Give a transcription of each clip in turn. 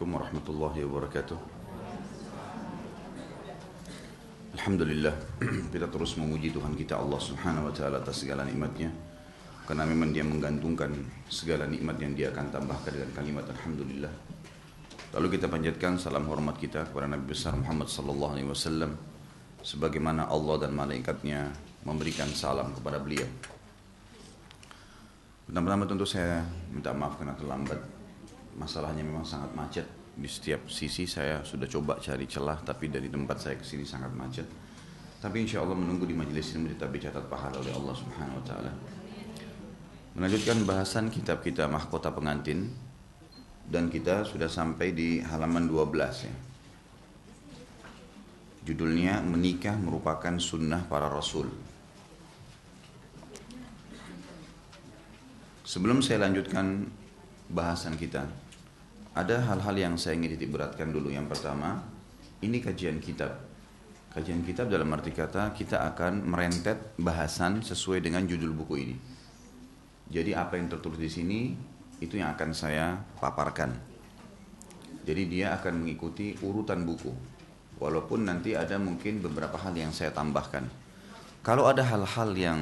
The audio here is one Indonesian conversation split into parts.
عليكم ورحمة الله وبركاته Alhamdulillah kita terus memuji Tuhan kita Allah Subhanahu wa taala atas segala nikmatnya karena memang dia menggantungkan segala nikmat yang dia akan tambahkan dengan kalimat alhamdulillah. Lalu kita panjatkan salam hormat kita kepada Nabi besar Muhammad sallallahu alaihi wasallam sebagaimana Allah dan malaikatnya memberikan salam kepada beliau. Pertama-tama tentu saya minta maaf karena terlambat. Masalahnya memang sangat macet di setiap sisi saya sudah coba cari celah tapi dari tempat saya ke sini sangat macet. Tapi insya Allah menunggu di majelis ini menjadi catat pahala oleh Allah Subhanahu Wa Taala. Melanjutkan bahasan kitab kita mahkota pengantin dan kita sudah sampai di halaman 12 ya. Judulnya menikah merupakan sunnah para rasul. Sebelum saya lanjutkan bahasan kita, ada hal-hal yang saya ingin titik dulu. Yang pertama, ini kajian kitab. Kajian kitab dalam arti kata kita akan merentet bahasan sesuai dengan judul buku ini. Jadi apa yang tertulis di sini itu yang akan saya paparkan. Jadi dia akan mengikuti urutan buku. Walaupun nanti ada mungkin beberapa hal yang saya tambahkan. Kalau ada hal-hal yang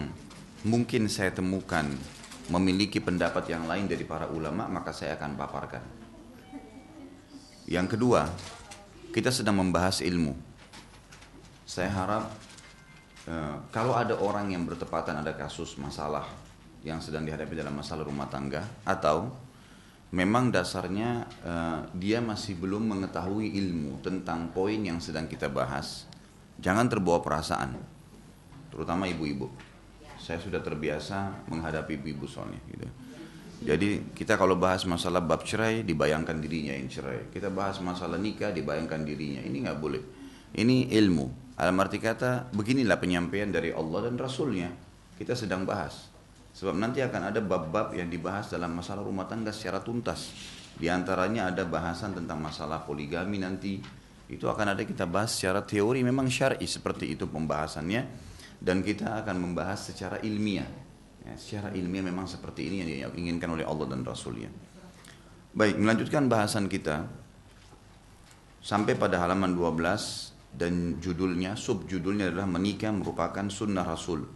mungkin saya temukan memiliki pendapat yang lain dari para ulama, maka saya akan paparkan. Yang kedua, kita sedang membahas ilmu. Saya harap eh, kalau ada orang yang bertepatan ada kasus masalah yang sedang dihadapi dalam masalah rumah tangga atau memang dasarnya eh, dia masih belum mengetahui ilmu tentang poin yang sedang kita bahas, jangan terbawa perasaan, terutama ibu-ibu saya sudah terbiasa menghadapi ibu soalnya gitu. Jadi kita kalau bahas masalah bab cerai dibayangkan dirinya yang cerai. Kita bahas masalah nikah dibayangkan dirinya. Ini nggak boleh. Ini ilmu. Alam arti kata beginilah penyampaian dari Allah dan Rasulnya. Kita sedang bahas. Sebab nanti akan ada bab-bab yang dibahas dalam masalah rumah tangga secara tuntas. Di antaranya ada bahasan tentang masalah poligami nanti. Itu akan ada kita bahas secara teori memang syar'i seperti itu pembahasannya dan kita akan membahas secara ilmiah. Ya, secara ilmiah memang seperti ini yang diinginkan oleh Allah dan Rasulnya. Baik, melanjutkan bahasan kita sampai pada halaman 12 dan judulnya, subjudulnya adalah menikah merupakan sunnah Rasul.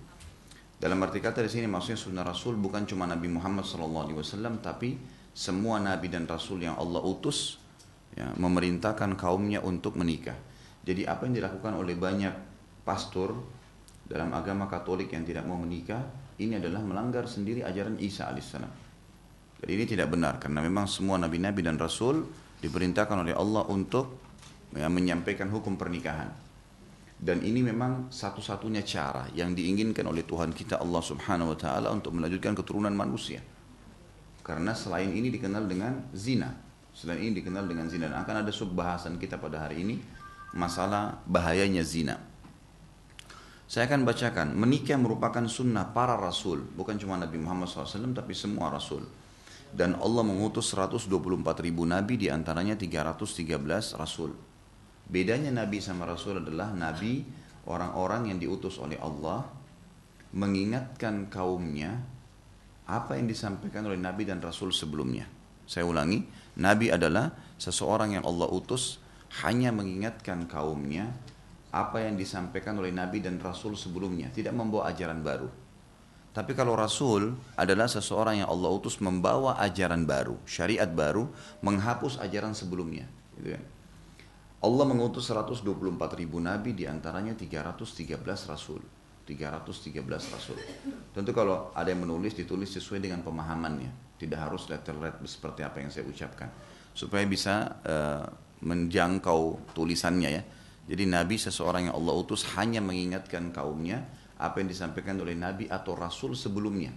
Dalam arti kata di sini maksudnya sunnah Rasul bukan cuma Nabi Muhammad SAW, tapi semua Nabi dan Rasul yang Allah utus ya, memerintahkan kaumnya untuk menikah. Jadi apa yang dilakukan oleh banyak pastor dalam agama Katolik yang tidak mau menikah ini adalah melanggar sendiri ajaran Isa alaihissalam. Jadi ini tidak benar karena memang semua nabi-nabi dan rasul diperintahkan oleh Allah untuk ya, menyampaikan hukum pernikahan. Dan ini memang satu-satunya cara yang diinginkan oleh Tuhan kita Allah Subhanahu wa taala untuk melanjutkan keturunan manusia. Karena selain ini dikenal dengan zina. Selain ini dikenal dengan zina dan akan ada subbahasan kita pada hari ini masalah bahayanya zina. Saya akan bacakan, menikah merupakan sunnah para rasul, bukan cuma Nabi Muhammad SAW, tapi semua rasul. Dan Allah mengutus 124 ribu nabi, di antaranya 313 rasul. Bedanya nabi sama rasul adalah nabi orang-orang yang diutus oleh Allah mengingatkan kaumnya apa yang disampaikan oleh nabi dan rasul sebelumnya. Saya ulangi, nabi adalah seseorang yang Allah utus hanya mengingatkan kaumnya apa yang disampaikan oleh Nabi dan Rasul sebelumnya, tidak membawa ajaran baru. Tapi kalau Rasul adalah seseorang yang Allah utus membawa ajaran baru, syariat baru, menghapus ajaran sebelumnya. Gitu kan. Allah mengutus 124 ribu Nabi, di antaranya 313 Rasul. 313 Rasul. Tentu kalau ada yang menulis, ditulis sesuai dengan pemahamannya. Tidak harus letter-letter seperti apa yang saya ucapkan. Supaya bisa uh, menjangkau tulisannya ya jadi Nabi seseorang yang Allah utus hanya mengingatkan kaumnya apa yang disampaikan oleh Nabi atau Rasul sebelumnya.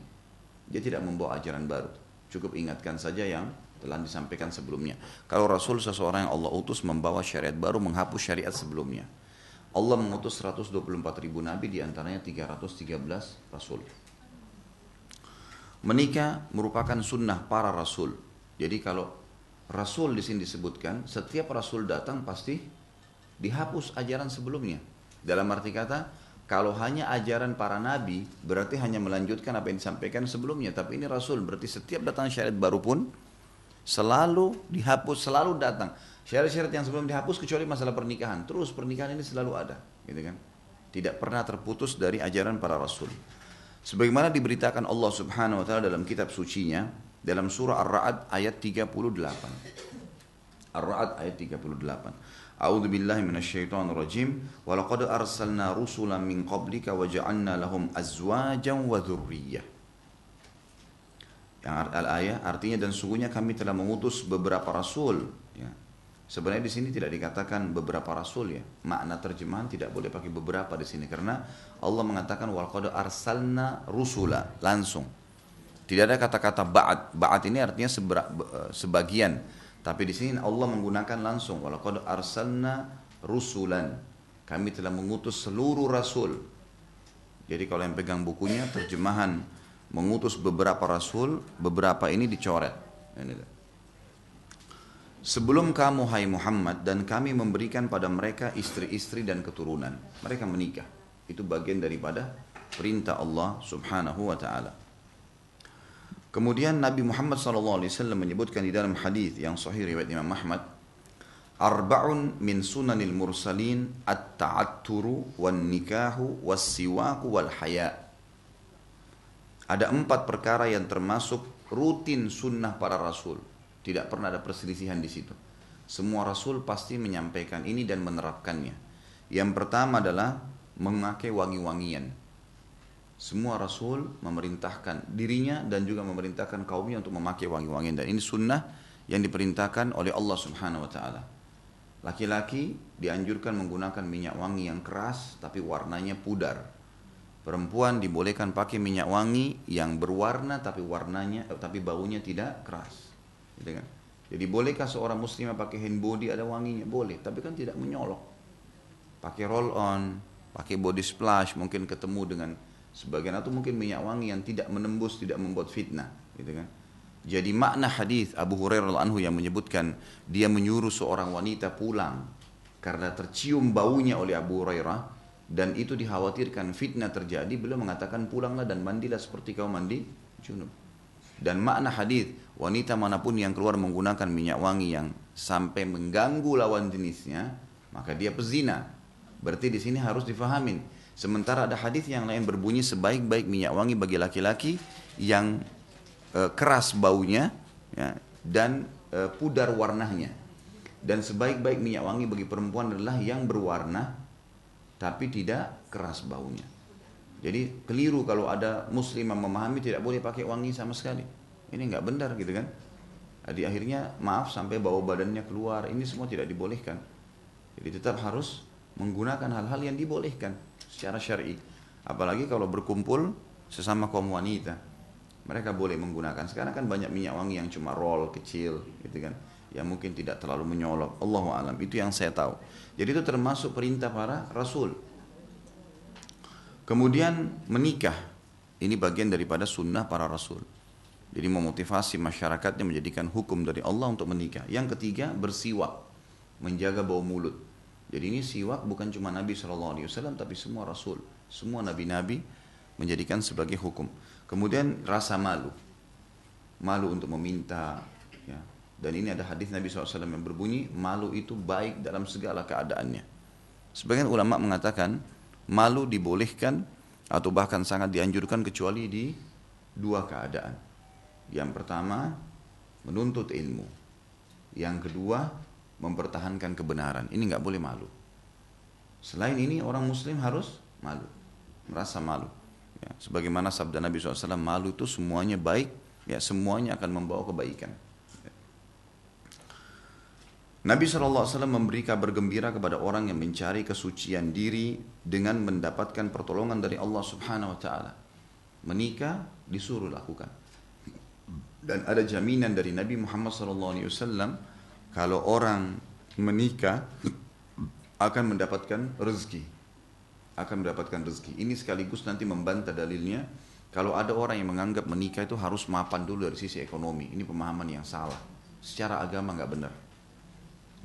Dia tidak membawa ajaran baru. Cukup ingatkan saja yang telah disampaikan sebelumnya. Kalau Rasul seseorang yang Allah utus membawa syariat baru menghapus syariat sebelumnya. Allah mengutus 124 ribu Nabi di antaranya 313 Rasul. Menikah merupakan sunnah para Rasul. Jadi kalau Rasul di sini disebutkan, setiap Rasul datang pasti dihapus ajaran sebelumnya. Dalam arti kata, kalau hanya ajaran para nabi, berarti hanya melanjutkan apa yang disampaikan sebelumnya. Tapi ini Rasul, berarti setiap datang syariat baru pun, Selalu dihapus, selalu datang. Syarat-syarat yang sebelum dihapus kecuali masalah pernikahan. Terus pernikahan ini selalu ada, gitu kan? Tidak pernah terputus dari ajaran para rasul. Sebagaimana diberitakan Allah Subhanahu wa taala dalam kitab sucinya dalam surah Ar-Ra'd ayat 38. Ar-Ra'd ayat 38. A'udzu billahi minasyaitonir rajim wa laqad arsalna rusulan min qablika wa ja'alna lahum azwajan wa dzurriyyah. Yang al-ayat artinya dan sungguhnya kami telah mengutus beberapa rasul ya, Sebenarnya di sini tidak dikatakan beberapa rasul ya. Makna terjemahan tidak boleh pakai beberapa di sini karena Allah mengatakan wal qad arsalna rusula langsung. Tidak ada kata-kata ba'at. Ba'at ini artinya sebagian. Tapi di sini Allah menggunakan langsung wal qad arsalna rusulan. Kami telah mengutus seluruh rasul. Jadi kalau yang pegang bukunya terjemahan mengutus beberapa rasul, beberapa ini dicoret. Ini Sebelum kamu hai Muhammad dan kami memberikan pada mereka istri-istri dan keturunan. Mereka menikah. Itu bagian daripada perintah Allah subhanahu wa ta'ala. Kemudian Nabi Muhammad SAW menyebutkan di dalam hadis yang sahih riwayat Imam Ahmad, Arba'un min sunanil mursalin at-ta'atturu wan nikahu was siwaku wal haya. Ada empat perkara yang termasuk rutin sunnah para rasul tidak pernah ada perselisihan di situ. Semua rasul pasti menyampaikan ini dan menerapkannya. Yang pertama adalah memakai wangi-wangian. Semua rasul memerintahkan dirinya dan juga memerintahkan kaumnya untuk memakai wangi-wangian dan ini sunnah yang diperintahkan oleh Allah Subhanahu wa taala. Laki-laki dianjurkan menggunakan minyak wangi yang keras tapi warnanya pudar. Perempuan dibolehkan pakai minyak wangi yang berwarna tapi warnanya tapi baunya tidak keras. Gitu kan? Jadi bolehkah seorang muslimah pakai hand body ada wanginya? Boleh, tapi kan tidak menyolok. Pakai roll on, pakai body splash, mungkin ketemu dengan sebagian atau mungkin minyak wangi yang tidak menembus, tidak membuat fitnah, gitu kan? Jadi makna hadis Abu Hurairah anhu yang menyebutkan dia menyuruh seorang wanita pulang karena tercium baunya oleh Abu Hurairah dan itu dikhawatirkan fitnah terjadi, beliau mengatakan pulanglah dan mandilah seperti kau mandi junub. Dan makna hadis wanita mana pun yang keluar menggunakan minyak wangi yang sampai mengganggu lawan jenisnya, maka dia pezina. Berarti di sini harus difahamin. Sementara ada hadis yang lain berbunyi sebaik-baik minyak wangi bagi laki-laki yang e, keras baunya ya, dan e, pudar warnanya. Dan sebaik-baik minyak wangi bagi perempuan adalah yang berwarna tapi tidak keras baunya. Jadi keliru kalau ada muslim yang memahami tidak boleh pakai wangi sama sekali. Ini nggak benar gitu kan. Di akhirnya maaf sampai bau badannya keluar. Ini semua tidak dibolehkan. Jadi tetap harus menggunakan hal-hal yang dibolehkan secara syar'i. Apalagi kalau berkumpul sesama kaum wanita. Mereka boleh menggunakan. Sekarang kan banyak minyak wangi yang cuma roll kecil gitu kan. Yang mungkin tidak terlalu menyolok. Allahu alam. Itu yang saya tahu. Jadi itu termasuk perintah para rasul Kemudian menikah. Ini bagian daripada sunnah para rasul. Jadi memotivasi masyarakatnya menjadikan hukum dari Allah untuk menikah. Yang ketiga bersiwak. Menjaga bau mulut. Jadi ini siwak bukan cuma Nabi SAW tapi semua rasul. Semua nabi-nabi menjadikan sebagai hukum. Kemudian rasa malu. Malu untuk meminta. Ya. Dan ini ada hadis Nabi SAW yang berbunyi, malu itu baik dalam segala keadaannya. Sebagian ulama mengatakan, malu dibolehkan atau bahkan sangat dianjurkan kecuali di dua keadaan. Yang pertama, menuntut ilmu. Yang kedua, mempertahankan kebenaran. Ini nggak boleh malu. Selain ini orang muslim harus malu, merasa malu. Ya, sebagaimana sabda Nabi SAW, malu itu semuanya baik, ya semuanya akan membawa kebaikan. Nabi SAW memberi kabar gembira kepada orang yang mencari kesucian diri dengan mendapatkan pertolongan dari Allah Subhanahu wa taala. Menikah disuruh lakukan. Dan ada jaminan dari Nabi Muhammad SAW kalau orang menikah akan mendapatkan rezeki. Akan mendapatkan rezeki. Ini sekaligus nanti membantah dalilnya kalau ada orang yang menganggap menikah itu harus mapan dulu dari sisi ekonomi. Ini pemahaman yang salah. Secara agama nggak benar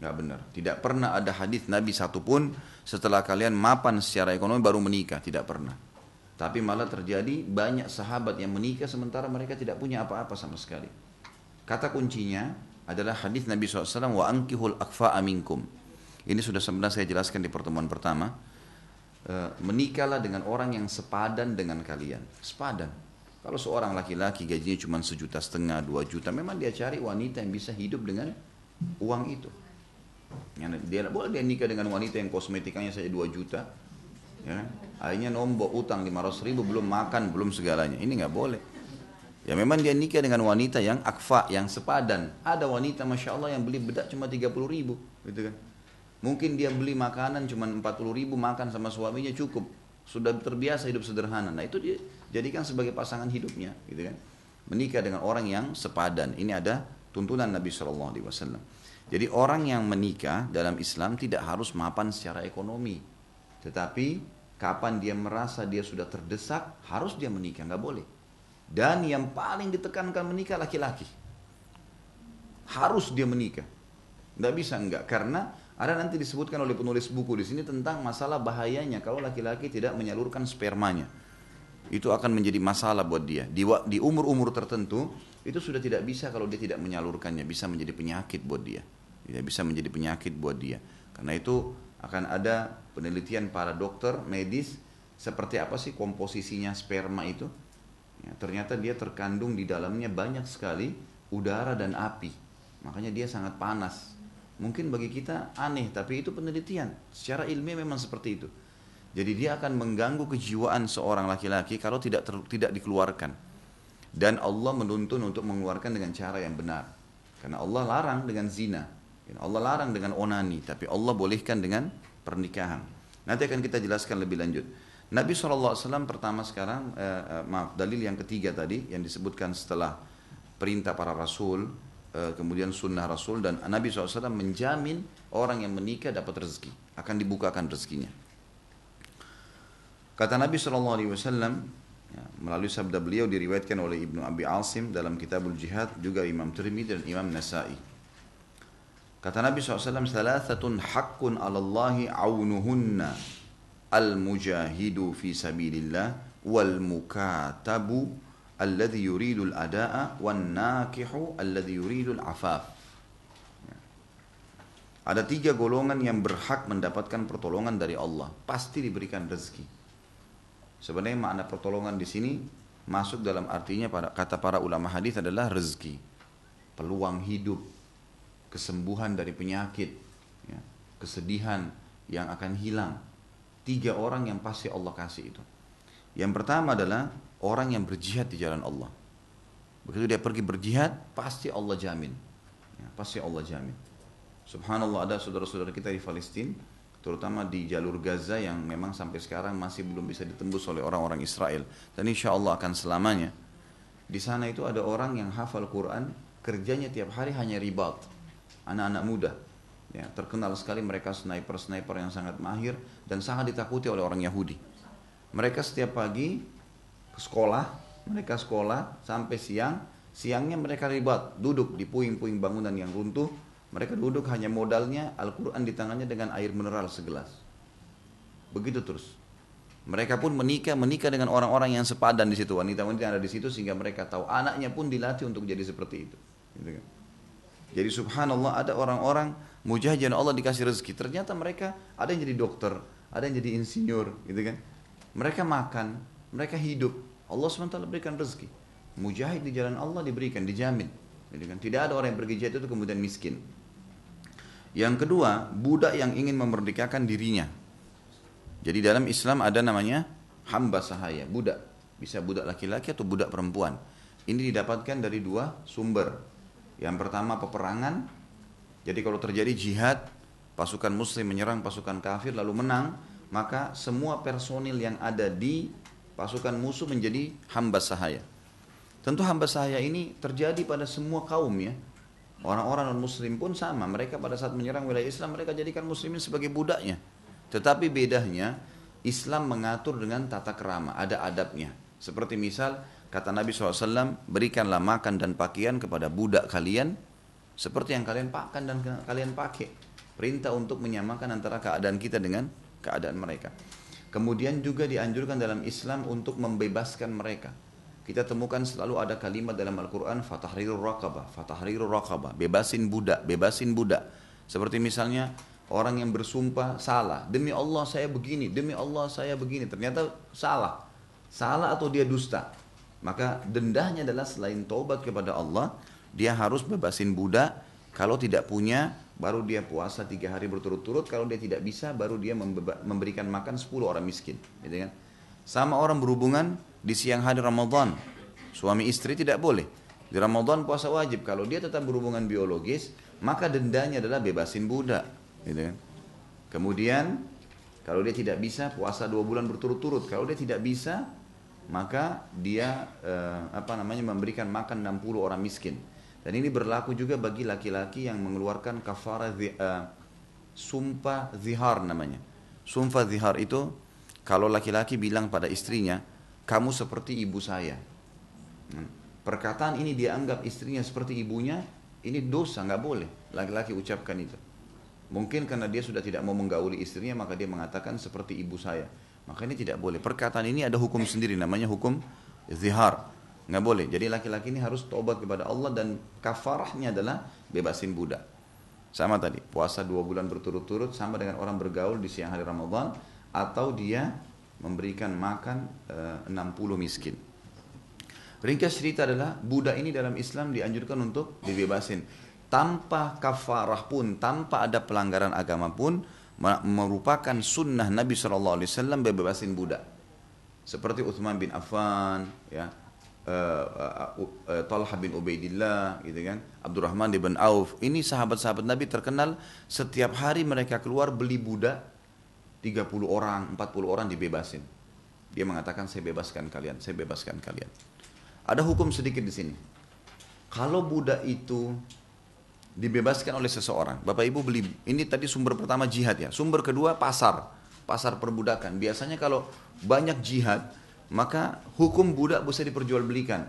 nggak benar. Tidak pernah ada hadis Nabi satupun setelah kalian mapan secara ekonomi baru menikah, tidak pernah. Tapi malah terjadi banyak sahabat yang menikah sementara mereka tidak punya apa-apa sama sekali. Kata kuncinya adalah hadis Nabi SAW wa ankihul akfa aminkum. Ini sudah sebenarnya saya jelaskan di pertemuan pertama. E, menikahlah dengan orang yang sepadan dengan kalian. Sepadan. Kalau seorang laki-laki gajinya cuma sejuta setengah, dua juta, memang dia cari wanita yang bisa hidup dengan uang itu. Yang dia boleh dia nikah dengan wanita yang kosmetikanya saja dua juta, ya akhirnya nombok utang 500 ribu belum makan belum segalanya ini nggak boleh Ya memang dia nikah dengan wanita yang akfa, yang sepadan. Ada wanita Masya Allah yang beli bedak cuma 30 ribu. Gitu kan. Mungkin dia beli makanan cuma 40 ribu, makan sama suaminya cukup. Sudah terbiasa hidup sederhana. Nah itu dia jadikan sebagai pasangan hidupnya. Gitu kan. Menikah dengan orang yang sepadan. Ini ada tuntunan Nabi SAW. Jadi orang yang menikah dalam Islam tidak harus mapan secara ekonomi. Tetapi kapan dia merasa dia sudah terdesak, harus dia menikah. Nggak boleh. Dan yang paling ditekankan menikah laki-laki. Harus dia menikah. Tidak bisa enggak. Karena ada nanti disebutkan oleh penulis buku di sini tentang masalah bahayanya kalau laki-laki tidak menyalurkan spermanya. Itu akan menjadi masalah buat dia. Di, umur-umur tertentu itu sudah tidak bisa kalau dia tidak menyalurkannya. Bisa menjadi penyakit buat dia. Tidak bisa menjadi penyakit buat dia. Karena itu akan ada penelitian para dokter medis seperti apa sih komposisinya sperma itu Ya, ternyata dia terkandung di dalamnya banyak sekali udara dan api. Makanya dia sangat panas. Mungkin bagi kita aneh, tapi itu penelitian. Secara ilmiah memang seperti itu. Jadi dia akan mengganggu kejiwaan seorang laki-laki kalau tidak ter, tidak dikeluarkan. Dan Allah menuntun untuk mengeluarkan dengan cara yang benar. Karena Allah larang dengan zina. Allah larang dengan onani, tapi Allah bolehkan dengan pernikahan. Nanti akan kita jelaskan lebih lanjut. Nabi SAW pertama sekarang, eh, eh, maaf, dalil yang ketiga tadi yang disebutkan setelah perintah para rasul, eh, kemudian sunnah rasul dan Nabi SAW menjamin orang yang menikah dapat rezeki, akan dibukakan rezekinya. Kata Nabi SAW ya, melalui sabda beliau diriwayatkan oleh Ibnu Abi Asim dalam Kitabul Jihad juga Imam Tirmidzi dan Imam Nasai. Kata Nabi SAW, "Thalathatun haqqun 'ala Allahi 'aunuhunna." Al-mujahidu fi sabilillah wal mukatabu alladhi yuridul adaa wan nakihu alladhi yuridul afaf. Ada tiga golongan yang berhak mendapatkan pertolongan dari Allah, pasti diberikan rezeki. Sebenarnya makna pertolongan di sini masuk dalam artinya pada kata para ulama hadis adalah rezeki, peluang hidup, kesembuhan dari penyakit, ya, kesedihan yang akan hilang, Tiga orang yang pasti Allah kasih itu. Yang pertama adalah orang yang berjihad di jalan Allah. Begitu dia pergi berjihad, pasti Allah jamin. Ya, pasti Allah jamin. Subhanallah ada saudara-saudara kita di Palestina, terutama di jalur Gaza yang memang sampai sekarang masih belum bisa ditembus oleh orang-orang Israel. Dan insya Allah akan selamanya. Di sana itu ada orang yang hafal Quran, kerjanya tiap hari hanya ribat. Anak-anak muda, Ya, terkenal sekali mereka sniper-sniper yang sangat mahir dan sangat ditakuti oleh orang Yahudi. Mereka setiap pagi ke sekolah, mereka sekolah sampai siang, siangnya mereka ribat, duduk di puing-puing bangunan yang runtuh, mereka duduk hanya modalnya Al-Quran di tangannya dengan air mineral segelas. Begitu terus. Mereka pun menikah, menikah dengan orang-orang yang sepadan di situ, wanita-wanita yang ada di situ sehingga mereka tahu anaknya pun dilatih untuk jadi seperti itu. Gitu kan. Jadi subhanallah ada orang-orang mujahid Allah dikasih rezeki. Ternyata mereka ada yang jadi dokter, ada yang jadi insinyur, gitu kan. Mereka makan, mereka hidup. Allah SWT berikan rezeki. Mujahid di jalan Allah diberikan, dijamin. Gitu kan. Tidak ada orang yang pergi jihad itu kemudian miskin. Yang kedua, budak yang ingin memerdekakan dirinya. Jadi dalam Islam ada namanya hamba sahaya, budak. Bisa budak laki-laki atau budak perempuan. Ini didapatkan dari dua sumber. Yang pertama peperangan. Jadi kalau terjadi jihad, pasukan muslim menyerang pasukan kafir lalu menang, maka semua personil yang ada di pasukan musuh menjadi hamba sahaya. Tentu hamba sahaya ini terjadi pada semua kaum ya. Orang-orang non muslim pun sama, mereka pada saat menyerang wilayah Islam mereka jadikan muslimin sebagai budaknya. Tetapi bedanya Islam mengatur dengan tata kerama, ada adabnya. Seperti misal Kata Nabi SAW, berikanlah makan dan pakaian kepada budak kalian seperti yang kalian pakai dan kalian pakai. Perintah untuk menyamakan antara keadaan kita dengan keadaan mereka. Kemudian juga dianjurkan dalam Islam untuk membebaskan mereka. kita temukan selalu ada kalimat dalam Al-Quran fatahrirul raqabah, fatahrirul raqabah, bebasin budak, bebasin budak. Seperti misalnya orang yang bersumpah salah, demi Allah saya begini, demi Allah saya begini, ternyata salah. Salah atau dia dusta. Maka dendahnya adalah selain taubat kepada Allah, dia harus bebasin budak. Kalau tidak punya, baru dia puasa tiga hari berturut-turut. Kalau dia tidak bisa, baru dia memberikan makan sepuluh orang miskin. Gitu kan? Sama orang berhubungan di siang hari Ramadan. Suami istri tidak boleh. Di Ramadan puasa wajib. Kalau dia tetap berhubungan biologis, maka dendanya adalah bebasin budak. Gitu kan? Kemudian kalau dia tidak bisa puasa dua bulan berturut-turut. Kalau dia tidak bisa, maka dia eh, apa namanya memberikan makan 60 orang miskin. Dan ini berlaku juga bagi laki-laki yang mengeluarkan kafara uh, sumpah zihar namanya. Sumpah zihar itu kalau laki-laki bilang pada istrinya, kamu seperti ibu saya. Hmm. Perkataan ini dia anggap istrinya seperti ibunya, ini dosa, nggak boleh. Laki-laki ucapkan itu. Mungkin karena dia sudah tidak mau menggauli istrinya, maka dia mengatakan seperti ibu saya. Maka ini tidak boleh. Perkataan ini ada hukum sendiri, namanya hukum zihar nggak boleh. Jadi laki-laki ini harus tobat kepada Allah dan kafarahnya adalah bebasin budak. Sama tadi, puasa dua bulan berturut-turut sama dengan orang bergaul di siang hari Ramadan atau dia memberikan makan e, eh, 60 miskin. Ringkas cerita adalah budak ini dalam Islam dianjurkan untuk dibebasin tanpa kafarah pun, tanpa ada pelanggaran agama pun merupakan sunnah Nabi Shallallahu Alaihi Wasallam bebasin budak. Seperti Uthman bin Affan, ya, uh, uh, Talha bin Ubaidillah gitu kan Abdurrahman bin Auf. Ini sahabat-sahabat Nabi terkenal setiap hari mereka keluar beli budak 30 orang 40 orang dibebasin. Dia mengatakan saya bebaskan kalian saya bebaskan kalian. Ada hukum sedikit di sini. Kalau budak itu dibebaskan oleh seseorang Bapak Ibu beli ini tadi sumber pertama jihad ya sumber kedua pasar pasar perbudakan biasanya kalau banyak jihad maka hukum budak bisa diperjualbelikan.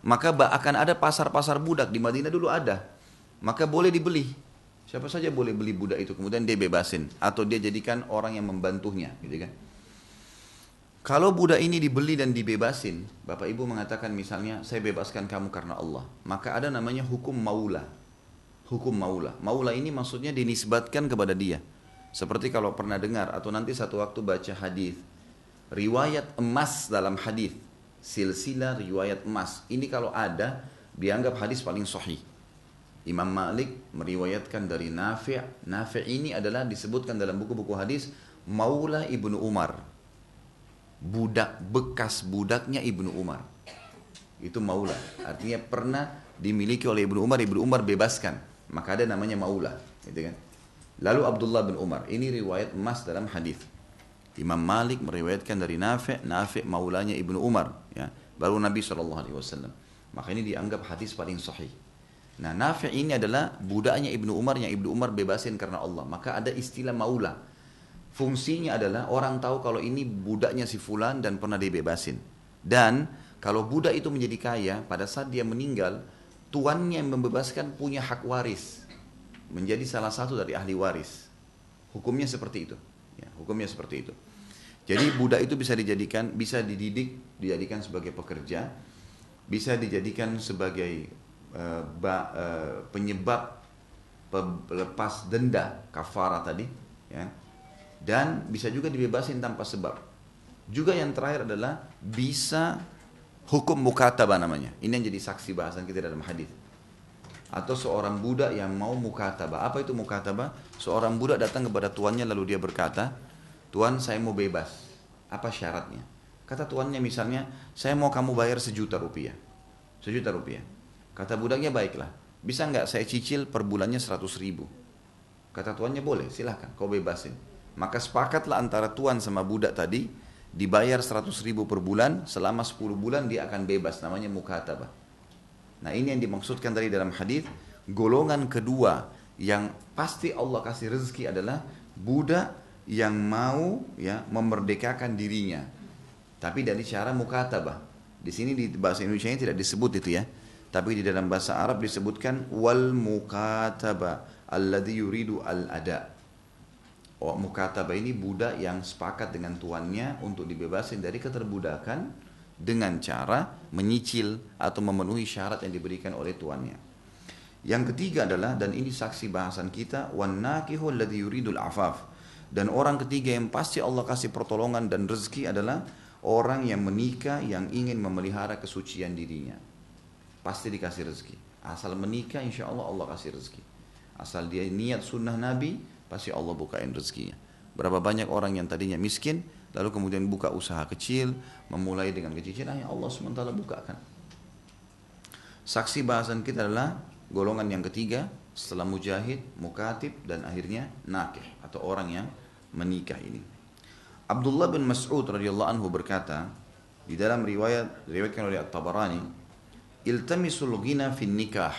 Maka akan ada pasar-pasar budak di Madinah dulu ada. Maka boleh dibeli. Siapa saja boleh beli budak itu kemudian dia bebasin atau dia jadikan orang yang membantunya, gitu kan. Kalau budak ini dibeli dan dibebasin, Bapak Ibu mengatakan misalnya saya bebaskan kamu karena Allah, maka ada namanya hukum maula. Hukum maula. Maula ini maksudnya dinisbatkan kepada dia. Seperti kalau pernah dengar atau nanti satu waktu baca hadis riwayat emas dalam hadis silsilah riwayat emas ini kalau ada dianggap hadis paling sahih Imam Malik meriwayatkan dari Nafi' Nafi' ini adalah disebutkan dalam buku-buku hadis Maula Ibnu Umar budak bekas budaknya Ibnu Umar. Itu Maula artinya pernah dimiliki oleh Ibnu Umar Ibnu Umar bebaskan. Maka ada namanya Maula gitu kan? Lalu Abdullah bin Umar. Ini riwayat emas dalam hadis. Imam Malik meriwayatkan dari Nafi' Nafi' maulanya Ibnu Umar ya. Baru Nabi SAW maka ini dianggap hadis paling sahih. Nah Nafi' ini adalah budaknya Ibnu Umar yang Ibnu Umar bebasin karena Allah. Maka ada istilah maula fungsinya adalah orang tahu kalau ini budaknya si fulan dan pernah dibebasin. Dan kalau budak itu menjadi kaya pada saat dia meninggal tuannya yang membebaskan punya hak waris. Menjadi salah satu dari ahli waris. Hukumnya seperti itu. Ya, hukumnya seperti itu. Jadi budak itu bisa dijadikan, bisa dididik, dijadikan sebagai pekerja, bisa dijadikan sebagai uh, ba, uh, penyebab pelepas denda kafara tadi, ya. Dan bisa juga dibebasin tanpa sebab. Juga yang terakhir adalah bisa hukum mukataba namanya. Ini yang jadi saksi bahasan kita dalam hadis. Atau seorang budak yang mau mukataba. Apa itu mukataba? Seorang budak datang kepada tuannya lalu dia berkata, Tuan saya mau bebas. Apa syaratnya? Kata tuannya misalnya, saya mau kamu bayar sejuta rupiah. Sejuta rupiah. Kata budaknya baiklah. Bisa nggak saya cicil per bulannya seratus ribu? Kata tuannya boleh, silahkan, kau bebasin. Maka sepakatlah antara tuan sama budak tadi, dibayar seratus ribu per bulan, selama sepuluh bulan dia akan bebas, namanya mukatabah. Nah ini yang dimaksudkan tadi dalam hadis golongan kedua yang pasti Allah kasih rezeki adalah budak yang mau ya memerdekakan dirinya. Tapi dari cara mukatabah. Di sini di bahasa Indonesia ini tidak disebut itu ya. Tapi di dalam bahasa Arab disebutkan wal mukataba alladhi yuridu al ada. Oh, mukataba ini budak yang sepakat dengan tuannya untuk dibebasin dari keterbudakan dengan cara menyicil atau memenuhi syarat yang diberikan oleh tuannya. Yang ketiga adalah dan ini saksi bahasan kita yuridul afaf. Dan orang ketiga yang pasti Allah kasih pertolongan dan rezeki adalah orang yang menikah yang ingin memelihara kesucian dirinya. Pasti dikasih rezeki. Asal menikah insya Allah Allah kasih rezeki. Asal dia niat sunnah Nabi pasti Allah bukain rezekinya. Berapa banyak orang yang tadinya miskin lalu kemudian buka usaha kecil memulai dengan kecil-kecil yang Allah SWT bukakan. Saksi bahasan kita adalah golongan yang ketiga setelah mujahid, mukatib dan akhirnya nakih atau orang yang menikah ini. Abdullah bin Mas'ud radhiyallahu anhu berkata di dalam riwayat diriwayatkan oleh At-Tabarani iltamisul ghina fin nikah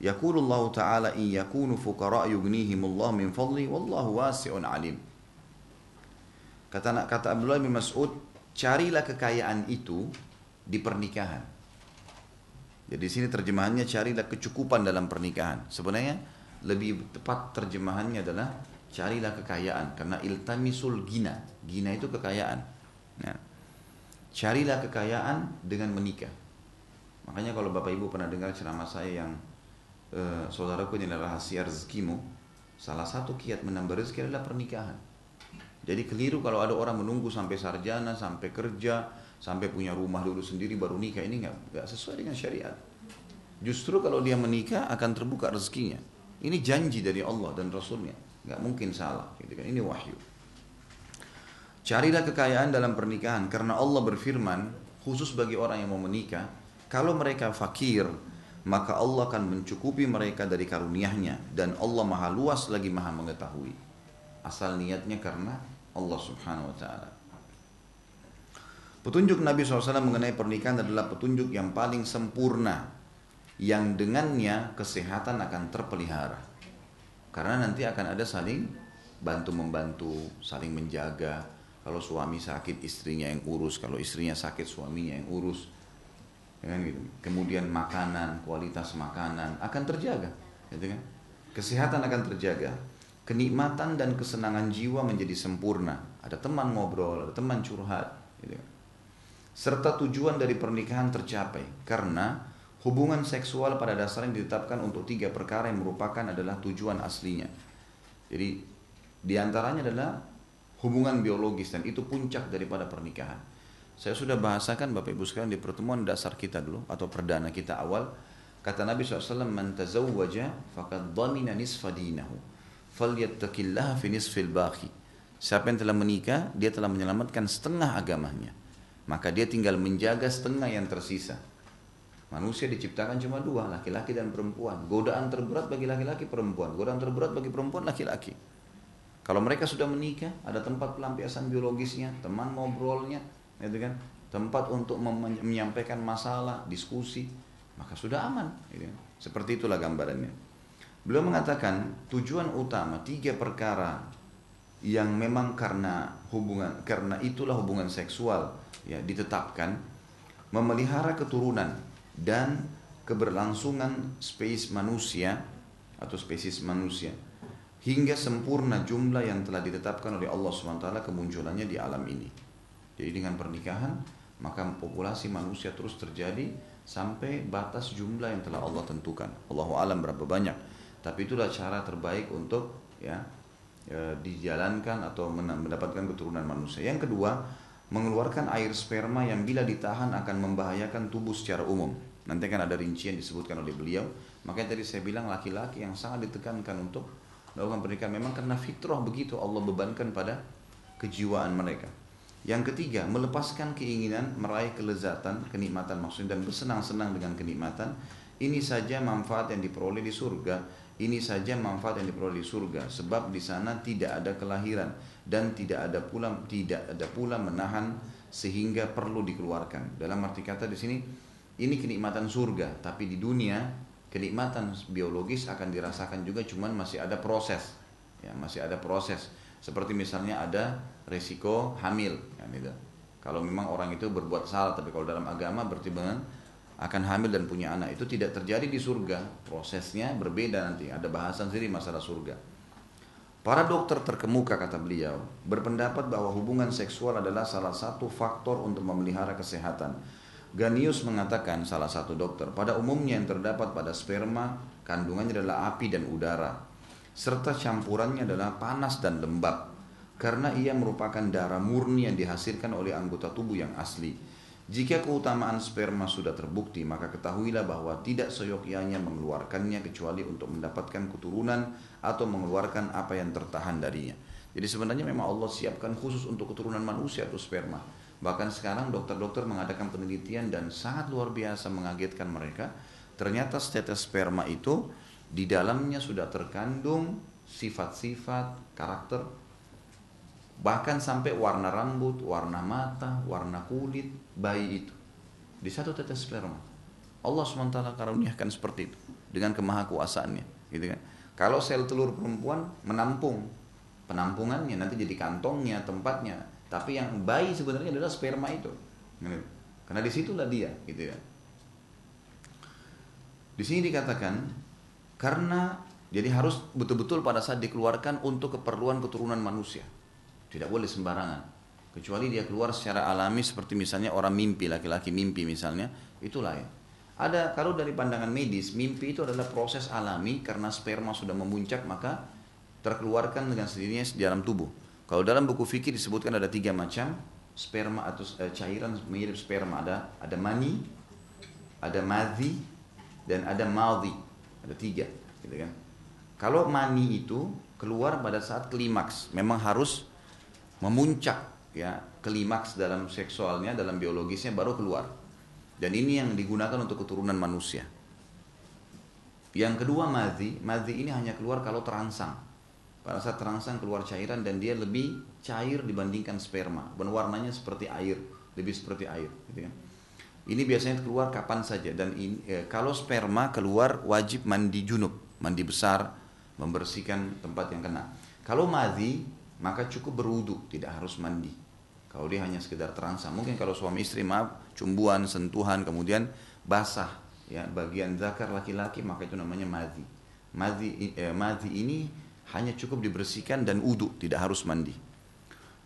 يقول الله تعالى إن يكونوا فقراء يغنيهم الله من فضله والله واسع عليم kata kata Abdullah bin Mas'ud carilah kekayaan itu di pernikahan jadi di sini terjemahannya carilah kecukupan dalam pernikahan sebenarnya lebih tepat terjemahannya adalah carilah kekayaan karena iltamisul gina gina itu kekayaan nah, carilah kekayaan dengan menikah Makanya kalau Bapak Ibu pernah dengar ceramah saya yang e, saudaraku ini adalah rahasia rezekimu, salah satu kiat menambah rezeki adalah pernikahan. Jadi keliru kalau ada orang menunggu sampai sarjana, sampai kerja, sampai punya rumah dulu sendiri baru nikah ini nggak nggak sesuai dengan syariat. Justru kalau dia menikah akan terbuka rezekinya. Ini janji dari Allah dan Rasulnya, nggak mungkin salah. Gitu kan? Ini wahyu. Carilah kekayaan dalam pernikahan karena Allah berfirman khusus bagi orang yang mau menikah kalau mereka fakir, maka Allah akan mencukupi mereka dari karunia-Nya dan Allah Maha luas lagi Maha mengetahui. Asal niatnya karena Allah Subhanahu wa taala. Petunjuk Nabi SAW mengenai pernikahan adalah petunjuk yang paling sempurna yang dengannya kesehatan akan terpelihara. Karena nanti akan ada saling bantu membantu, saling menjaga. Kalau suami sakit istrinya yang urus, kalau istrinya sakit suaminya yang urus ya kan gitu. Kemudian makanan, kualitas makanan akan terjaga, gitu kan? Kesehatan akan terjaga, kenikmatan dan kesenangan jiwa menjadi sempurna. Ada teman ngobrol, ada teman curhat, gitu kan? Serta tujuan dari pernikahan tercapai karena hubungan seksual pada dasarnya ditetapkan untuk tiga perkara yang merupakan adalah tujuan aslinya. Jadi di antaranya adalah hubungan biologis dan itu puncak daripada pernikahan. Saya sudah bahasakan Bapak Ibu sekalian di pertemuan dasar kita dulu atau perdana kita awal. Kata Nabi SAW, Man tazawwaja faqad dhamina nisfa dinahu. Fi nisfil baqi. Siapa yang telah menikah, dia telah menyelamatkan setengah agamanya. Maka dia tinggal menjaga setengah yang tersisa. Manusia diciptakan cuma dua, laki-laki dan perempuan. Godaan terberat bagi laki-laki perempuan, godaan terberat bagi perempuan laki-laki. Kalau mereka sudah menikah, ada tempat pelampiasan biologisnya, teman ngobrolnya, itu kan tempat untuk menyampaikan masalah diskusi maka sudah aman gitu kan. seperti itulah gambarannya beliau mengatakan tujuan utama tiga perkara yang memang karena hubungan karena itulah hubungan seksual ya ditetapkan memelihara keturunan dan keberlangsungan spesies manusia atau spesies manusia hingga sempurna jumlah yang telah ditetapkan oleh Allah SWT kemunculannya di alam ini. Jadi dengan pernikahan maka populasi manusia terus terjadi sampai batas jumlah yang telah Allah tentukan. Allahu alam berapa banyak. Tapi itulah cara terbaik untuk ya, ya dijalankan atau mendapatkan keturunan manusia. Yang kedua, mengeluarkan air sperma yang bila ditahan akan membahayakan tubuh secara umum. Nanti kan ada rincian disebutkan oleh beliau. Makanya tadi saya bilang laki-laki yang sangat ditekankan untuk melakukan pernikahan memang karena fitrah begitu Allah bebankan pada kejiwaan mereka. Yang ketiga, melepaskan keinginan meraih kelezatan, kenikmatan maksudnya dan bersenang-senang dengan kenikmatan. Ini saja manfaat yang diperoleh di surga. Ini saja manfaat yang diperoleh di surga. Sebab di sana tidak ada kelahiran dan tidak ada pula tidak ada pula menahan sehingga perlu dikeluarkan. Dalam arti kata di sini ini kenikmatan surga, tapi di dunia kenikmatan biologis akan dirasakan juga cuman masih ada proses. Ya, masih ada proses. Seperti misalnya ada resiko hamil kan itu. Kalau memang orang itu berbuat salah tapi kalau dalam agama berarti dengan akan hamil dan punya anak. Itu tidak terjadi di surga. Prosesnya berbeda nanti. Ada bahasan sendiri masalah surga. Para dokter terkemuka kata beliau berpendapat bahwa hubungan seksual adalah salah satu faktor untuk memelihara kesehatan. Ganius mengatakan salah satu dokter, pada umumnya yang terdapat pada sperma kandungannya adalah api dan udara serta campurannya adalah panas dan lembab karena ia merupakan darah murni yang dihasilkan oleh anggota tubuh yang asli. Jika keutamaan sperma sudah terbukti, maka ketahuilah bahwa tidak seyogyanya mengeluarkannya kecuali untuk mendapatkan keturunan atau mengeluarkan apa yang tertahan darinya. Jadi sebenarnya memang Allah siapkan khusus untuk keturunan manusia atau sperma. Bahkan sekarang dokter-dokter mengadakan penelitian dan sangat luar biasa mengagetkan mereka. Ternyata tetes sperma itu di dalamnya sudah terkandung sifat-sifat karakter bahkan sampai warna rambut, warna mata, warna kulit bayi itu di satu tetes sperma. Allah SWT karuniakan seperti itu dengan kemahakuasaannya, gitu kan. Kalau sel telur perempuan menampung penampungannya nanti jadi kantongnya, tempatnya. Tapi yang bayi sebenarnya adalah sperma itu. Gitu. Karena di situlah dia, gitu ya. Di sini dikatakan karena jadi harus betul-betul pada saat dikeluarkan untuk keperluan keturunan manusia. Tidak boleh sembarangan. Kecuali dia keluar secara alami seperti misalnya orang mimpi, laki-laki mimpi misalnya, itulah ya. Ada kalau dari pandangan medis, mimpi itu adalah proses alami karena sperma sudah memuncak maka terkeluarkan dengan sendirinya di dalam tubuh. Kalau dalam buku fikih disebutkan ada tiga macam sperma atau eh, cairan mirip sperma ada ada mani, ada madhi dan ada maldi. Ada tiga, gitu kan. Kalau mani itu keluar pada saat klimaks, memang harus memuncak ya klimaks dalam seksualnya dalam biologisnya baru keluar. Dan ini yang digunakan untuk keturunan manusia. Yang kedua madhi. Madhi ini hanya keluar kalau terangsang. Pada saat terangsang keluar cairan dan dia lebih cair dibandingkan sperma. Dan warnanya seperti air lebih seperti air gitu kan. Ini biasanya keluar kapan saja. Dan ini, eh, kalau sperma keluar wajib mandi junub. Mandi besar membersihkan tempat yang kena. Kalau madhi maka cukup berwudu, tidak harus mandi. Kalau dia hanya sekedar terangsang, mungkin kalau suami istri maaf, cumbuan, sentuhan, kemudian basah ya bagian zakar laki-laki maka itu namanya madhi. Madhi, eh, madhi ini hanya cukup dibersihkan dan wudu, tidak harus mandi.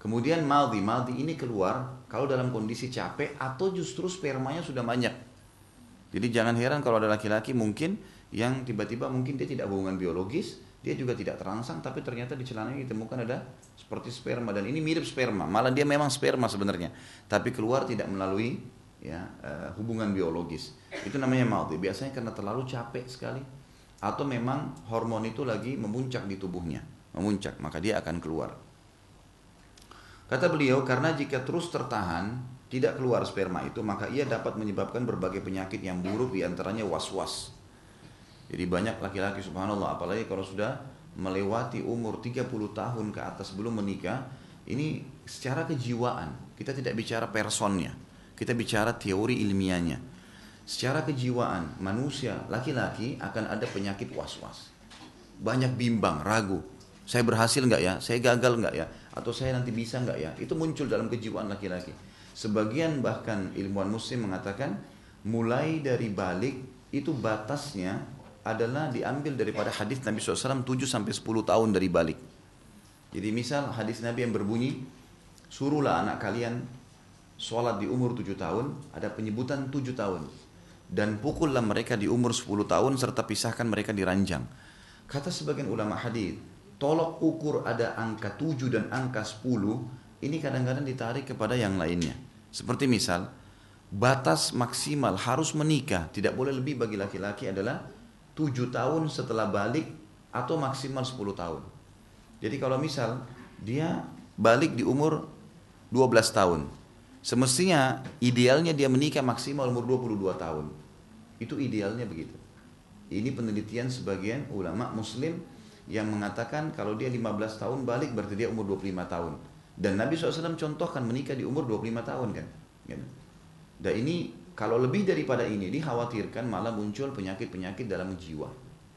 Kemudian madhi, madhi ini keluar kalau dalam kondisi capek atau justru spermanya sudah banyak. Jadi jangan heran kalau ada laki-laki mungkin yang tiba-tiba mungkin dia tidak hubungan biologis, dia juga tidak terangsang tapi ternyata di celananya ditemukan ada seperti sperma. Dan ini mirip sperma. Malah dia memang sperma sebenarnya. Tapi keluar tidak melalui ya uh, hubungan biologis. Itu namanya malti biasanya karena terlalu capek sekali. Atau memang hormon itu lagi memuncak di tubuhnya. Memuncak maka dia akan keluar. Kata beliau karena jika terus tertahan tidak keluar sperma itu maka ia dapat menyebabkan berbagai penyakit yang buruk di antaranya was-was jadi banyak laki-laki subhanallah apalagi kalau sudah melewati umur 30 tahun ke atas belum menikah, ini secara kejiwaan, kita tidak bicara personnya, kita bicara teori ilmiahnya. Secara kejiwaan, manusia laki-laki akan ada penyakit was-was. Banyak bimbang, ragu. Saya berhasil nggak ya? Saya gagal nggak ya? Atau saya nanti bisa nggak ya? Itu muncul dalam kejiwaan laki-laki. Sebagian bahkan ilmuwan muslim mengatakan mulai dari balik itu batasnya adalah diambil daripada hadis Nabi SAW 7 sampai 10 tahun dari balik. Jadi misal hadis Nabi yang berbunyi, suruhlah anak kalian sholat di umur 7 tahun, ada penyebutan 7 tahun. Dan pukullah mereka di umur 10 tahun serta pisahkan mereka di ranjang. Kata sebagian ulama hadis, tolok ukur ada angka 7 dan angka 10, ini kadang-kadang ditarik kepada yang lainnya. Seperti misal, batas maksimal harus menikah, tidak boleh lebih bagi laki-laki adalah tujuh tahun setelah balik atau maksimal 10 tahun. Jadi kalau misal dia balik di umur 12 tahun. Semestinya idealnya dia menikah maksimal umur 22 tahun. Itu idealnya begitu. Ini penelitian sebagian ulama muslim yang mengatakan kalau dia 15 tahun balik berarti dia umur 25 tahun. Dan Nabi SAW contohkan menikah di umur 25 tahun kan. Gitu. Dan ini kalau lebih daripada ini dikhawatirkan malah muncul penyakit-penyakit dalam jiwa.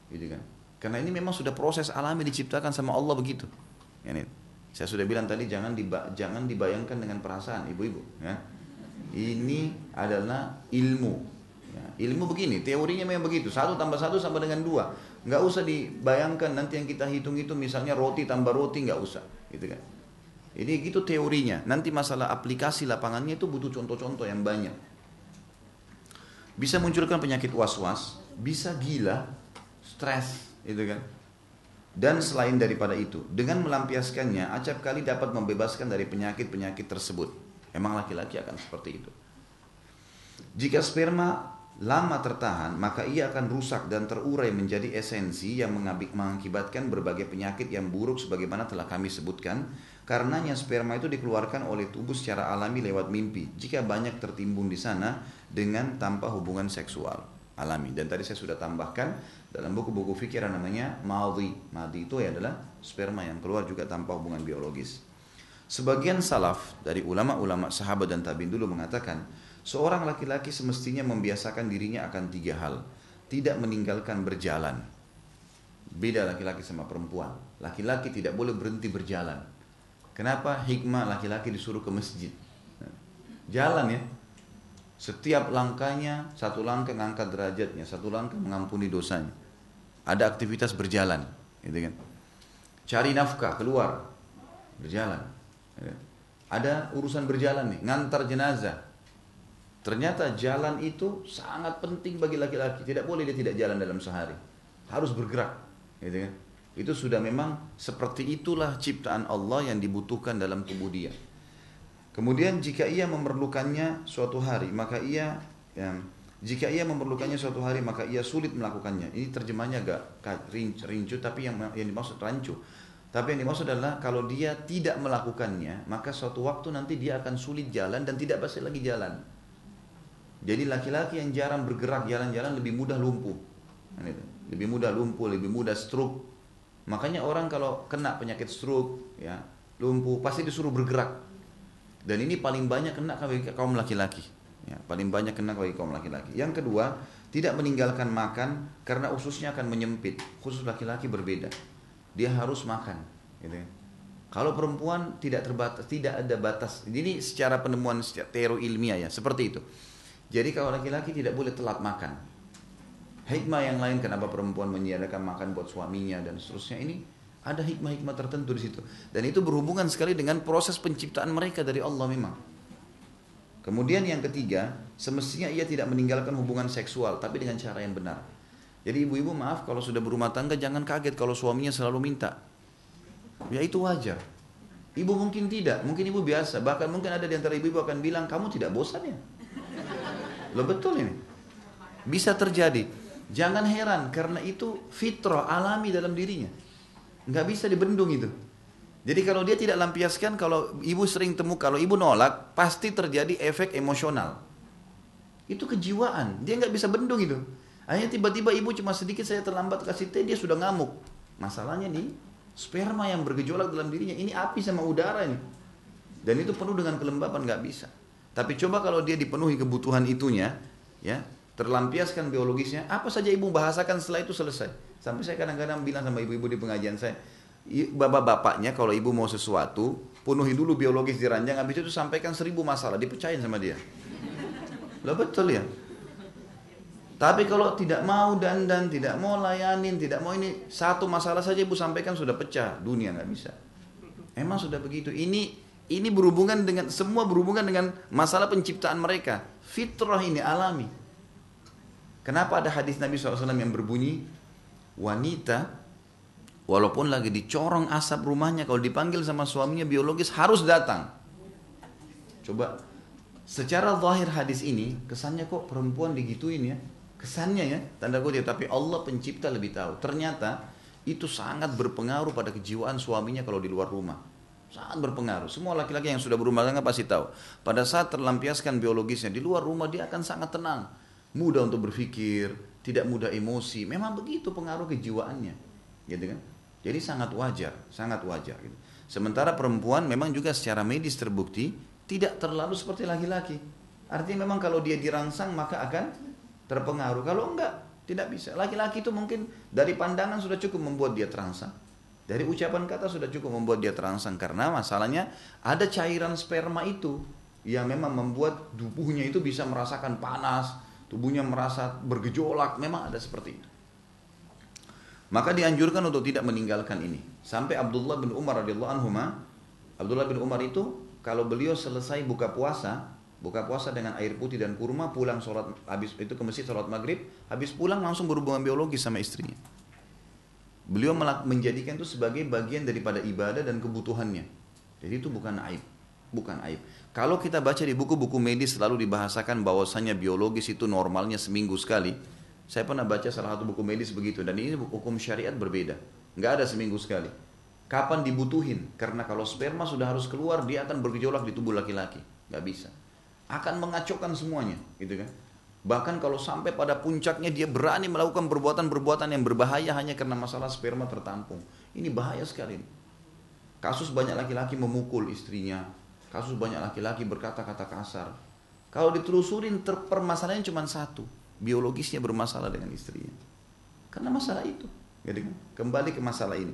Gitu kan. Karena ini memang sudah proses alami diciptakan sama Allah begitu. Ini. Saya sudah bilang tadi jangan diba jangan dibayangkan dengan perasaan ibu-ibu ya. Ini adalah ilmu. Ya. Ilmu begini, teorinya memang begitu. Satu tambah satu sama dengan dua. Nggak usah dibayangkan nanti yang kita hitung itu misalnya roti tambah roti nggak usah, gitu kan? Ini gitu teorinya. Nanti masalah aplikasi lapangannya itu butuh contoh-contoh yang banyak. Bisa munculkan penyakit was-was, bisa gila, stres, gitu kan? Dan selain daripada itu, dengan melampiaskannya, acap kali dapat membebaskan dari penyakit-penyakit tersebut. Emang laki-laki akan seperti itu. Jika sperma lama tertahan, maka ia akan rusak dan terurai menjadi esensi yang mengakibatkan berbagai penyakit yang buruk sebagaimana telah kami sebutkan. Karenanya sperma itu dikeluarkan oleh tubuh secara alami lewat mimpi. Jika banyak tertimbun di sana dengan tanpa hubungan seksual alami. Dan tadi saya sudah tambahkan dalam buku-buku fikir namanya madhi. Madhi itu adalah sperma yang keluar juga tanpa hubungan biologis. Sebagian salaf dari ulama-ulama sahabat dan tabiin dulu mengatakan, seorang laki-laki semestinya membiasakan dirinya akan tiga hal. Tidak meninggalkan berjalan. Beda laki-laki sama perempuan. Laki-laki tidak boleh berhenti berjalan. Kenapa hikmah laki-laki disuruh ke masjid? Jalan ya, setiap langkahnya satu langkah mengangkat derajatnya, satu langkah mengampuni dosanya. Ada aktivitas berjalan, gitu kan? Cari nafkah keluar, berjalan. Gitu. Ada urusan berjalan nih, ngantar jenazah. Ternyata jalan itu sangat penting bagi laki-laki. Tidak boleh dia tidak jalan dalam sehari. Harus bergerak, gitu kan? Itu sudah memang seperti itulah ciptaan Allah yang dibutuhkan dalam tubuh dia. Kemudian jika ia memerlukannya suatu hari, maka ia ya, jika ia memerlukannya suatu hari, maka ia sulit melakukannya. Ini terjemahnya agak rincu, rincu tapi yang yang dimaksud rancu. Tapi yang dimaksud adalah kalau dia tidak melakukannya, maka suatu waktu nanti dia akan sulit jalan dan tidak pasti lagi jalan. Jadi laki-laki yang jarang bergerak jalan-jalan lebih mudah lumpuh. Kan lebih mudah lumpuh, lebih mudah stroke. Makanya orang kalau kena penyakit stroke, ya lumpuh, pasti disuruh bergerak dan ini paling banyak kena bagi kaum laki-laki. Ya, paling banyak kena bagi kaum laki-laki. Yang kedua, tidak meninggalkan makan karena ususnya akan menyempit. Khusus laki-laki berbeda. Dia harus makan. Gitu ya. Kalau perempuan tidak terbatas, tidak ada batas. Ini secara penemuan teori ilmiah ya, seperti itu. Jadi kalau laki-laki tidak boleh telat makan. Hikmah yang lain kenapa perempuan menyediakan makan buat suaminya dan seterusnya ini ada hikmah-hikmah tertentu di situ. Dan itu berhubungan sekali dengan proses penciptaan mereka dari Allah memang. Kemudian yang ketiga, semestinya ia tidak meninggalkan hubungan seksual, tapi dengan cara yang benar. Jadi ibu-ibu maaf kalau sudah berumah tangga jangan kaget kalau suaminya selalu minta. Ya itu wajar. Ibu mungkin tidak, mungkin ibu biasa. Bahkan mungkin ada di antara ibu-ibu akan bilang, kamu tidak bosan ya? Lo betul ini. Bisa terjadi. Jangan heran, karena itu fitrah alami dalam dirinya nggak bisa dibendung itu. Jadi kalau dia tidak lampiaskan, kalau ibu sering temu, kalau ibu nolak, pasti terjadi efek emosional. Itu kejiwaan, dia nggak bisa bendung itu. Hanya tiba-tiba ibu cuma sedikit saya terlambat kasih teh, dia sudah ngamuk. Masalahnya nih, sperma yang bergejolak dalam dirinya, ini api sama udara ini. Dan itu penuh dengan kelembapan, nggak bisa. Tapi coba kalau dia dipenuhi kebutuhan itunya, ya terlampiaskan biologisnya, apa saja ibu bahasakan setelah itu selesai. Sampai saya kadang-kadang bilang sama ibu-ibu di pengajian saya, bapak-bapaknya kalau ibu mau sesuatu, penuhi dulu biologis di ranjang, habis itu sampaikan seribu masalah, dipercayain sama dia. Lo betul ya? Tapi kalau tidak mau dandan, tidak mau layanin, tidak mau ini, satu masalah saja ibu sampaikan sudah pecah, dunia nggak bisa. Emang sudah begitu. Ini ini berhubungan dengan semua berhubungan dengan masalah penciptaan mereka. Fitrah ini alami. Kenapa ada hadis Nabi SAW yang berbunyi wanita walaupun lagi dicorong asap rumahnya kalau dipanggil sama suaminya biologis harus datang. Coba secara zahir hadis ini kesannya kok perempuan digituin ya. Kesannya ya, tanda kutip tapi Allah pencipta lebih tahu. Ternyata itu sangat berpengaruh pada kejiwaan suaminya kalau di luar rumah. Sangat berpengaruh. Semua laki-laki yang sudah berumah tangga pasti tahu. Pada saat terlampiaskan biologisnya di luar rumah dia akan sangat tenang. Mudah untuk berpikir, tidak mudah emosi. Memang begitu pengaruh kejiwaannya, gitu kan? Jadi sangat wajar, sangat wajar. Gitu. Sementara perempuan memang juga secara medis terbukti tidak terlalu seperti laki-laki. Artinya memang kalau dia dirangsang maka akan terpengaruh. Kalau enggak, tidak bisa. Laki-laki itu mungkin dari pandangan sudah cukup membuat dia terangsang. Dari ucapan kata sudah cukup membuat dia terangsang karena masalahnya ada cairan sperma itu yang memang membuat tubuhnya itu bisa merasakan panas, tubuhnya merasa bergejolak, memang ada seperti itu. Maka dianjurkan untuk tidak meninggalkan ini. Sampai Abdullah bin Umar radhiyallahu anhu Abdullah bin Umar itu kalau beliau selesai buka puasa, buka puasa dengan air putih dan kurma, pulang sholat habis itu ke masjid sholat maghrib, habis pulang langsung berhubungan biologis sama istrinya. Beliau menjadikan itu sebagai bagian daripada ibadah dan kebutuhannya. Jadi itu bukan aib, bukan aib. Kalau kita baca di buku-buku medis selalu dibahasakan bahwasanya biologis itu normalnya seminggu sekali. Saya pernah baca salah satu buku medis begitu dan ini hukum syariat berbeda. Nggak ada seminggu sekali. Kapan dibutuhin? Karena kalau sperma sudah harus keluar, dia akan bergejolak di tubuh laki-laki. Nggak bisa. Akan mengacaukan semuanya, gitu kan? Bahkan kalau sampai pada puncaknya dia berani melakukan perbuatan-perbuatan yang berbahaya hanya karena masalah sperma tertampung. Ini bahaya sekali. Kasus banyak laki-laki memukul istrinya. Kasus banyak laki-laki berkata-kata kasar. Kalau ditelusurin permasalahannya cuma satu. Biologisnya bermasalah dengan istrinya. Karena masalah itu. Jadi? Kembali ke masalah ini.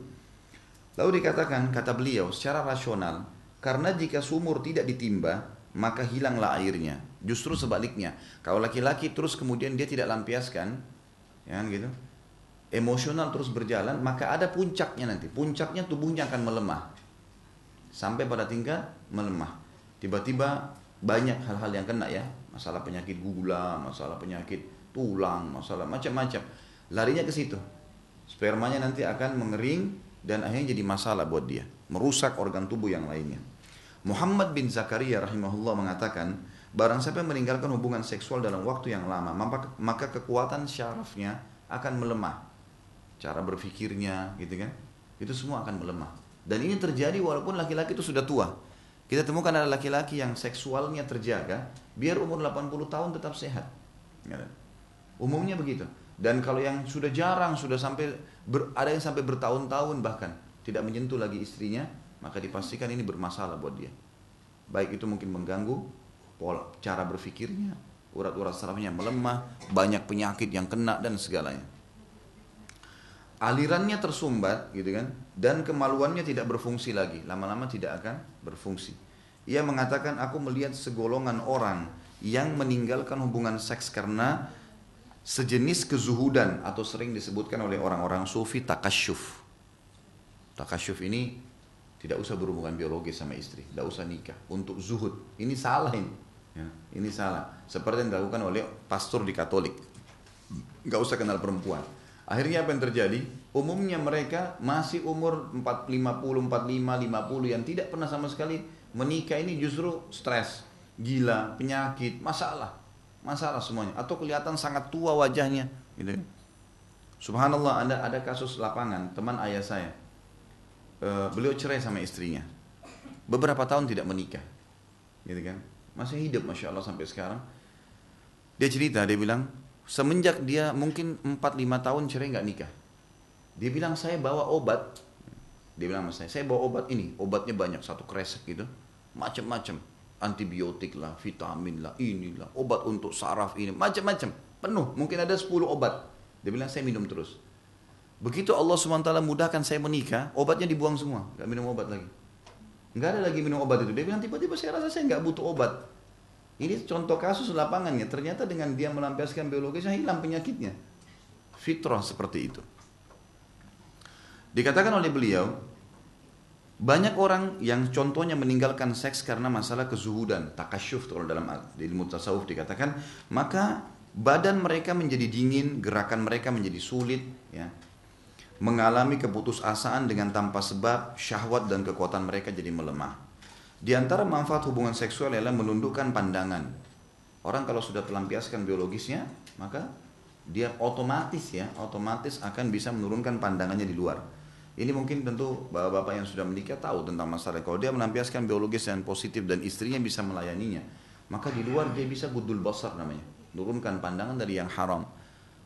Lalu dikatakan, kata beliau, secara rasional, karena jika sumur tidak ditimba, maka hilanglah airnya. Justru sebaliknya, kalau laki-laki terus kemudian dia tidak lampiaskan, ya kan gitu, emosional terus berjalan, maka ada puncaknya nanti. Puncaknya tubuhnya akan melemah. Sampai pada tingkat melemah. Tiba-tiba banyak hal-hal yang kena ya. Masalah penyakit gula, masalah penyakit tulang, masalah macam-macam. Larinya ke situ. Spermanya nanti akan mengering, dan akhirnya jadi masalah buat dia, merusak organ tubuh yang lainnya. Muhammad bin Zakaria rahimahullah mengatakan, barang siapa yang meninggalkan hubungan seksual dalam waktu yang lama, maka kekuatan syarafnya akan melemah. Cara berpikirnya, gitu kan? Itu semua akan melemah. Dan ini terjadi walaupun laki-laki itu sudah tua. Kita temukan ada laki-laki yang seksualnya terjaga, biar umur 80 tahun tetap sehat. Ya? Umumnya begitu. Dan kalau yang sudah jarang, sudah sampai ber, ada yang sampai bertahun-tahun bahkan tidak menyentuh lagi istrinya, maka dipastikan ini bermasalah buat dia. Baik itu mungkin mengganggu pola cara berpikirnya, urat-urat sarafnya melemah, banyak penyakit yang kena dan segalanya. Alirannya tersumbat gitu kan dan kemaluannya tidak berfungsi lagi, lama-lama tidak akan berfungsi. Ia mengatakan aku melihat segolongan orang yang meninggalkan hubungan seks karena sejenis kezuhudan atau sering disebutkan oleh orang-orang sufi takasyuf. Takasyuf ini tidak usah berhubungan biologis sama istri, tidak usah nikah untuk zuhud. Ini salah ini. Ya, ini salah. Seperti yang dilakukan oleh pastor di Katolik. Gak usah kenal perempuan. Akhirnya apa yang terjadi? Umumnya mereka masih umur 4, 50, 45, 50 yang tidak pernah sama sekali menikah ini justru stres, gila, penyakit, masalah masalah semuanya. Atau kelihatan sangat tua wajahnya gitu Subhanallah ada ada kasus lapangan teman ayah saya. E, beliau cerai sama istrinya. Beberapa tahun tidak menikah gitu kan. Masih hidup masya Allah sampai sekarang. Dia cerita dia bilang semenjak dia mungkin 4-5 tahun cerai nggak nikah dia bilang saya bawa obat dia bilang sama saya saya bawa obat ini obatnya banyak satu kresek gitu macam-macam antibiotik lah, vitamin lah, inilah, obat untuk saraf ini, macam-macam, penuh. Mungkin ada 10 obat. Dia bilang saya minum terus. Begitu Allah SWT mudahkan saya menikah, obatnya dibuang semua, nggak minum obat lagi. Nggak ada lagi minum obat itu. Dia bilang tiba-tiba saya rasa saya nggak butuh obat. Ini contoh kasus lapangannya. Ternyata dengan dia melampiaskan biologisnya hilang penyakitnya. Fitrah seperti itu. Dikatakan oleh beliau, banyak orang yang contohnya meninggalkan seks karena masalah kezuhudan, takasyuf kalau dalam ilmu tasawuf dikatakan, maka badan mereka menjadi dingin, gerakan mereka menjadi sulit, ya. Mengalami keputusasaan dengan tanpa sebab, syahwat dan kekuatan mereka jadi melemah. Di antara manfaat hubungan seksual adalah menundukkan pandangan. Orang kalau sudah pelampiaskan biologisnya, maka dia otomatis ya, otomatis akan bisa menurunkan pandangannya di luar. Ini mungkin tentu bapak-bapak yang sudah menikah tahu tentang masalah. Kalau dia melampiaskan biologis yang positif dan istrinya bisa melayaninya, maka di luar dia bisa budul basar namanya. Turunkan pandangan dari yang haram.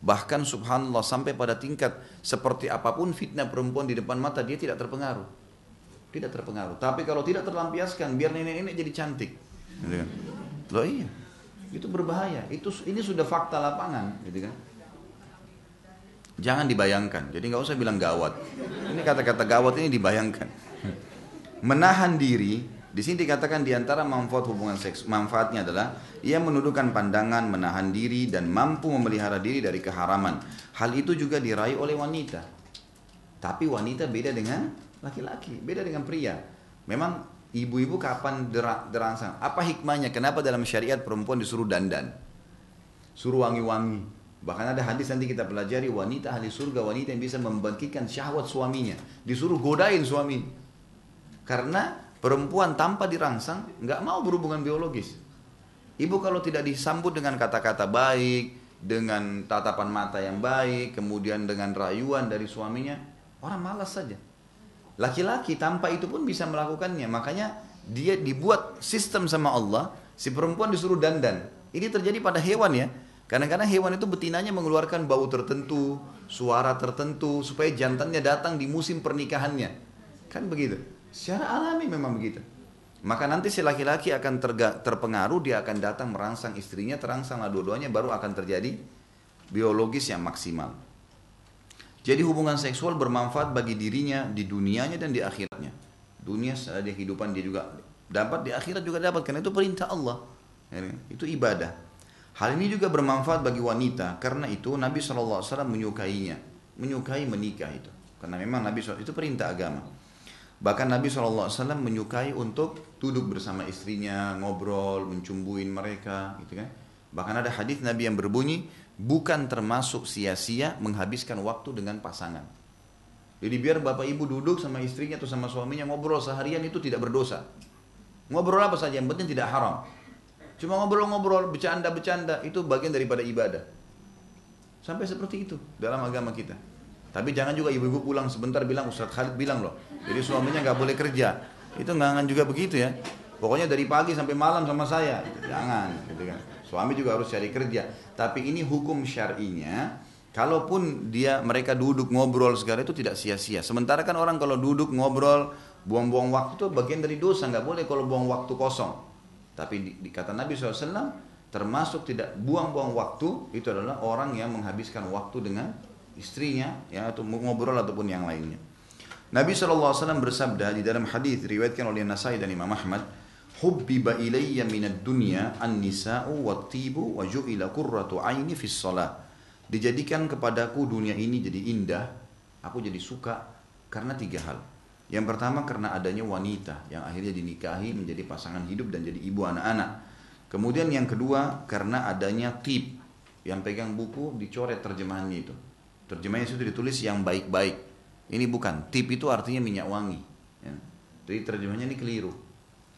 Bahkan subhanallah sampai pada tingkat seperti apa pun fitnah perempuan di depan mata dia tidak terpengaruh. Tidak terpengaruh. Tapi kalau tidak terlampiaskan biar nenek-nenek jadi cantik. Gitu kan? Loh iya. Itu berbahaya. Itu ini sudah fakta lapangan, gitu kan? Jangan dibayangkan. Jadi nggak usah bilang gawat. Ini kata-kata gawat ini dibayangkan. Menahan diri Di sini dikatakan di antara manfaat hubungan seks, manfaatnya adalah ia menundukkan pandangan, menahan diri dan mampu memelihara diri dari keharaman. Hal itu juga diraih oleh wanita. Tapi wanita beda dengan laki-laki, beda dengan pria. Memang ibu-ibu kapan derangsang? Apa hikmahnya? Kenapa dalam syariat perempuan disuruh dandan? Suruh wangi-wangi. Bahkan ada hadis nanti kita pelajari wanita ahli surga, wanita yang bisa membangkitkan syahwat suaminya. Disuruh godain suami. Karena Perempuan tanpa dirangsang nggak mau berhubungan biologis. Ibu kalau tidak disambut dengan kata-kata baik, dengan tatapan mata yang baik, kemudian dengan rayuan dari suaminya, orang malas saja. Laki-laki tanpa itu pun bisa melakukannya. Makanya dia dibuat sistem sama Allah, si perempuan disuruh dandan. Ini terjadi pada hewan ya. Kadang-kadang hewan itu betinanya mengeluarkan bau tertentu, suara tertentu, supaya jantannya datang di musim pernikahannya. Kan begitu. Secara alami memang begitu. Maka nanti si laki-laki akan terga, terpengaruh, dia akan datang merangsang istrinya, terangsanglah dua-duanya, baru akan terjadi biologis yang maksimal. Jadi hubungan seksual bermanfaat bagi dirinya di dunianya dan di akhiratnya. Dunia di kehidupan dia juga dapat, di akhirat juga dapat, karena itu perintah Allah. Ya, itu ibadah. Hal ini juga bermanfaat bagi wanita, karena itu Nabi SAW menyukainya, menyukai menikah itu. Karena memang Nabi SAW itu perintah agama. Bahkan Nabi SAW menyukai untuk duduk bersama istrinya, ngobrol, mencumbuin mereka, gitu kan. Bahkan ada hadis Nabi yang berbunyi, bukan termasuk sia-sia menghabiskan waktu dengan pasangan. Jadi biar bapak ibu duduk sama istrinya atau sama suaminya ngobrol seharian itu tidak berdosa. Ngobrol apa saja, yang penting tidak haram. Cuma ngobrol-ngobrol, bercanda-bercanda, itu bagian daripada ibadah. Sampai seperti itu dalam agama kita. Tapi jangan juga ibu-ibu pulang sebentar bilang Ustaz Khalid bilang loh. Jadi suaminya nggak boleh kerja. Itu nggak juga begitu ya. Pokoknya dari pagi sampai malam sama saya. Jangan gitu kan. Suami juga harus cari kerja. Tapi ini hukum syar'inya kalaupun dia mereka duduk ngobrol segala itu tidak sia-sia. Sementara kan orang kalau duduk ngobrol buang-buang waktu itu bagian dari dosa, nggak boleh kalau buang waktu kosong. Tapi di, di kata Nabi SAW termasuk tidak buang-buang waktu itu adalah orang yang menghabiskan waktu dengan istrinya ya atau ngobrol ataupun yang lainnya. Nabi SAW bersabda di dalam hadis riwayatkan oleh Nasai dan Imam Ahmad, "Hubbiba ilayya minad dunya an-nisa'u wat-tibu wa ju'ila qurratu aini fis shalah." Dijadikan kepadaku dunia ini jadi indah, aku jadi suka karena tiga hal. Yang pertama karena adanya wanita yang akhirnya dinikahi menjadi pasangan hidup dan jadi ibu anak-anak. Kemudian yang kedua karena adanya tip yang pegang buku dicoret terjemahannya itu. Terjemahnya itu ditulis yang baik-baik. Ini bukan. Tip itu artinya minyak wangi. Ya. Jadi terjemahnya ini keliru.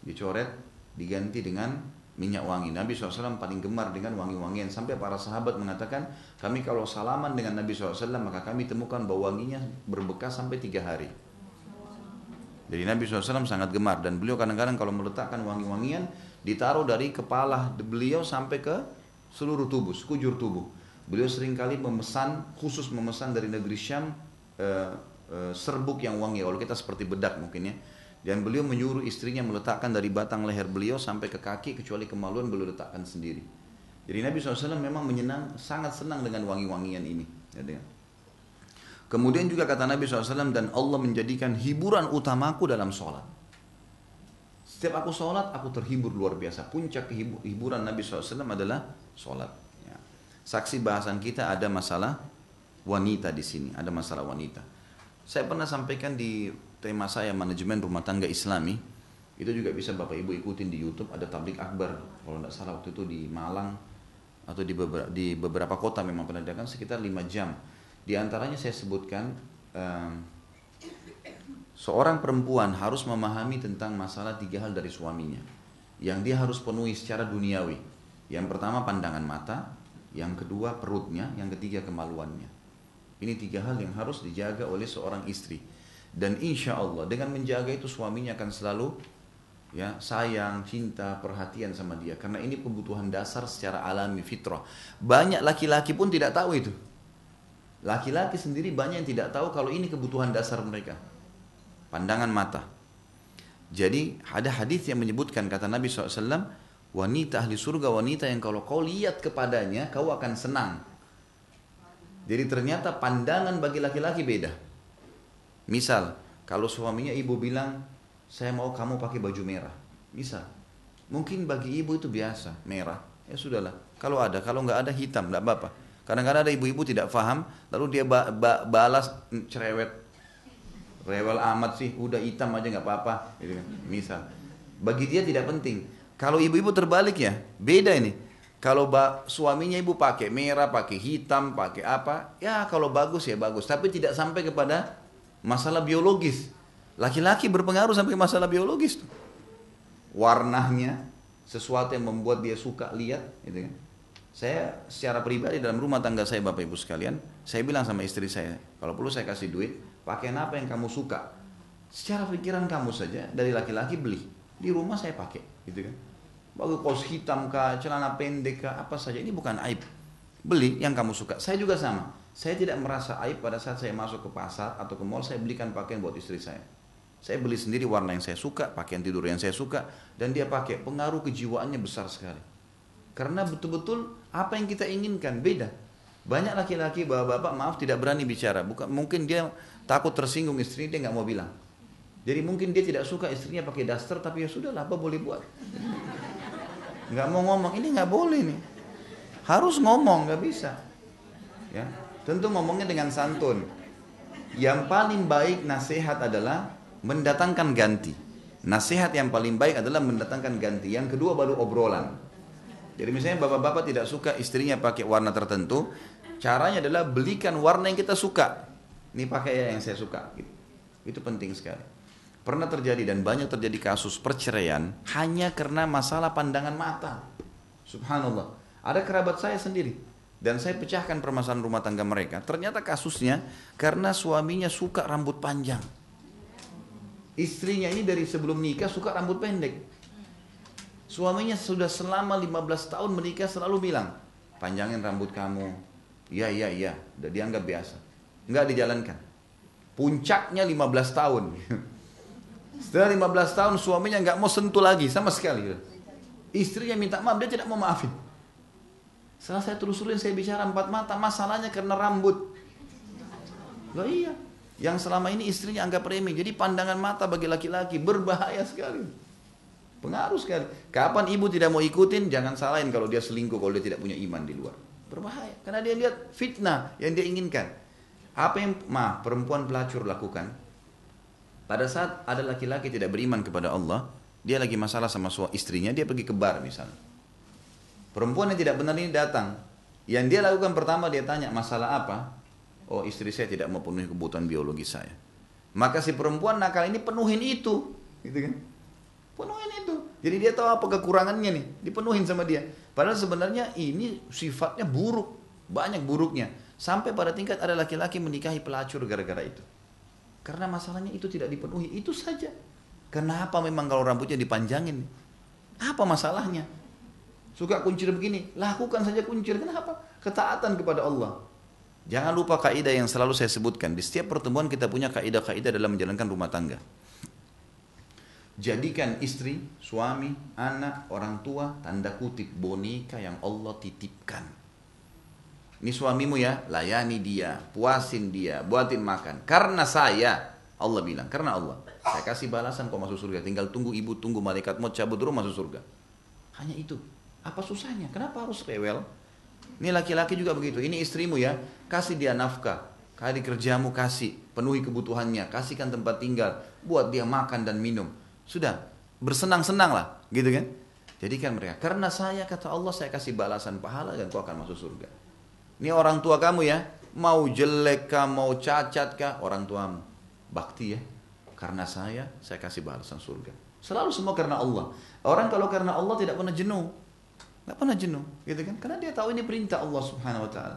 Dicoret, diganti dengan minyak wangi. Nabi SAW paling gemar dengan wangi-wangian. Sampai para sahabat mengatakan, kami kalau salaman dengan Nabi SAW, maka kami temukan bau wanginya berbekas sampai tiga hari. Jadi Nabi SAW sangat gemar. Dan beliau kadang-kadang kalau meletakkan wangi-wangian, ditaruh dari kepala beliau sampai ke seluruh tubuh, sekujur tubuh. Beliau sering kali memesan, khusus memesan dari negeri Syam uh, uh, serbuk yang wangi. Kalau kita seperti bedak mungkin ya. Dan beliau menyuruh istrinya meletakkan dari batang leher beliau sampai ke kaki kecuali kemaluan beliau letakkan sendiri. Jadi Nabi SAW memang menyenang, sangat senang dengan wangi-wangian ini. Ya. Kemudian juga kata Nabi SAW dan Allah menjadikan hiburan utamaku dalam sholat. Setiap aku sholat, aku terhibur luar biasa. Puncak hiburan Nabi SAW adalah sholat. Saksi bahasan kita ada masalah wanita di sini, ada masalah wanita. Saya pernah sampaikan di tema saya manajemen rumah tangga Islami. Itu juga bisa Bapak Ibu ikutin di YouTube ada tablik akbar. Kalau tidak salah waktu itu di Malang atau di beberapa, di beberapa kota memang pernah diadakan sekitar 5 jam. Di antaranya saya sebutkan um, seorang perempuan harus memahami tentang masalah tiga hal dari suaminya yang dia harus penuhi secara duniawi. Yang pertama pandangan mata, yang kedua perutnya, yang ketiga kemaluannya. Ini tiga hal yang harus dijaga oleh seorang istri. Dan insya Allah dengan menjaga itu suaminya akan selalu ya sayang, cinta, perhatian sama dia. Karena ini kebutuhan dasar secara alami fitrah. Banyak laki-laki pun tidak tahu itu. Laki-laki sendiri banyak yang tidak tahu kalau ini kebutuhan dasar mereka. Pandangan mata. Jadi ada hadis yang menyebutkan kata Nabi SAW, Wanita ahli surga, wanita yang kalau kau lihat kepadanya, kau akan senang. Jadi ternyata pandangan bagi laki-laki beda. Misal, kalau suaminya ibu bilang, saya mau kamu pakai baju merah. Misal, mungkin bagi ibu itu biasa, merah. Ya sudahlah, kalau ada, kalau nggak ada hitam, nggak apa-apa. Kadang-kadang ada ibu-ibu tidak paham, lalu dia ba ba balas cerewet, rewel amat sih, udah hitam aja nggak apa-apa, gitu kan. Misal, bagi dia tidak penting. Kalau ibu-ibu terbalik ya, beda ini. Kalau suaminya ibu pakai merah, pakai hitam, pakai apa, ya kalau bagus ya bagus. Tapi tidak sampai kepada masalah biologis. Laki-laki berpengaruh sampai masalah biologis. Warnanya, sesuatu yang membuat dia suka lihat, gitu kan. Saya secara pribadi dalam rumah tangga saya Bapak Ibu sekalian, saya bilang sama istri saya, kalau perlu saya kasih duit, pakaian apa yang kamu suka. Secara pikiran kamu saja dari laki-laki beli. Di rumah saya pakai, gitu kan. Bagus kaos hitam kah, celana pendek kah, apa saja. Ini bukan aib. Beli yang kamu suka. Saya juga sama. Saya tidak merasa aib pada saat saya masuk ke pasar atau ke mall, saya belikan pakaian buat istri saya. Saya beli sendiri warna yang saya suka, pakaian tidur yang saya suka, dan dia pakai. Pengaruh kejiwaannya besar sekali. Karena betul-betul apa yang kita inginkan beda. Banyak laki-laki bapak-bapak maaf tidak berani bicara. Bukan mungkin dia takut tersinggung istri dia nggak mau bilang. Jadi mungkin dia tidak suka istrinya pakai daster tapi ya sudah apa boleh buat. Nggak mau ngomong ini nggak boleh nih. Harus ngomong nggak bisa. Ya tentu ngomongnya dengan santun. Yang paling baik nasihat adalah mendatangkan ganti. Nasihat yang paling baik adalah mendatangkan ganti. Yang kedua baru obrolan. Jadi misalnya bapak-bapak tidak suka istrinya pakai warna tertentu, caranya adalah belikan warna yang kita suka. Ini pakai ya yang saya suka. Itu penting sekali. Pernah terjadi dan banyak terjadi kasus perceraian hanya karena masalah pandangan mata. Subhanallah. Ada kerabat saya sendiri dan saya pecahkan permasalahan rumah tangga mereka. Ternyata kasusnya karena suaminya suka rambut panjang. Istrinya ini dari sebelum nikah suka rambut pendek. Suaminya sudah selama 15 tahun menikah selalu bilang, panjangin rambut kamu. Iya, iya, iya. Udah dianggap biasa. Enggak dijalankan. Puncaknya 15 tahun. Setelah 15 tahun suaminya nggak mau sentuh lagi sama sekali. Istrinya minta maaf, dia tidak mau maafin. Setelah saya telusurin, saya bicara empat mata, masalahnya karena rambut. Loh iya, yang selama ini istrinya anggap remeh. Jadi pandangan mata bagi laki-laki berbahaya sekali. Pengaruh sekali. Kapan ibu tidak mau ikutin, jangan salahin kalau dia selingkuh, kalau dia tidak punya iman di luar. Berbahaya. Karena dia lihat fitnah yang dia inginkan. Apa yang ma perempuan pelacur lakukan? Pada saat ada laki-laki tidak beriman kepada Allah, dia lagi masalah sama suami istrinya, dia pergi ke bar misalnya. Perempuan yang tidak benar ini datang. Yang dia lakukan pertama dia tanya masalah apa? Oh istri saya tidak mau penuhi kebutuhan biologi saya. Maka si perempuan nakal ini penuhin itu, gitu kan? Penuhin itu. Jadi dia tahu apa kekurangannya nih, dipenuhin sama dia. Padahal sebenarnya ini sifatnya buruk, banyak buruknya. Sampai pada tingkat ada laki-laki menikahi pelacur gara-gara itu. Karena masalahnya itu tidak dipenuhi, itu saja. Kenapa memang kalau rambutnya dipanjangin? Apa masalahnya? Suka kuncir begini, lakukan saja kuncir. Kenapa? Ketaatan kepada Allah. Jangan lupa kaidah yang selalu saya sebutkan. Di setiap pertemuan kita punya kaidah-kaidah dalam menjalankan rumah tangga. Jadikan istri, suami, anak, orang tua, tanda kutip boneka yang Allah titipkan. Ini suamimu ya, layani dia, puasin dia, buatin makan. Karena saya, Allah bilang, karena Allah. Saya kasih balasan kau masuk surga. Tinggal tunggu ibu, tunggu malaikat mau cabut rumah masuk surga. Hanya itu. Apa susahnya? Kenapa harus rewel? Ini laki-laki juga begitu. Ini istrimu ya, kasih dia nafkah. Kali kerjamu kasih, penuhi kebutuhannya, kasihkan tempat tinggal, buat dia makan dan minum. Sudah, bersenang-senang lah, gitu kan? Jadikan mereka. Karena saya kata Allah saya kasih balasan pahala dan kau akan masuk surga. Ini orang tua kamu ya, mau jelek kah, mau cacat kah, orang tuamu. Bakti ya. Karena saya, saya kasih balasan surga. Selalu semua karena Allah. Orang kalau karena Allah tidak pernah jenuh. Tidak pernah jenuh, gitu kan? Karena dia tahu ini perintah Allah Subhanahu wa taala.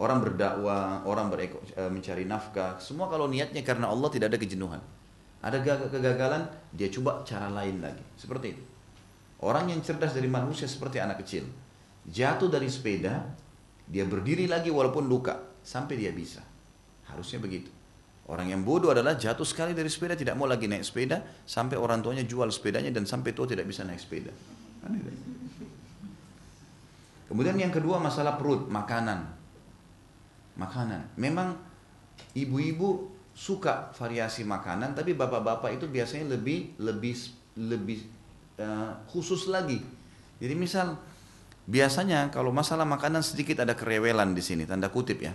Orang berdakwah, orang bereko, eh, mencari nafkah, semua kalau niatnya karena Allah tidak ada kejenuhan. Ada kegagalan, dia coba cara lain lagi. Seperti itu. Orang yang cerdas dari manusia seperti anak kecil. Jatuh dari sepeda, dia berdiri lagi walaupun luka. Sampai dia bisa. Harusnya begitu. Orang yang bodoh adalah jatuh sekali dari sepeda, tidak mau lagi naik sepeda, sampai orang tuanya jual sepedanya dan sampai tua tidak bisa naik sepeda. Kemudian yang kedua masalah perut, makanan. Makanan. Memang ibu-ibu suka variasi makanan, tapi bapak-bapak itu biasanya lebih lebih lebih uh, khusus lagi. Jadi misal biasanya kalau masalah makanan sedikit ada kerewelan di sini, tanda kutip ya.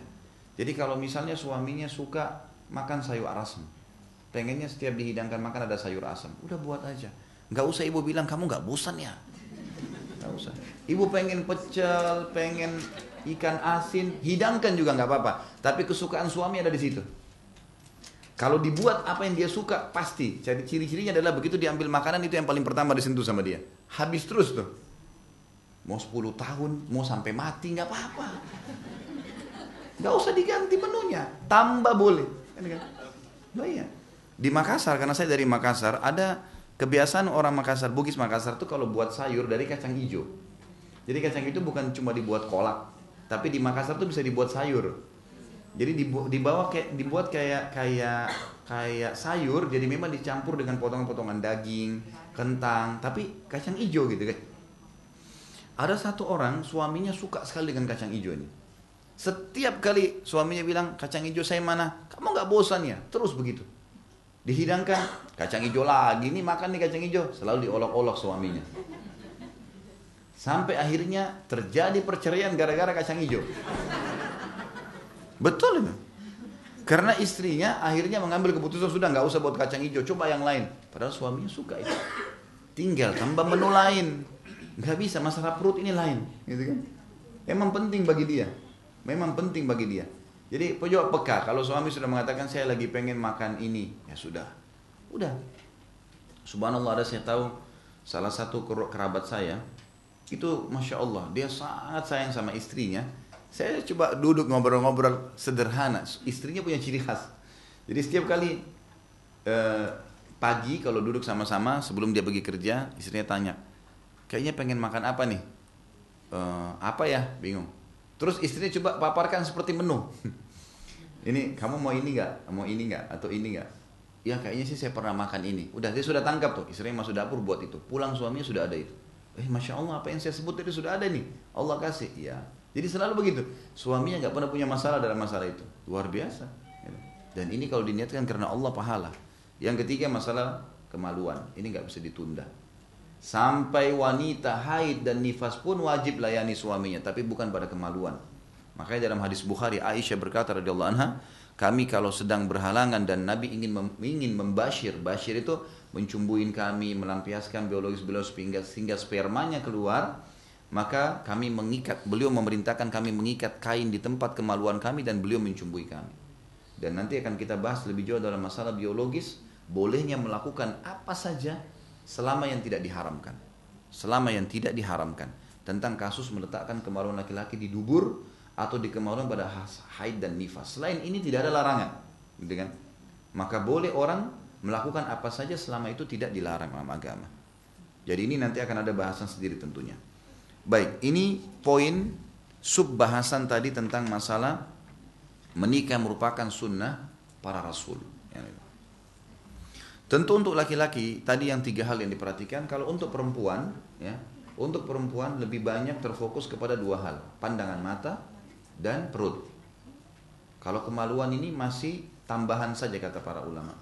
Jadi kalau misalnya suaminya suka makan sayur asam, pengennya setiap dihidangkan makan ada sayur asam, udah buat aja. Nggak usah ibu bilang kamu nggak bosan ya. Nggak usah. Ibu pengen pecel, pengen ikan asin, hidangkan juga nggak apa-apa. Tapi kesukaan suami ada di situ. Kalau dibuat apa yang dia suka, pasti. Jadi ciri-cirinya adalah begitu diambil makanan itu yang paling pertama disentuh sama dia. Habis terus tuh. Mau 10 tahun, mau sampai mati nggak apa-apa. Nggak usah diganti menunya, tambah boleh. Nah, iya. Di Makassar, karena saya dari Makassar, ada kebiasaan orang Makassar, Bugis Makassar tuh kalau buat sayur dari kacang hijau. Jadi kacang itu bukan cuma dibuat kolak, tapi di Makassar tuh bisa dibuat sayur. Jadi dibawa kayak dibuat kayak kayak kayak sayur, jadi memang dicampur dengan potongan-potongan daging, kentang, tapi kacang hijau gitu kan. Ada satu orang suaminya suka sekali dengan kacang hijau ini. Setiap kali suaminya bilang kacang hijau saya mana, kamu nggak bosan ya? Terus begitu. Dihidangkan kacang hijau lagi, nih makan nih kacang hijau, selalu diolok-olok suaminya. Sampai akhirnya terjadi perceraian gara-gara kacang hijau. Betul itu. Karena istrinya akhirnya mengambil keputusan sudah nggak usah buat kacang hijau, coba yang lain. Padahal suaminya suka itu. Tinggal tambah menu lain. Nggak bisa masalah perut ini lain, gitu kan? Memang penting bagi dia. Memang penting bagi dia. Jadi coba peka. Kalau suami sudah mengatakan saya lagi pengen makan ini, ya sudah. Udah. Subhanallah ada saya tahu salah satu kerabat saya itu masya Allah dia sangat sayang sama istrinya saya coba duduk ngobrol-ngobrol sederhana. Istrinya punya ciri khas. Jadi setiap kali eh, pagi kalau duduk sama-sama sebelum dia pergi kerja, istrinya tanya, kayaknya pengen makan apa nih? Eh, apa ya? Bingung. Terus istrinya coba paparkan seperti menu. ini kamu mau ini nggak? Mau ini nggak? Atau ini nggak? Ya kayaknya sih saya pernah makan ini. Udah dia sudah tangkap tuh. Istrinya masuk dapur buat itu. Pulang suaminya sudah ada itu. Eh masya Allah apa yang saya sebut tadi sudah ada nih. Allah kasih. Ya jadi selalu begitu. Suaminya nggak pernah punya masalah dalam masalah itu. Luar biasa. Dan ini kalau diniatkan karena Allah pahala. Yang ketiga masalah kemaluan. Ini nggak bisa ditunda. Sampai wanita haid dan nifas pun wajib layani suaminya, tapi bukan pada kemaluan. Makanya dalam hadis Bukhari Aisyah berkata radhiyallahu anha, kami kalau sedang berhalangan dan Nabi ingin mem, ingin membashir, bashir itu mencumbuin kami, melampiaskan biologis beliau sehingga, sehingga spermanya keluar, maka kami mengikat, beliau memerintahkan kami mengikat kain di tempat kemaluan kami dan beliau mencumbui kami. Dan nanti akan kita bahas lebih jauh dalam masalah biologis, bolehnya melakukan apa saja selama yang tidak diharamkan. Selama yang tidak diharamkan. Tentang kasus meletakkan kemaluan laki-laki di dubur atau di kemaluan pada haid dan nifas. Selain ini tidak ada larangan. Gitu kan? Maka boleh orang melakukan apa saja selama itu tidak dilarang dalam agama. Jadi ini nanti akan ada bahasan sendiri tentunya. Baik, ini poin sub bahasan tadi tentang masalah menikah merupakan sunnah para rasul. Tentu untuk laki-laki tadi yang tiga hal yang diperhatikan. Kalau untuk perempuan, ya, untuk perempuan lebih banyak terfokus kepada dua hal, pandangan mata dan perut. Kalau kemaluan ini masih tambahan saja kata para ulama.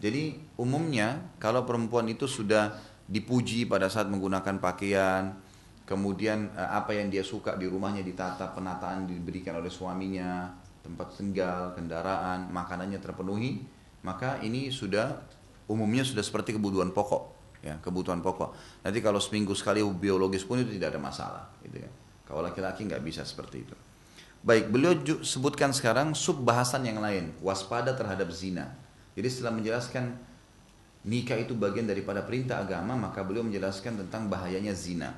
Jadi umumnya kalau perempuan itu sudah dipuji pada saat menggunakan pakaian, kemudian eh, apa yang dia suka di rumahnya ditata penataan diberikan oleh suaminya tempat tinggal kendaraan makanannya terpenuhi maka ini sudah umumnya sudah seperti kebutuhan pokok ya kebutuhan pokok nanti kalau seminggu sekali biologis pun itu tidak ada masalah gitu ya kalau laki-laki nggak bisa seperti itu baik beliau sebutkan sekarang sub bahasan yang lain waspada terhadap zina jadi setelah menjelaskan nikah itu bagian daripada perintah agama maka beliau menjelaskan tentang bahayanya zina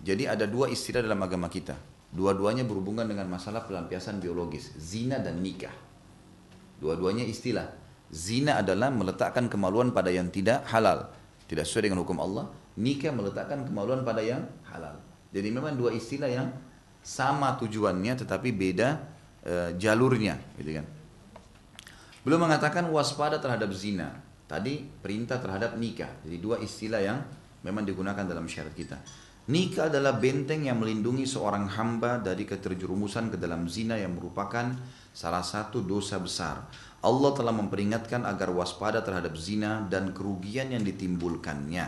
jadi ada dua istilah dalam agama kita. Dua-duanya berhubungan dengan masalah pelampiasan biologis, zina dan nikah. Dua-duanya istilah. Zina adalah meletakkan kemaluan pada yang tidak halal, tidak sesuai dengan hukum Allah. Nikah meletakkan kemaluan pada yang halal. Jadi memang dua istilah yang sama tujuannya tetapi beda e, jalurnya, gitu kan. Belum mengatakan waspada terhadap zina. Tadi perintah terhadap nikah. Jadi dua istilah yang memang digunakan dalam syariat kita. Nikah adalah benteng yang melindungi seorang hamba dari keterjerumusan ke dalam zina yang merupakan salah satu dosa besar. Allah telah memperingatkan agar waspada terhadap zina dan kerugian yang ditimbulkannya.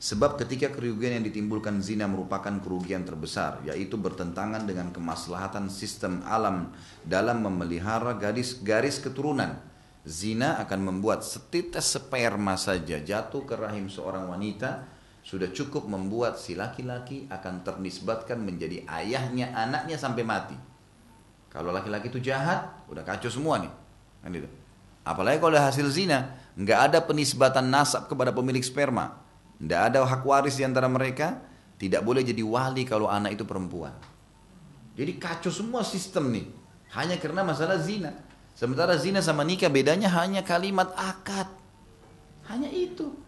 Sebab ketika kerugian yang ditimbulkan zina merupakan kerugian terbesar, yaitu bertentangan dengan kemaslahatan sistem alam dalam memelihara garis garis keturunan. Zina akan membuat setites sperma saja jatuh ke rahim seorang wanita sudah cukup membuat si laki-laki akan ternisbatkan menjadi ayahnya anaknya sampai mati. Kalau laki-laki itu jahat, udah kacau semua nih. Kan itu. Apalagi kalau ada hasil zina, nggak ada penisbatan nasab kepada pemilik sperma. Nggak ada hak waris di antara mereka, tidak boleh jadi wali kalau anak itu perempuan. Jadi kacau semua sistem nih. Hanya karena masalah zina. Sementara zina sama nikah bedanya hanya kalimat akad. Hanya itu.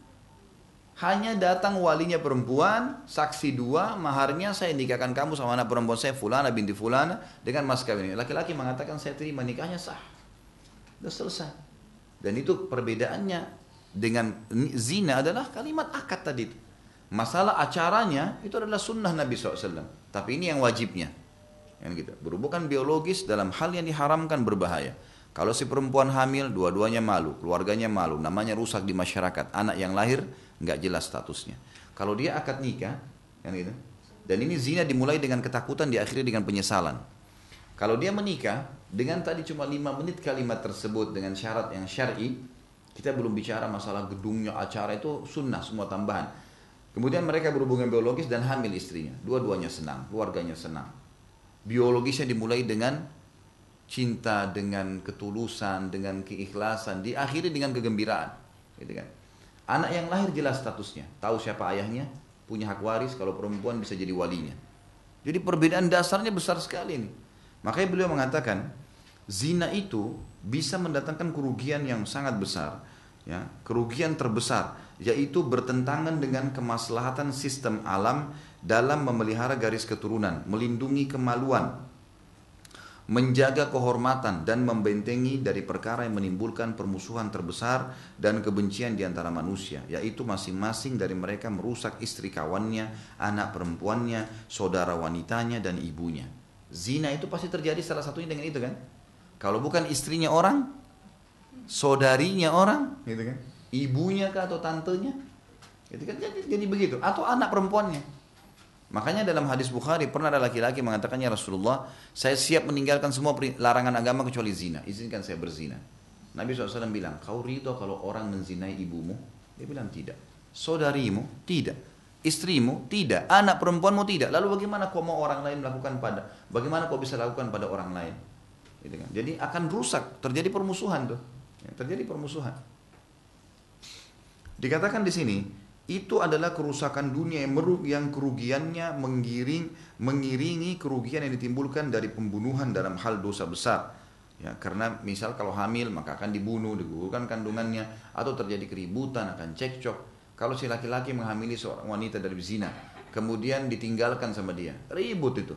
Hanya datang walinya perempuan, saksi dua, maharnya saya nikahkan kamu sama anak perempuan saya fulana binti fulana dengan mas kawin. Laki-laki mengatakan saya terima nikahnya sah. Sudah selesai. Dan itu perbedaannya dengan zina adalah kalimat akad tadi. Masalah acaranya itu adalah sunnah Nabi SAW. Tapi ini yang wajibnya. Yang gitu. Berhubungan biologis dalam hal yang diharamkan berbahaya. Kalau si perempuan hamil, dua-duanya malu, keluarganya malu, namanya rusak di masyarakat. Anak yang lahir nggak jelas statusnya. Kalau dia akad nikah, kan gitu. Dan ini zina dimulai dengan ketakutan, diakhiri dengan penyesalan. Kalau dia menikah dengan tadi cuma lima menit kalimat tersebut dengan syarat yang syar'i, kita belum bicara masalah gedungnya acara itu sunnah semua tambahan. Kemudian mereka berhubungan biologis dan hamil istrinya. Dua-duanya senang, keluarganya senang. Biologisnya dimulai dengan cinta, dengan ketulusan, dengan keikhlasan, diakhiri dengan kegembiraan. Gitu kan? Anak yang lahir jelas statusnya, tahu siapa ayahnya, punya hak waris, kalau perempuan bisa jadi walinya. Jadi perbedaan dasarnya besar sekali ini. Makanya beliau mengatakan, zina itu bisa mendatangkan kerugian yang sangat besar. Ya, kerugian terbesar yaitu bertentangan dengan kemaslahatan sistem alam dalam memelihara garis keturunan, melindungi kemaluan, menjaga kehormatan dan membentengi dari perkara yang menimbulkan permusuhan terbesar dan kebencian di antara manusia, yaitu masing-masing dari mereka merusak istri kawannya, anak perempuannya, saudara wanitanya dan ibunya. Zina itu pasti terjadi salah satunya dengan itu kan? Kalau bukan istrinya orang, saudarinya orang, gitu kan? Ibunya kah atau tantenya? Gitu kan jadi, jadi begitu atau anak perempuannya. Makanya dalam hadis Bukhari pernah ada laki-laki mengatakannya Rasulullah, saya siap meninggalkan semua larangan agama kecuali zina. Izinkan saya berzina. Nabi SAW bilang, kau rito kalau orang menzinai ibumu? Dia bilang tidak. Saudarimu? Tidak. Istrimu? Tidak. Anak perempuanmu? Tidak. Lalu bagaimana kau mau orang lain melakukan pada? Bagaimana kau bisa lakukan pada orang lain? Gitu kan. Jadi akan rusak. Terjadi permusuhan tuh. Ya, terjadi permusuhan. Dikatakan di sini, itu adalah kerusakan dunia yang, meru, yang kerugiannya mengiring, mengiringi kerugian yang ditimbulkan dari pembunuhan dalam hal dosa besar. Ya, karena misal kalau hamil maka akan dibunuh, digugurkan kandungannya, atau terjadi keributan, akan cekcok. Kalau si laki-laki menghamili seorang wanita dari zina, kemudian ditinggalkan sama dia, ribut itu.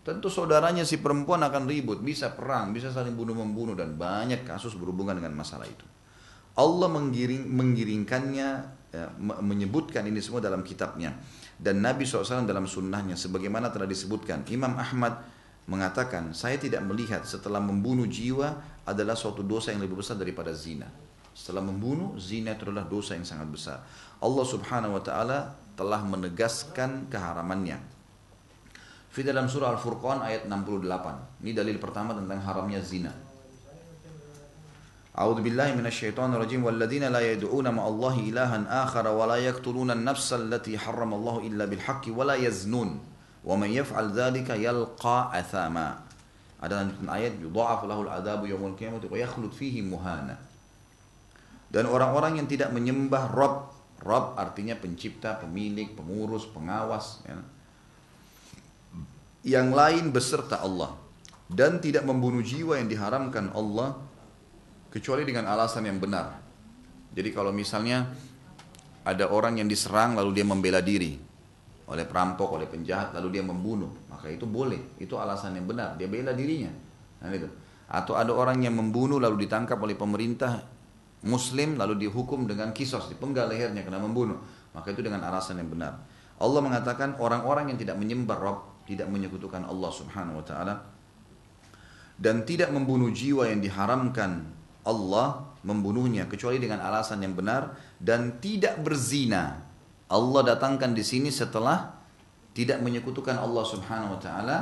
Tentu saudaranya si perempuan akan ribut, bisa perang, bisa saling bunuh-membunuh, dan banyak kasus berhubungan dengan masalah itu. Allah menggiring, menggiringkannya ya, menyebutkan ini semua dalam kitabnya. Dan Nabi SAW dalam sunnahnya sebagaimana telah disebutkan Imam Ahmad mengatakan saya tidak melihat setelah membunuh jiwa adalah suatu dosa yang lebih besar daripada zina. Setelah membunuh zina itu adalah dosa yang sangat besar. Allah subhanahu wa ta'ala telah menegaskan keharamannya. Di dalam surah Al-Furqan ayat 68 ini dalil pertama tentang haramnya zina أعوذ بالله من الشيطان الرجيم والذين لا يدعون مع الله إلها آخر ولا يقتلون النفس التي حرم الله إلا بالحق ولا يزنون ومن يفعل ذلك يلقى أثاما ada lanjutan ayat yudha'af lahul adabu yaumul qiyamah wa yakhlud fihi muhana dan orang-orang yang tidak menyembah Rob Rob artinya pencipta, pemilik, pengurus, pengawas ya. yang lain beserta Allah dan tidak membunuh jiwa yang diharamkan Allah kecuali dengan alasan yang benar. Jadi kalau misalnya ada orang yang diserang lalu dia membela diri oleh perampok, oleh penjahat lalu dia membunuh, maka itu boleh. Itu alasan yang benar, dia bela dirinya. Nah, itu. Atau ada orang yang membunuh lalu ditangkap oleh pemerintah muslim lalu dihukum dengan kisos, dipenggal lehernya karena membunuh. Maka itu dengan alasan yang benar. Allah mengatakan orang-orang yang tidak menyembah Rabb, tidak menyekutukan Allah Subhanahu wa taala dan tidak membunuh jiwa yang diharamkan Allah membunuhnya kecuali dengan alasan yang benar dan tidak berzina. Allah datangkan di sini setelah tidak menyekutukan Allah Subhanahu wa taala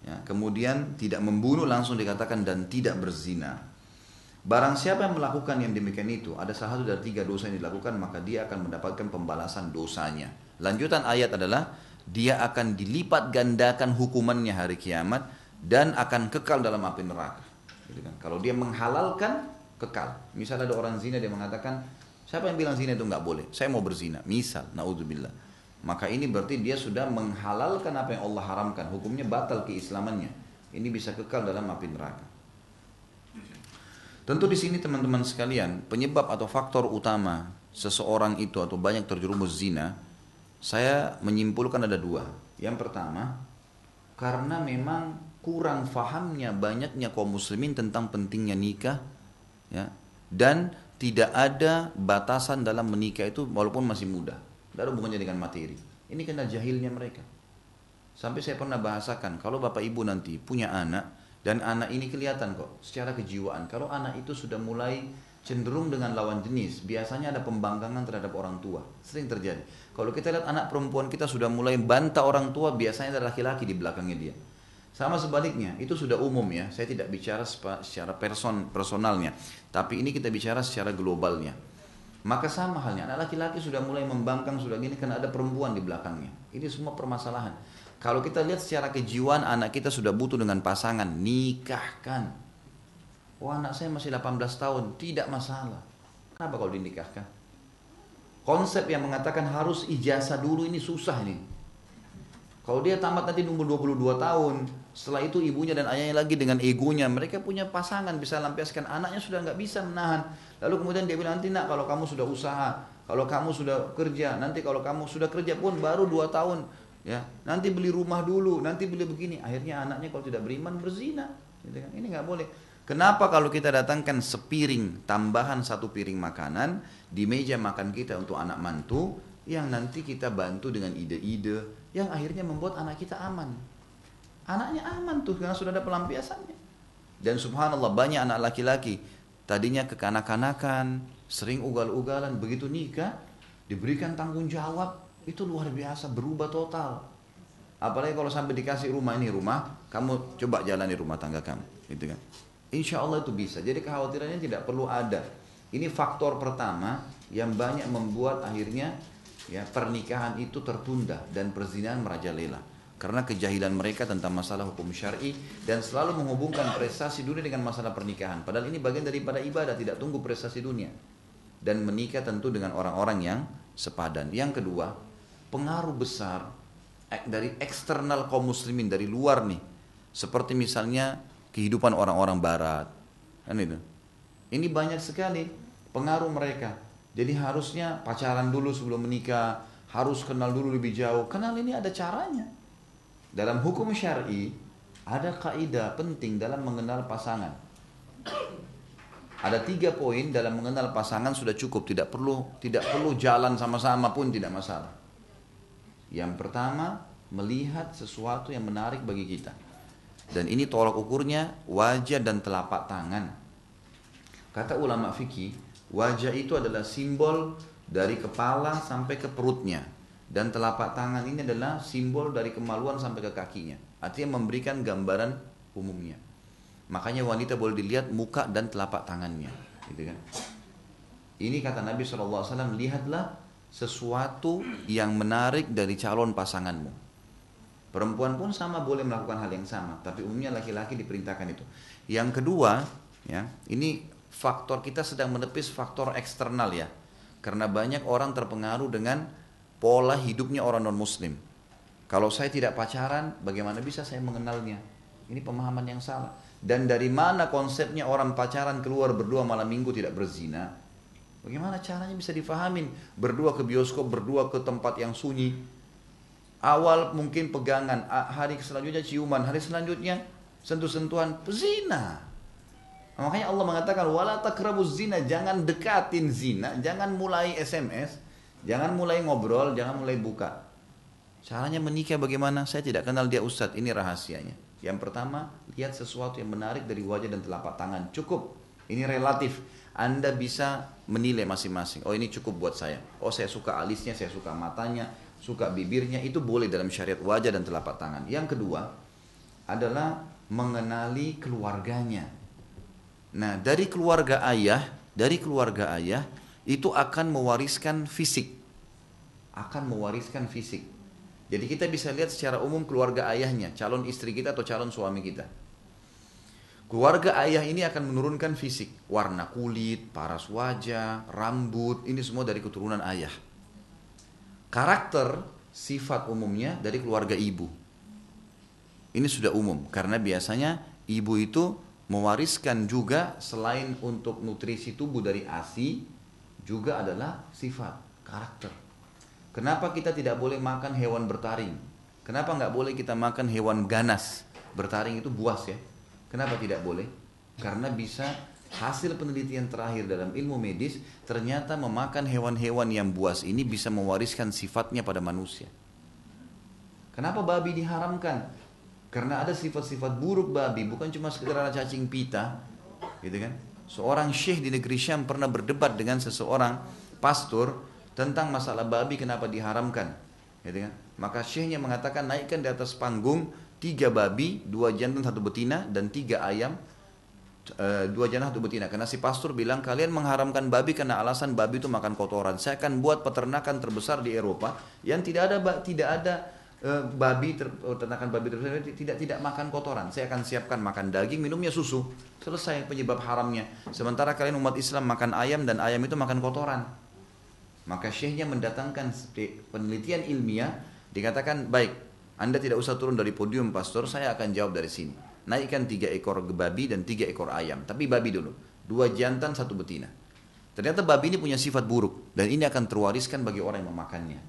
ya, kemudian tidak membunuh langsung dikatakan dan tidak berzina. Barang siapa yang melakukan yang demikian itu, ada salah satu dari tiga dosa yang dilakukan, maka dia akan mendapatkan pembalasan dosanya. Lanjutan ayat adalah, dia akan dilipat gandakan hukumannya hari kiamat, dan akan kekal dalam api neraka. Gitu kan? Kalau dia menghalalkan, kekal. Misal ada orang zina, dia mengatakan, siapa yang bilang zina itu nggak boleh? Saya mau berzina. Misal, naudzubillah. Maka ini berarti dia sudah menghalalkan apa yang Allah haramkan. Hukumnya batal keislamannya. Ini bisa kekal dalam api neraka. Tentu di sini teman-teman sekalian, penyebab atau faktor utama seseorang itu atau banyak terjerumus zina, saya menyimpulkan ada dua. Yang pertama, karena memang kurang fahamnya banyaknya kaum muslimin tentang pentingnya nikah, ya, dan tidak ada batasan dalam menikah itu walaupun masih muda. Tidak ada hubungannya dengan materi. Ini karena jahilnya mereka. Sampai saya pernah bahasakan, kalau bapak ibu nanti punya anak, dan anak ini kelihatan kok secara kejiwaan. Kalau anak itu sudah mulai cenderung dengan lawan jenis, biasanya ada pembangkangan terhadap orang tua. Sering terjadi. Kalau kita lihat anak perempuan kita sudah mulai bantah orang tua, biasanya ada laki-laki di belakangnya dia. Sama sebaliknya, itu sudah umum ya. Saya tidak bicara secara person personalnya, tapi ini kita bicara secara globalnya. Maka sama halnya, anak laki-laki sudah mulai membangkang sudah gini karena ada perempuan di belakangnya. Ini semua permasalahan. Kalau kita lihat secara kejiwaan anak kita sudah butuh dengan pasangan, nikahkan. Oh anak saya masih 18 tahun, tidak masalah. Kenapa kalau dinikahkan? Konsep yang mengatakan harus ijazah dulu ini susah nih. Kalau dia tamat nanti umur 22 tahun, setelah itu ibunya dan ayahnya lagi dengan egonya, mereka punya pasangan bisa lampiaskan. Anaknya sudah nggak bisa menahan. Lalu kemudian dia bilang nanti nak kalau kamu sudah usaha, kalau kamu sudah kerja, nanti kalau kamu sudah kerja pun baru 2 tahun, ya. Nanti beli rumah dulu nanti beli begini. Akhirnya anaknya kalau tidak beriman berzina. Gitu kan? Ini nggak boleh. Kenapa kalau kita datangkan sepiring tambahan satu piring makanan di meja makan kita untuk anak mantu yang nanti kita bantu dengan ide-ide yang akhirnya membuat anak kita aman. Anaknya aman tuh karena sudah ada pelampiasannya. Dan subhanallah banyak anak laki-laki tadinya kekanak-kanakan sering ugal-ugalan begitu nikah diberikan tanggung jawab itu luar biasa berubah total. Apalagi kalau sampai dikasih rumah ini rumah kamu coba jalani rumah tangga kamu gitu kan. Insya Allah itu bisa. Jadi kekhawatirannya tidak perlu ada. Ini faktor pertama yang banyak membuat akhirnya ya pernikahan itu tertunda dan perzinahan merajalela. Karena kejahilan mereka tentang masalah hukum syar'i dan selalu menghubungkan prestasi dunia dengan masalah pernikahan. Padahal ini bagian daripada ibadah tidak tunggu prestasi dunia. Dan menikah tentu dengan orang-orang yang sepadan. Yang kedua pengaruh besar dari eksternal kaum muslimin dari luar nih. Seperti misalnya kehidupan orang-orang barat. Kan itu. Ini banyak sekali pengaruh mereka jadi harusnya pacaran dulu sebelum menikah harus kenal dulu lebih jauh. Kenal ini ada caranya. Dalam hukum syari ada kaidah penting dalam mengenal pasangan. Ada tiga poin dalam mengenal pasangan sudah cukup. Tidak perlu tidak perlu jalan sama-sama pun tidak masalah. Yang pertama, melihat sesuatu yang menarik bagi kita. Dan ini tolak ukurnya wajah dan telapak tangan. Kata ulama fikih, wajah itu adalah simbol dari kepala sampai ke perutnya. Dan telapak tangan ini adalah simbol dari kemaluan sampai ke kakinya. Artinya memberikan gambaran umumnya. Makanya wanita boleh dilihat muka dan telapak tangannya. Gitu kan? Ini kata Nabi SAW, lihatlah sesuatu yang menarik dari calon pasanganmu. Perempuan pun sama boleh melakukan hal yang sama, tapi umumnya laki-laki diperintahkan itu. Yang kedua, ya, ini faktor kita sedang menepis faktor eksternal ya. Karena banyak orang terpengaruh dengan pola hidupnya orang non-muslim. Kalau saya tidak pacaran, bagaimana bisa saya mengenalnya? Ini pemahaman yang salah. Dan dari mana konsepnya orang pacaran keluar berdua malam minggu tidak berzina? Bagaimana caranya bisa difahamin? Berdua ke bioskop, berdua ke tempat yang sunyi. Awal mungkin pegangan, hari selanjutnya ciuman, hari selanjutnya sentuh-sentuhan, zina. Nah, makanya Allah mengatakan wala takrabuz zina, jangan dekatin zina, jangan mulai SMS, jangan mulai ngobrol, jangan mulai buka. Caranya menikah bagaimana? Saya tidak kenal dia ustadz, ini rahasianya. Yang pertama, lihat sesuatu yang menarik dari wajah dan telapak tangan. Cukup, ini relatif. Anda bisa menilai masing-masing. Oh ini cukup buat saya. Oh saya suka alisnya, saya suka matanya, suka bibirnya. Itu boleh dalam syariat wajah dan telapak tangan. Yang kedua adalah mengenali keluarganya. Nah dari keluarga ayah, dari keluarga ayah itu akan mewariskan fisik. Akan mewariskan fisik. Jadi kita bisa lihat secara umum keluarga ayahnya, calon istri kita atau calon suami kita. Keluarga ayah ini akan menurunkan fisik, warna kulit, paras wajah, rambut, ini semua dari keturunan ayah. Karakter, sifat umumnya dari keluarga ibu. Ini sudah umum, karena biasanya ibu itu mewariskan juga selain untuk nutrisi tubuh dari ASI, juga adalah sifat, karakter. Kenapa kita tidak boleh makan hewan bertaring? Kenapa nggak boleh kita makan hewan ganas? Bertaring itu buas ya, Kenapa tidak boleh? Karena bisa hasil penelitian terakhir dalam ilmu medis ternyata memakan hewan-hewan yang buas ini bisa mewariskan sifatnya pada manusia. Kenapa babi diharamkan? Karena ada sifat-sifat buruk babi, bukan cuma sekedar cacing pita, gitu kan? Seorang syekh di negeri Syam pernah berdebat dengan seseorang pastor tentang masalah babi kenapa diharamkan, gitu kan? Maka syekhnya mengatakan naikkan di atas panggung tiga babi, dua jantan, satu betina, dan tiga ayam, e, dua jantan, satu betina. Karena si pastor bilang kalian mengharamkan babi karena alasan babi itu makan kotoran. Saya akan buat peternakan terbesar di Eropa yang tidak ada tidak ada e, babi ter, peternakan babi terbesar tidak tidak makan kotoran. Saya akan siapkan makan daging, minumnya susu. Selesai penyebab haramnya. Sementara kalian umat Islam makan ayam dan ayam itu makan kotoran. Maka syekhnya mendatangkan penelitian ilmiah dikatakan baik anda tidak usah turun dari podium pastor, saya akan jawab dari sini. Naikkan tiga ekor babi dan tiga ekor ayam. Tapi babi dulu. Dua jantan, satu betina. Ternyata babi ini punya sifat buruk. Dan ini akan terwariskan bagi orang yang memakannya.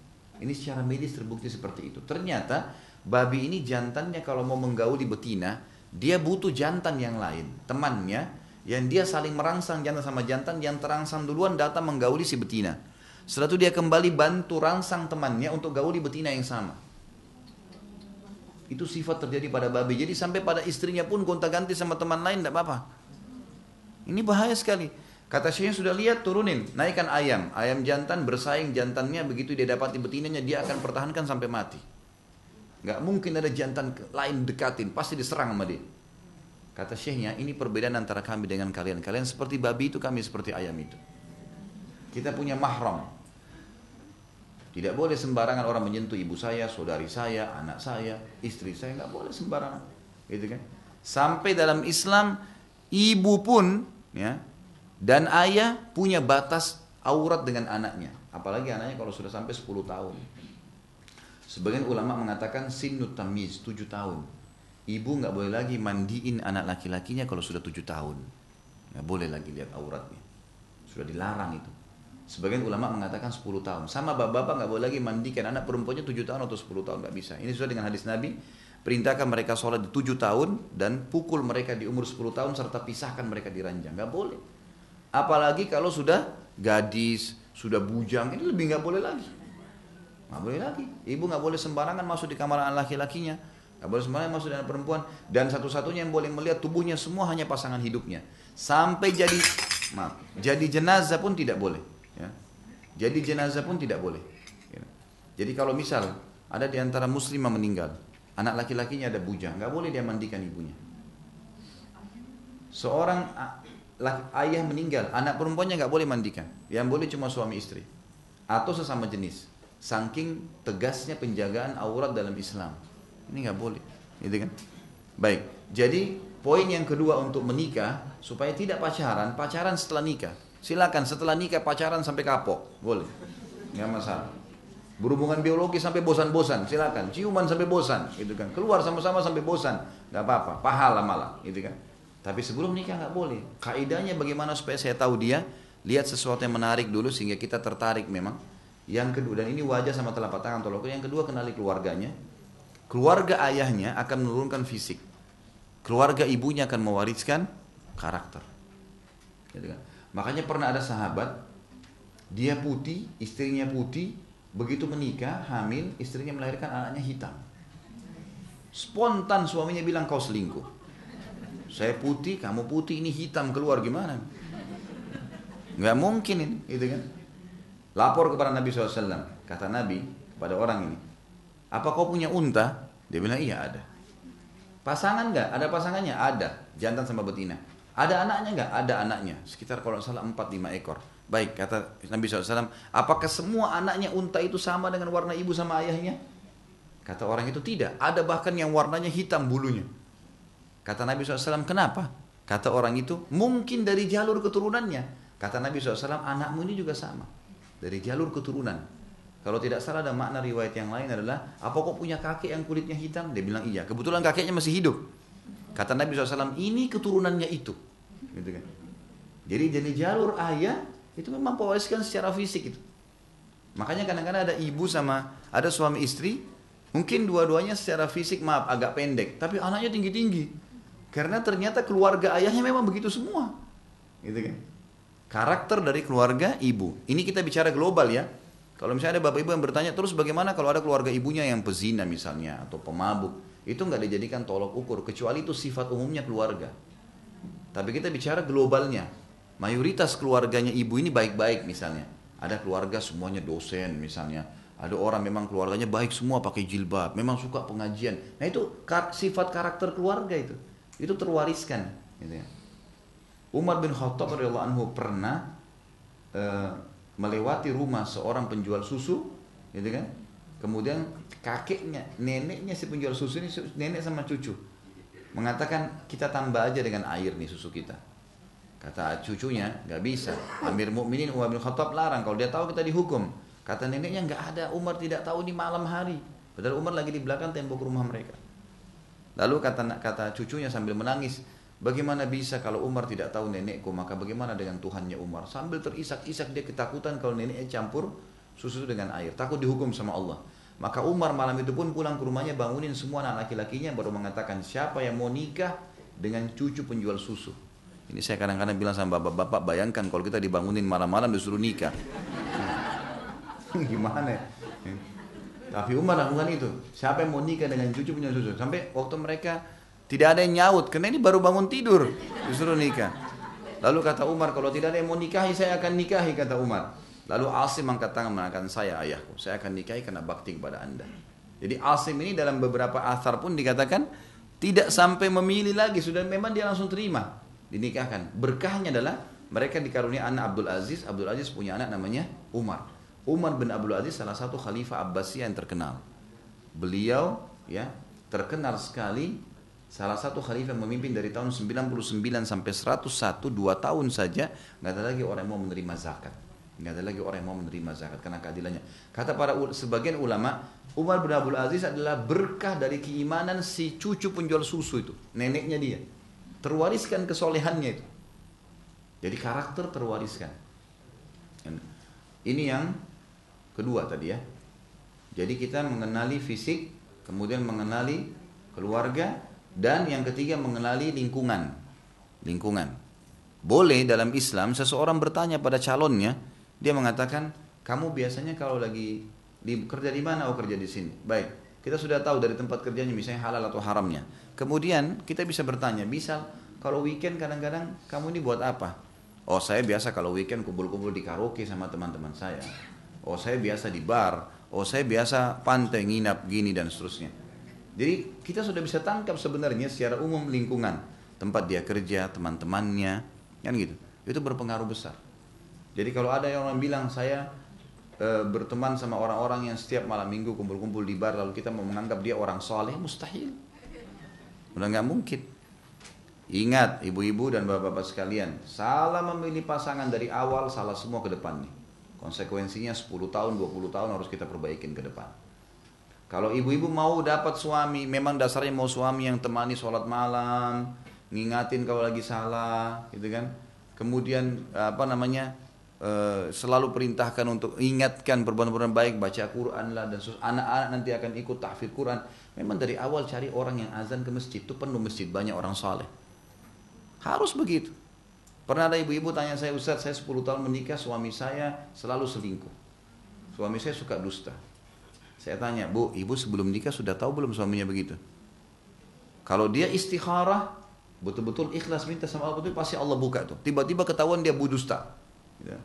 Ini secara medis terbukti seperti itu. Ternyata babi ini jantannya kalau mau menggauli betina, dia butuh jantan yang lain. Temannya yang dia saling merangsang jantan sama jantan yang terangsang duluan datang menggauli si betina. Setelah itu dia kembali bantu rangsang temannya untuk gauli betina yang sama. Itu sifat terjadi pada babi. Jadi sampai pada istrinya pun gonta ganti sama teman lain tidak apa-apa. Ini bahaya sekali. Kata Syekh sudah lihat turunin, naikkan ayam. Ayam jantan bersaing jantannya begitu dia dapat betinanya dia akan pertahankan sampai mati. Gak mungkin ada jantan lain dekatin, pasti diserang sama dia. Kata Syekhnya, ini perbedaan antara kami dengan kalian. Kalian seperti babi itu, kami seperti ayam itu. Kita punya mahram, tidak boleh sembarangan orang menyentuh ibu saya, saudari saya, anak saya, istri saya, nggak boleh sembarangan. Gitu kan? Sampai dalam Islam, ibu pun ya dan ayah punya batas aurat dengan anaknya. Apalagi anaknya kalau sudah sampai 10 tahun. Sebagian ulama mengatakan sinut tamiz 7 tahun. Ibu nggak boleh lagi mandiin anak laki-lakinya kalau sudah 7 tahun. Nggak boleh lagi lihat auratnya. Sudah dilarang itu. Sebagian ulama mengatakan 10 tahun. Sama bapak-bapak nggak boleh lagi mandikan anak perempuannya 7 tahun atau 10 tahun nggak bisa. Ini sesuai dengan hadis Nabi. Perintahkan mereka sholat di 7 tahun dan pukul mereka di umur 10 tahun serta pisahkan mereka di ranjang. Nggak boleh. Apalagi kalau sudah gadis, sudah bujang, ini lebih nggak boleh lagi. Nggak boleh lagi. Ibu nggak boleh sembarangan masuk di kamar anak laki-lakinya. Nggak boleh sembarangan masuk dengan perempuan. Dan satu-satunya yang boleh melihat tubuhnya semua hanya pasangan hidupnya. Sampai jadi maaf, jadi jenazah pun tidak boleh. Ya. Jadi jenazah pun tidak boleh. Ya. Jadi kalau misal ada di antara muslimah meninggal, anak laki-lakinya ada bujang, nggak boleh dia mandikan ibunya. Seorang ayah meninggal, anak perempuannya nggak boleh mandikan. Yang boleh cuma suami istri atau sesama jenis. Saking tegasnya penjagaan aurat dalam Islam. Ini nggak boleh, gitu kan? Baik. Jadi poin yang kedua untuk menikah supaya tidak pacaran, pacaran setelah nikah. Silakan setelah nikah pacaran sampai kapok, boleh. Nggak masalah. Berhubungan biologi sampai bosan-bosan, silakan. Ciuman sampai bosan, gitu kan. Keluar sama-sama sampai bosan, nggak apa-apa. Pahala malah, gitu kan. Tapi sebelum nikah nggak boleh. Kaidahnya bagaimana supaya saya tahu dia, lihat sesuatu yang menarik dulu sehingga kita tertarik memang. Yang kedua dan ini wajah sama telapak tangan tolong. Yang kedua kenali keluarganya. Keluarga ayahnya akan menurunkan fisik. Keluarga ibunya akan mewariskan karakter. Gitu kan? Makanya pernah ada sahabat, dia putih, istrinya putih, Begitu menikah, hamil, istrinya melahirkan anaknya hitam. Spontan suaminya bilang kau selingkuh. Saya putih, kamu putih, ini hitam keluar gimana? Nggak mungkin ini, gitu kan? Lapor kepada Nabi SAW. Kata Nabi kepada orang ini, apa kau punya unta? Dia bilang iya ada. Pasangan nggak? Ada pasangannya? Ada. Jantan sama betina. Ada anaknya nggak? Ada anaknya. Sekitar kalau salah 4-5 ekor. Baik, kata Nabi SAW, apakah semua anaknya unta itu sama dengan warna ibu sama ayahnya? Kata orang itu tidak. Ada bahkan yang warnanya hitam bulunya. Kata Nabi SAW, kenapa? Kata orang itu, mungkin dari jalur keturunannya. Kata Nabi SAW, anakmu ini juga sama. Dari jalur keturunan. Kalau tidak salah ada makna riwayat yang lain adalah, apa kok punya kakek yang kulitnya hitam? Dia bilang iya. Kebetulan kakeknya masih hidup. Kata Nabi SAW, ini keturunannya itu. Gitu kan. Jadi dari jalur ayah itu memang mewariskan secara fisik itu. Makanya kadang-kadang ada ibu sama ada suami istri, mungkin dua-duanya secara fisik maaf agak pendek, tapi anaknya tinggi-tinggi. Karena ternyata keluarga ayahnya memang begitu semua. Gitu kan. Karakter dari keluarga ibu. Ini kita bicara global ya. Kalau misalnya ada bapak ibu yang bertanya terus bagaimana kalau ada keluarga ibunya yang pezina misalnya atau pemabuk, itu nggak dijadikan tolok ukur kecuali itu sifat umumnya keluarga. Tapi kita bicara globalnya mayoritas keluarganya ibu ini baik-baik misalnya. Ada keluarga semuanya dosen misalnya. Ada orang memang keluarganya baik semua pakai jilbab, memang suka pengajian. Nah itu sifat karakter keluarga itu. Itu terwariskan. Gitu ya. Umar bin Khattab radhiyallahu anhu pernah uh, melewati rumah seorang penjual susu, gitu kan? Kemudian kakeknya, neneknya si penjual susu ini nenek sama cucu mengatakan kita tambah aja dengan air nih susu kita. Kata cucunya, nggak bisa. Amir Mukminin Umar bin Khattab larang kalau dia tahu kita dihukum. Kata neneknya nggak ada, Umar tidak tahu di malam hari. Padahal Umar lagi di belakang tembok rumah mereka. Lalu kata kata cucunya sambil menangis, bagaimana bisa kalau Umar tidak tahu nenekku, maka bagaimana dengan Tuhannya Umar? Sambil terisak-isak dia ketakutan kalau neneknya campur susu dengan air, takut dihukum sama Allah. Maka Umar malam itu pun pulang ke rumahnya bangunin semua anak laki-lakinya baru mengatakan siapa yang mau nikah dengan cucu penjual susu. Ini saya kadang-kadang bilang sama bapak-bapak, bayangkan kalau kita dibangunin malam-malam disuruh nikah. Gimana ya? Tapi Umar lakukan itu. Siapa yang mau nikah dengan cucu punya susu? Sampai waktu mereka tidak ada yang nyaut, karena ini baru bangun tidur, disuruh nikah. Lalu kata Umar, kalau tidak ada yang mau nikahi, saya akan nikahi, kata Umar. Lalu Asim angkat tangan mengatakan, saya ayahku, saya akan nikahi karena bakti kepada anda. Jadi Asim ini dalam beberapa asar pun dikatakan, tidak sampai memilih lagi, sudah memang dia langsung terima dinikahkan. Berkahnya adalah mereka dikarunia anak Abdul Aziz. Abdul Aziz punya anak namanya Umar. Umar bin Abdul Aziz salah satu khalifah Abbasiyah yang terkenal. Beliau ya terkenal sekali salah satu khalifah yang memimpin dari tahun 99 sampai 101 dua tahun saja nggak ada lagi orang yang mau menerima zakat nggak ada lagi orang yang mau menerima zakat karena keadilannya kata para sebagian ulama Umar bin Abdul Aziz adalah berkah dari keimanan si cucu penjual susu itu neneknya dia terwariskan kesolehannya itu. Jadi karakter terwariskan. Ini yang kedua tadi ya. Jadi kita mengenali fisik, kemudian mengenali keluarga, dan yang ketiga mengenali lingkungan. Lingkungan. Boleh dalam Islam seseorang bertanya pada calonnya, dia mengatakan, kamu biasanya kalau lagi di, kerja di mana? Oh kerja di sini. Baik, kita sudah tahu dari tempat kerjanya misalnya halal atau haramnya. Kemudian kita bisa bertanya, bisa kalau weekend kadang-kadang kamu ini buat apa? Oh saya biasa kalau weekend kumpul-kumpul di karaoke sama teman-teman saya. Oh saya biasa di bar. Oh saya biasa pantai nginap gini dan seterusnya. Jadi kita sudah bisa tangkap sebenarnya secara umum lingkungan tempat dia kerja, teman-temannya, kan gitu. Itu berpengaruh besar. Jadi kalau ada yang orang bilang saya e, berteman sama orang-orang yang setiap malam minggu kumpul-kumpul di bar lalu kita mau menganggap dia orang soleh, mustahil. Udah nggak mungkin. Ingat ibu-ibu dan bapak-bapak sekalian, salah memilih pasangan dari awal, salah semua ke depan nih. Konsekuensinya 10 tahun, 20 tahun harus kita perbaikin ke depan. Kalau ibu-ibu mau dapat suami, memang dasarnya mau suami yang temani sholat malam, ngingatin kalau lagi salah, gitu kan. Kemudian apa namanya, eh, selalu perintahkan untuk ingatkan perbuatan-perbuatan baik, baca Quran lah dan anak-anak nanti akan ikut tahfidz Quran. Memang dari awal cari orang yang azan ke masjid itu penuh masjid banyak orang saleh. Harus begitu. Pernah ada ibu-ibu tanya saya, Ustaz, saya 10 tahun menikah, suami saya selalu selingkuh. suami saya suka dusta. Saya tanya, Bu, ibu sebelum nikah sudah tahu belum suaminya begitu? Kalau dia istikharah, betul-betul ikhlas minta sama Allah, betul pasti Allah buka tuh. Tiba-tiba ketahuan dia dusta. Gitu.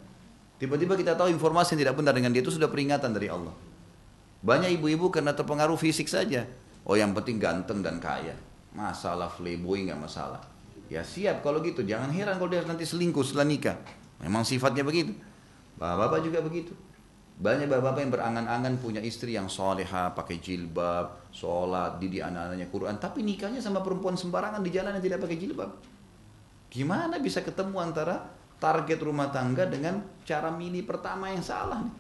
Tiba-tiba kita tahu informasi yang tidak benar dengan dia itu sudah peringatan dari Allah. Banyak ibu-ibu karena terpengaruh fisik saja. Oh yang penting ganteng dan kaya. Masalah playboy nggak masalah. Ya siap kalau gitu. Jangan heran kalau dia nanti selingkuh setelah nikah. Memang sifatnya begitu. Bapak-bapak juga begitu. Banyak bapak-bapak yang berangan-angan punya istri yang soleha, pakai jilbab, sholat, didik anak-anaknya Quran. Tapi nikahnya sama perempuan sembarangan di jalan yang tidak pakai jilbab. Gimana bisa ketemu antara target rumah tangga dengan cara milih pertama yang salah? Nih?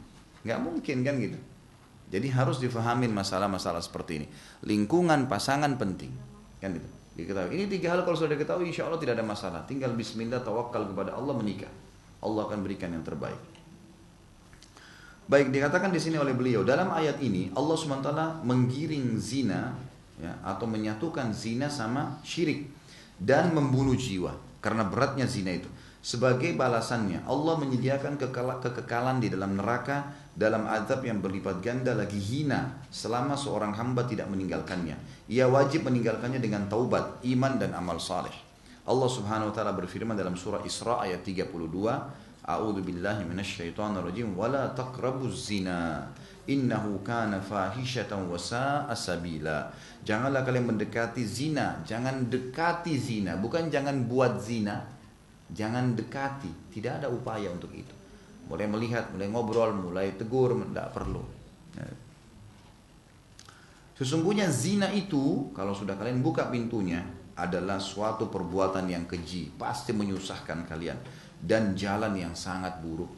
Gak mungkin kan gitu. Jadi harus difahamin masalah-masalah seperti ini. Lingkungan pasangan penting. Kan gitu. Diketahui. Ini tiga hal kalau sudah diketahui insya Allah tidak ada masalah. Tinggal bismillah tawakal kepada Allah menikah. Allah akan berikan yang terbaik. Baik dikatakan di sini oleh beliau dalam ayat ini Allah swt menggiring zina ya, atau menyatukan zina sama syirik dan membunuh jiwa karena beratnya zina itu. Sebagai balasannya Allah menyediakan kekekalan di dalam neraka dalam azab yang berlipat ganda lagi hina selama seorang hamba tidak meninggalkannya. Ia wajib meninggalkannya dengan taubat, iman dan amal saleh. Allah Subhanahu wa taala berfirman dalam surah Isra ayat 32 A'udzu billahi minasyaitonir rajim wa la taqrabuz zina innahu kana fahishatan wa sa'a sabila. Janganlah kalian mendekati zina, jangan dekati zina, bukan jangan buat zina. Jangan dekati, tidak ada upaya untuk itu. Mulai melihat, mulai ngobrol, mulai tegur, tidak perlu. Ya. Sesungguhnya zina itu, kalau sudah kalian buka pintunya, adalah suatu perbuatan yang keji, pasti menyusahkan kalian dan jalan yang sangat buruk.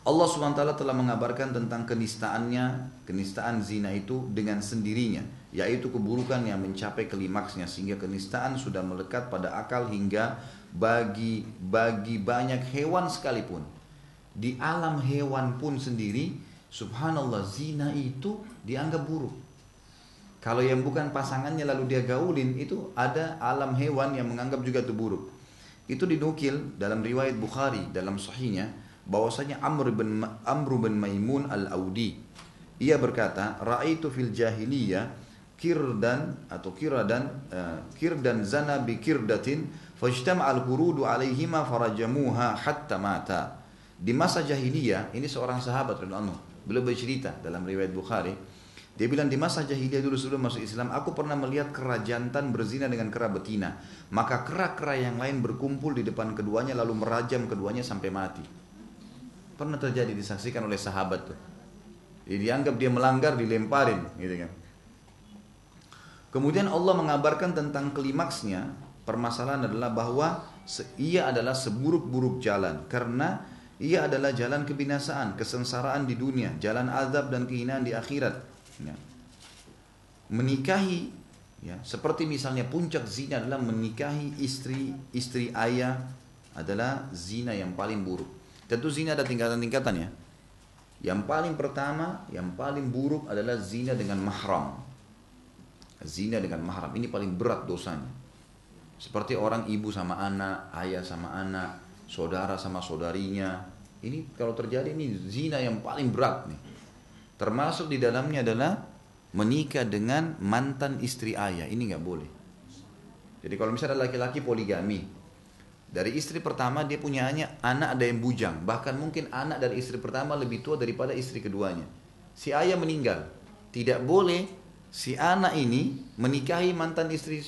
Allah SWT telah mengabarkan tentang kenistaannya, kenistaan zina itu dengan sendirinya, yaitu keburukan yang mencapai klimaksnya sehingga kenistaan sudah melekat pada akal hingga bagi bagi banyak hewan sekalipun. Di alam hewan pun sendiri, subhanallah zina itu dianggap buruk. Kalau yang bukan pasangannya lalu dia gaulin itu ada alam hewan yang menganggap juga itu buruk. Itu dinukil dalam riwayat Bukhari dalam sahihnya bahwasanya Amr bin Amr bin Maimun al-Audi ia berkata, "Ra'aitu fil jahiliyah kirdan atau kiradan uh, kirdan zana bi kirdatin fajtama al-qurudu alaihima farajamuha hatta mata." Di masa jahiliyah, ini seorang sahabat radhiyallahu beliau bercerita dalam riwayat Bukhari, dia bilang di masa jahiliyah dulu sebelum masuk Islam, aku pernah melihat kera jantan berzina dengan kera betina. Maka kera-kera yang lain berkumpul di depan keduanya lalu merajam keduanya sampai mati. Pernah terjadi disaksikan oleh sahabat tuh. Jadi dianggap dia melanggar dilemparin gitu kan. Kemudian Allah mengabarkan tentang klimaksnya. Permasalahan adalah bahwa ia adalah seburuk-buruk jalan karena ia adalah jalan kebinasaan, kesengsaraan di dunia, jalan azab dan kehinaan di akhirat. Ya. Menikahi ya, seperti misalnya puncak zina adalah menikahi istri istri ayah adalah zina yang paling buruk. Tentu zina ada tingkatan-tingkatan ya. Yang paling pertama, yang paling buruk adalah zina dengan mahram. Zina dengan mahram ini paling berat dosanya. Seperti orang ibu sama anak, ayah sama anak, saudara sama saudarinya. Ini kalau terjadi ini zina yang paling berat nih. Termasuk di dalamnya adalah menikah dengan mantan istri ayah. Ini nggak boleh. Jadi kalau misalnya laki-laki poligami, dari istri pertama dia punya hanya anak ada yang bujang. Bahkan mungkin anak dari istri pertama lebih tua daripada istri keduanya. Si ayah meninggal. Tidak boleh si anak ini menikahi mantan istri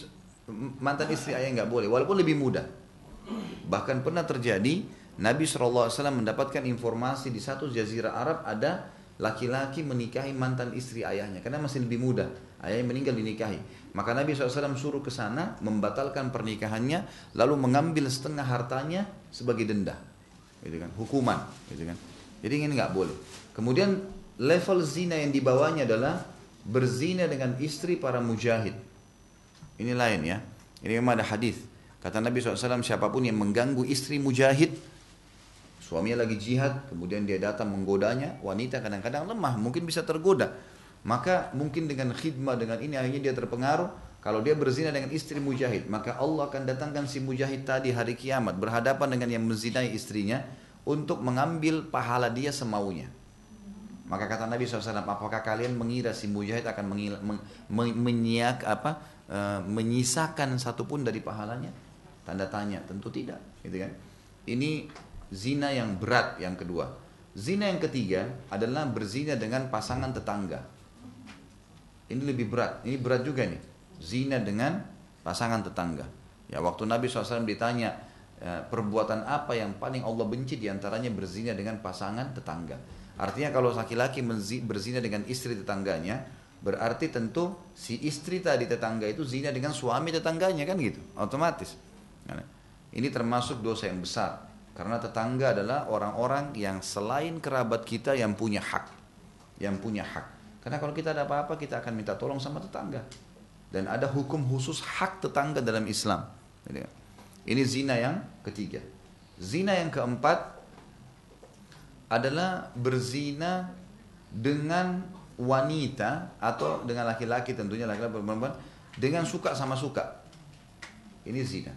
mantan istri ayah nggak boleh. Walaupun lebih muda. Bahkan pernah terjadi Nabi SAW mendapatkan informasi di satu jazirah Arab ada laki-laki menikahi mantan istri ayahnya karena masih lebih muda. Ayahnya meninggal dinikahi. Maka Nabi SAW suruh ke sana membatalkan pernikahannya lalu mengambil setengah hartanya sebagai denda. Gitu kan hukuman gitu kan. Jadi ini nggak boleh. Kemudian level zina yang dibawanya adalah berzina dengan istri para mujahid ini lain ya ini memang ada hadis kata Nabi SAW siapa pun yang mengganggu istri mujahid Suaminya lagi jihad, kemudian dia datang menggodanya, wanita kadang-kadang lemah, mungkin bisa tergoda. Maka mungkin dengan khidmah dengan ini akhirnya dia terpengaruh. Kalau dia berzina dengan istri mujahid, maka Allah akan datangkan si mujahid tadi hari kiamat berhadapan dengan yang menzinai istrinya untuk mengambil pahala dia semaunya. Maka kata Nabi SAW, apakah kalian mengira si mujahid akan mengil, men, men, menyiak, apa, e, menyisakan satupun dari pahalanya? Tanda tanya, tentu tidak. Gitu kan? Ini zina yang berat yang kedua. Zina yang ketiga adalah berzina dengan pasangan tetangga. Ini lebih berat. Ini berat juga nih. Zina dengan pasangan tetangga. Ya waktu Nabi SAW ditanya e, perbuatan apa yang paling Allah benci di antaranya berzina dengan pasangan tetangga. Artinya kalau laki-laki berzina dengan istri tetangganya, berarti tentu si istri tadi tetangga itu zina dengan suami tetangganya kan gitu, otomatis. Ini termasuk dosa yang besar. Karena tetangga adalah orang-orang yang selain kerabat kita yang punya hak. Yang punya hak. Karena kalau kita ada apa-apa kita akan minta tolong sama tetangga. Dan ada hukum khusus hak tetangga dalam Islam. Ini zina yang ketiga. Zina yang keempat adalah berzina dengan wanita atau dengan laki-laki tentunya laki-laki perempuan dengan suka sama suka. Ini zina.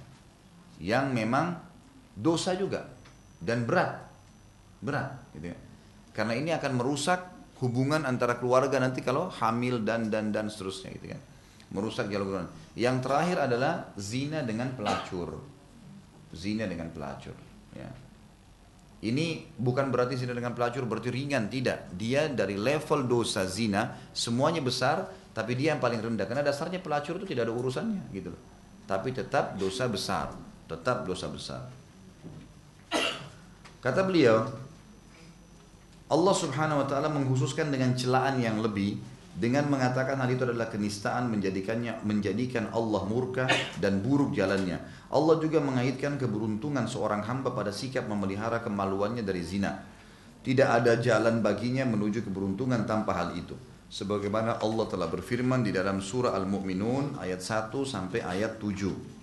Yang memang dosa juga dan berat. Berat gitu ya. Karena ini akan merusak hubungan antara keluarga nanti kalau hamil dan dan dan seterusnya gitu kan. Merusak jalur Yang terakhir adalah zina dengan pelacur. Zina dengan pelacur, ya. Ini bukan berarti zina dengan pelacur berarti ringan, tidak. Dia dari level dosa zina semuanya besar, tapi dia yang paling rendah. Karena dasarnya pelacur itu tidak ada urusannya, gitu Tapi tetap dosa besar, tetap dosa besar. Kata beliau, Allah Subhanahu wa taala mengkhususkan dengan celaan yang lebih dengan mengatakan hal itu adalah kenistaan menjadikannya menjadikan Allah murka dan buruk jalannya. Allah juga mengaitkan keberuntungan seorang hamba pada sikap memelihara kemaluannya dari zina. Tidak ada jalan baginya menuju keberuntungan tanpa hal itu. Sebagaimana Allah telah berfirman di dalam surah Al-Mu'minun ayat 1 sampai ayat 7.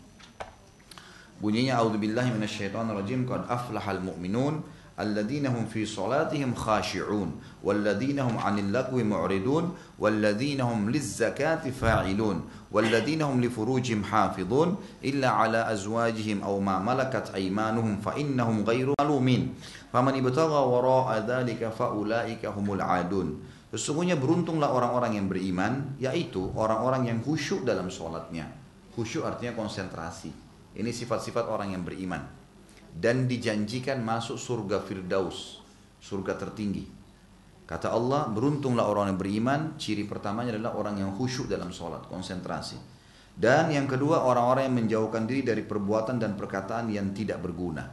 Bunyinya A'udzubillahi minasyaitonirrajim qad aflahal mu'minun الذين هم في صلاتهم خاشعون والذين هم عن اللغو معرضون والذين هم للزكاة فاعلون والذين هم لفروجهم حافظون إلا على أزواجهم أو ما ملكت أيمانهم فإنهم غير ملومين فمن ابتغى وراء ذلك فأولئك هم العادون Sesungguhnya beruntunglah orang-orang yang beriman, yaitu orang-orang yang khusyuk dalam sholatnya. Khusyuk artinya konsentrasi. Ini sifat-sifat orang yang beriman dan dijanjikan masuk surga Firdaus, surga tertinggi. Kata Allah, beruntunglah orang yang beriman, ciri pertamanya adalah orang yang khusyuk dalam sholat, konsentrasi. Dan yang kedua, orang-orang yang menjauhkan diri dari perbuatan dan perkataan yang tidak berguna.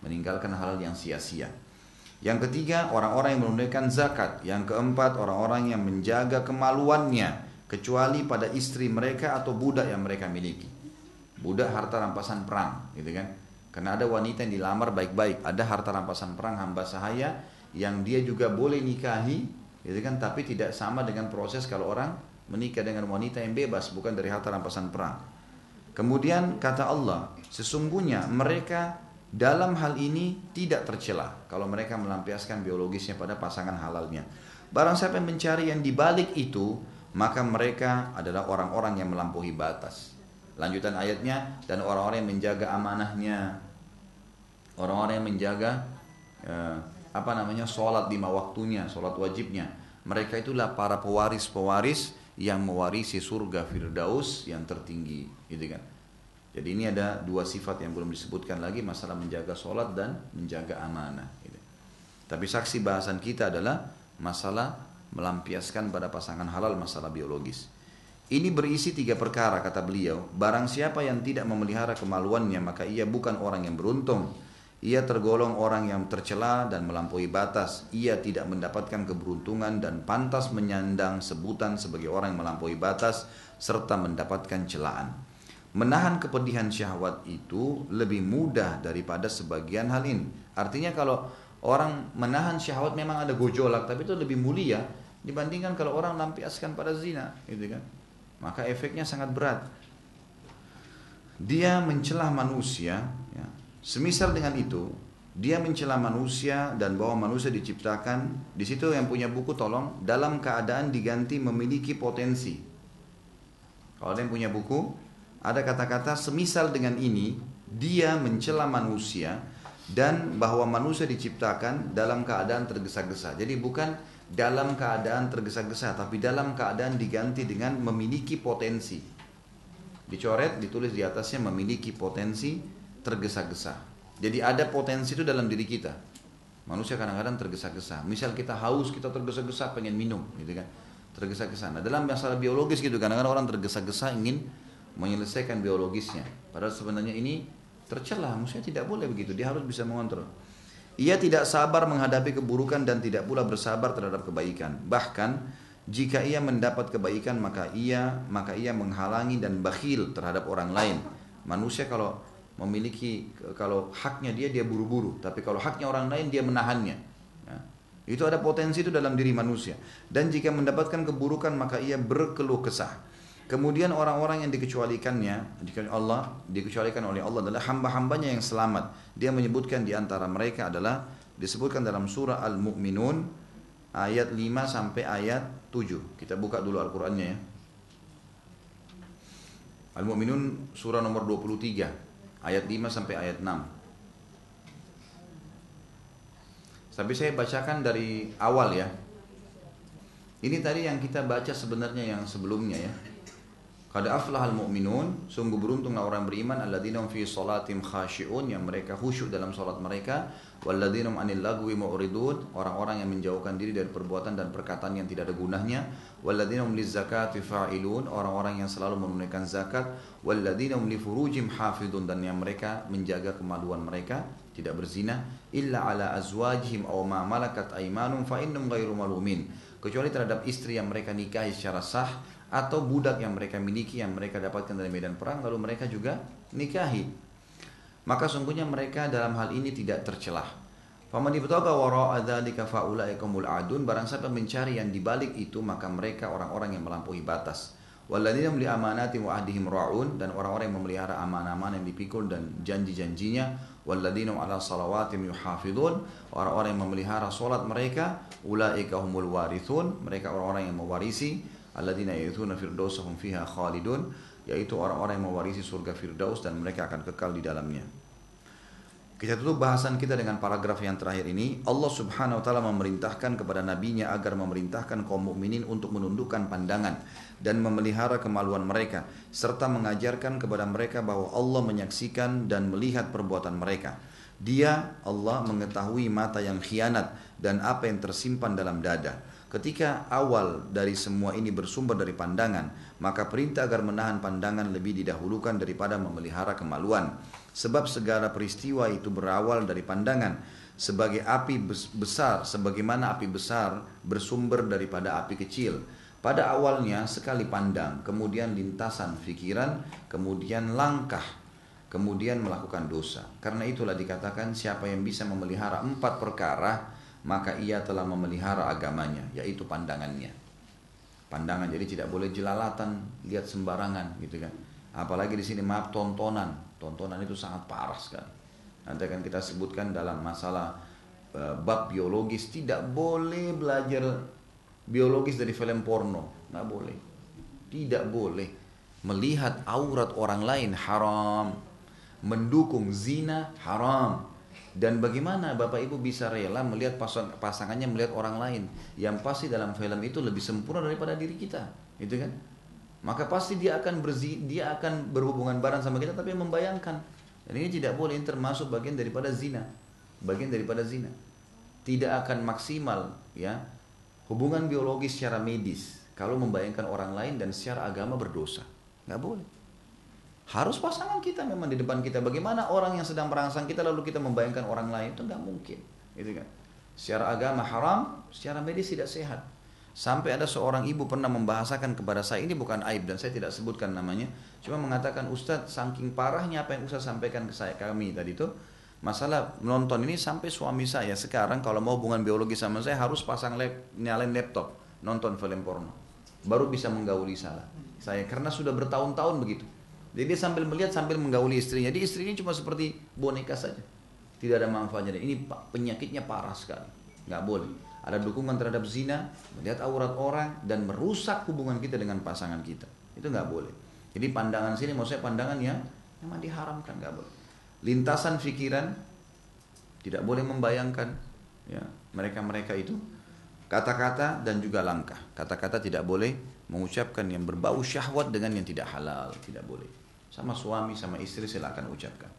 Meninggalkan hal yang sia-sia. Yang ketiga, orang-orang yang menunaikan zakat. Yang keempat, orang-orang yang menjaga kemaluannya. Kecuali pada istri mereka atau budak yang mereka miliki. Budak harta rampasan perang, gitu kan. Karena ada wanita yang dilamar baik-baik, ada harta rampasan perang hamba sahaya yang dia juga boleh nikahi, gitu kan? Tapi tidak sama dengan proses kalau orang menikah dengan wanita yang bebas, bukan dari harta rampasan perang. Kemudian kata Allah, sesungguhnya mereka dalam hal ini tidak tercela kalau mereka melampiaskan biologisnya pada pasangan halalnya. Barang siapa yang mencari yang dibalik itu, maka mereka adalah orang-orang yang melampaui batas. Lanjutan ayatnya dan orang-orang yang menjaga amanahnya, orang-orang yang menjaga eh, apa namanya sholat lima waktunya, sholat wajibnya. Mereka itulah para pewaris-pewaris yang mewarisi surga Firdaus yang tertinggi, gitu kan. Jadi ini ada dua sifat yang belum disebutkan lagi masalah menjaga sholat dan menjaga amanah. Gitu. Tapi saksi bahasan kita adalah masalah melampiaskan pada pasangan halal masalah biologis. Ini berisi tiga perkara kata beliau. Barang siapa yang tidak memelihara kemaluannya maka ia bukan orang yang beruntung. Ia tergolong orang yang tercela dan melampaui batas. Ia tidak mendapatkan keberuntungan dan pantas menyandang sebutan sebagai orang yang melampaui batas serta mendapatkan celaan. Menahan kepedihan syahwat itu lebih mudah daripada sebagian hal ini. Artinya kalau orang menahan syahwat memang ada gojolak tapi itu lebih mulia dibandingkan kalau orang lampiaskan pada zina, gitu kan? Maka efeknya sangat berat. Dia mencela manusia, ya. semisal dengan itu, dia mencela manusia dan bahwa manusia diciptakan di situ yang punya buku tolong dalam keadaan diganti memiliki potensi. Kalau ada yang punya buku, ada kata-kata semisal dengan ini dia mencela manusia dan bahwa manusia diciptakan dalam keadaan tergesa-gesa. Jadi bukan dalam keadaan tergesa-gesa, tapi dalam keadaan diganti dengan memiliki potensi. Dicoret, ditulis di atasnya memiliki potensi tergesa-gesa. Jadi ada potensi itu dalam diri kita. Manusia kadang-kadang tergesa-gesa. Misal kita haus, kita tergesa-gesa pengen minum, gitu kan? Tergesa-gesa. Nah, dalam masalah biologis gitu, kadang-kadang orang tergesa-gesa ingin menyelesaikan biologisnya. Padahal sebenarnya ini tercela, manusia tidak boleh begitu. Dia harus bisa mengontrol. Ia tidak sabar menghadapi keburukan dan tidak pula bersabar terhadap kebaikan. Bahkan jika ia mendapat kebaikan maka ia maka ia menghalangi dan bakhil terhadap orang lain. Manusia kalau memiliki kalau haknya dia dia buru-buru, tapi kalau haknya orang lain dia menahannya. Ya. Itu ada potensi itu dalam diri manusia. Dan jika mendapatkan keburukan maka ia berkeluh kesah. Kemudian orang-orang yang dikecualikannya, Allah dikecualikan oleh Allah adalah hamba-hambanya yang selamat. Dia menyebutkan di antara mereka adalah disebutkan dalam surah Al-Mu'minun ayat 5 sampai ayat 7. Kita buka dulu Al-Qur'annya ya. Al-Mu'minun surah nomor 23 ayat 5 sampai ayat 6. Tapi saya bacakan dari awal ya. Ini tadi yang kita baca sebenarnya yang sebelumnya ya. Qad aflahal mu'minun, sungguh beruntunglah orang beriman alladzina fi salatim khashi'un yang mereka khusyuk dalam salat mereka, walladzina anil lagwi mu'ridun, orang-orang yang menjauhkan diri dari perbuatan dan perkataan yang tidak ada gunanya, walladzina li zakati fa'ilun, orang-orang yang selalu menunaikan zakat, walladzina li furujim hafidun dan yang mereka menjaga kemaluan mereka, tidak berzina, illa ala azwajihim aw ma malakat aymanum fa innum ghairu malumin, kecuali terhadap istri yang mereka nikahi secara sah atau budak yang mereka miliki yang mereka dapatkan dari medan perang lalu mereka juga nikahi. Maka sungguhnya mereka dalam hal ini tidak tercelah. Faman ibtaga wara'a dzalika faulaikumul adun. Barang siapa mencari yang dibalik itu maka mereka orang-orang yang melampaui batas. Walladzina li amanati wa ahdihim ra'un. Dan orang-orang yang memelihara amanah-amanah yang dipikul dan janji-janjinya. Walladzina ala salawatim yuhafidun orang-orang yang memelihara salat mereka ulaika humul warithun. Mereka orang-orang yang mewarisi alladzina yaithuna firdausahum fiha khalidun yaitu orang-orang yang mewarisi surga firdaus dan mereka akan kekal di dalamnya. Kita tutup bahasan kita dengan paragraf yang terakhir ini. Allah Subhanahu wa taala memerintahkan kepada nabinya agar memerintahkan kaum mukminin untuk menundukkan pandangan dan memelihara kemaluan mereka serta mengajarkan kepada mereka bahwa Allah menyaksikan dan melihat perbuatan mereka. Dia Allah mengetahui mata yang khianat dan apa yang tersimpan dalam dada. Ketika awal dari semua ini bersumber dari pandangan, maka perintah agar menahan pandangan lebih didahulukan daripada memelihara kemaluan. Sebab segala peristiwa itu berawal dari pandangan. Sebagai api besar, sebagaimana api besar bersumber daripada api kecil. Pada awalnya sekali pandang, kemudian lintasan pikiran, kemudian langkah, kemudian melakukan dosa. Karena itulah dikatakan siapa yang bisa memelihara empat perkara, maka ia telah memelihara agamanya, yaitu pandangannya. Pandangan jadi tidak boleh jelalatan, lihat sembarangan gitu kan. Apalagi di sini maaf tontonan, tontonan itu sangat parah sekali. Nanti akan kita sebutkan dalam masalah uh, bab biologis tidak boleh belajar biologis dari film porno, nggak boleh. Tidak boleh melihat aurat orang lain haram, mendukung zina haram, dan bagaimana Bapak Ibu bisa rela melihat pasang, pasangannya melihat orang lain yang pasti dalam film itu lebih sempurna daripada diri kita, gitu kan? Maka pasti dia akan berzi, dia akan berhubungan bareng sama kita tapi membayangkan. Dan ini tidak boleh ini termasuk bagian daripada zina. Bagian daripada zina. Tidak akan maksimal ya hubungan biologis secara medis kalau membayangkan orang lain dan secara agama berdosa. Nggak boleh. Harus pasangan kita memang di depan kita. Bagaimana orang yang sedang merangsang kita lalu kita membayangkan orang lain itu nggak mungkin, gitu kan? Secara agama haram, secara medis tidak sehat. Sampai ada seorang ibu pernah membahasakan kepada saya ini bukan aib dan saya tidak sebutkan namanya, cuma mengatakan Ustadz saking parahnya apa yang Ustadz sampaikan ke saya kami tadi itu masalah menonton ini sampai suami saya sekarang kalau mau hubungan biologi sama saya harus pasang lap, nyalain laptop nonton film porno baru bisa menggauli salah saya karena sudah bertahun-tahun begitu jadi dia sambil melihat sambil menggauli istrinya. Jadi istrinya cuma seperti boneka saja. Tidak ada manfaatnya. Ini penyakitnya parah sekali. Nggak boleh. Ada dukungan terhadap zina, melihat aurat orang, dan merusak hubungan kita dengan pasangan kita. Itu nggak boleh. Jadi pandangan sini maksudnya pandangan yang memang diharamkan nggak boleh. Lintasan pikiran tidak boleh membayangkan ya mereka-mereka itu Kata-kata dan juga langkah. Kata-kata tidak boleh mengucapkan yang berbau syahwat dengan yang tidak halal. Tidak boleh. Sama suami, sama istri silakan ucapkan.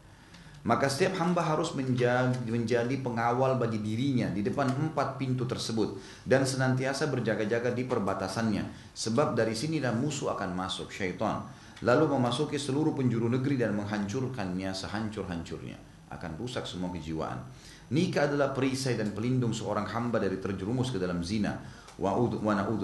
Maka setiap hamba harus menjadi, pengawal bagi dirinya di depan empat pintu tersebut dan senantiasa berjaga-jaga di perbatasannya. Sebab dari sinilah musuh akan masuk, syaitan. Lalu memasuki seluruh penjuru negeri dan menghancurkannya sehancur-hancurnya. Akan rusak semua kejiwaan. Nikah adalah perisai dan pelindung seorang hamba dari terjerumus ke dalam zina. Wa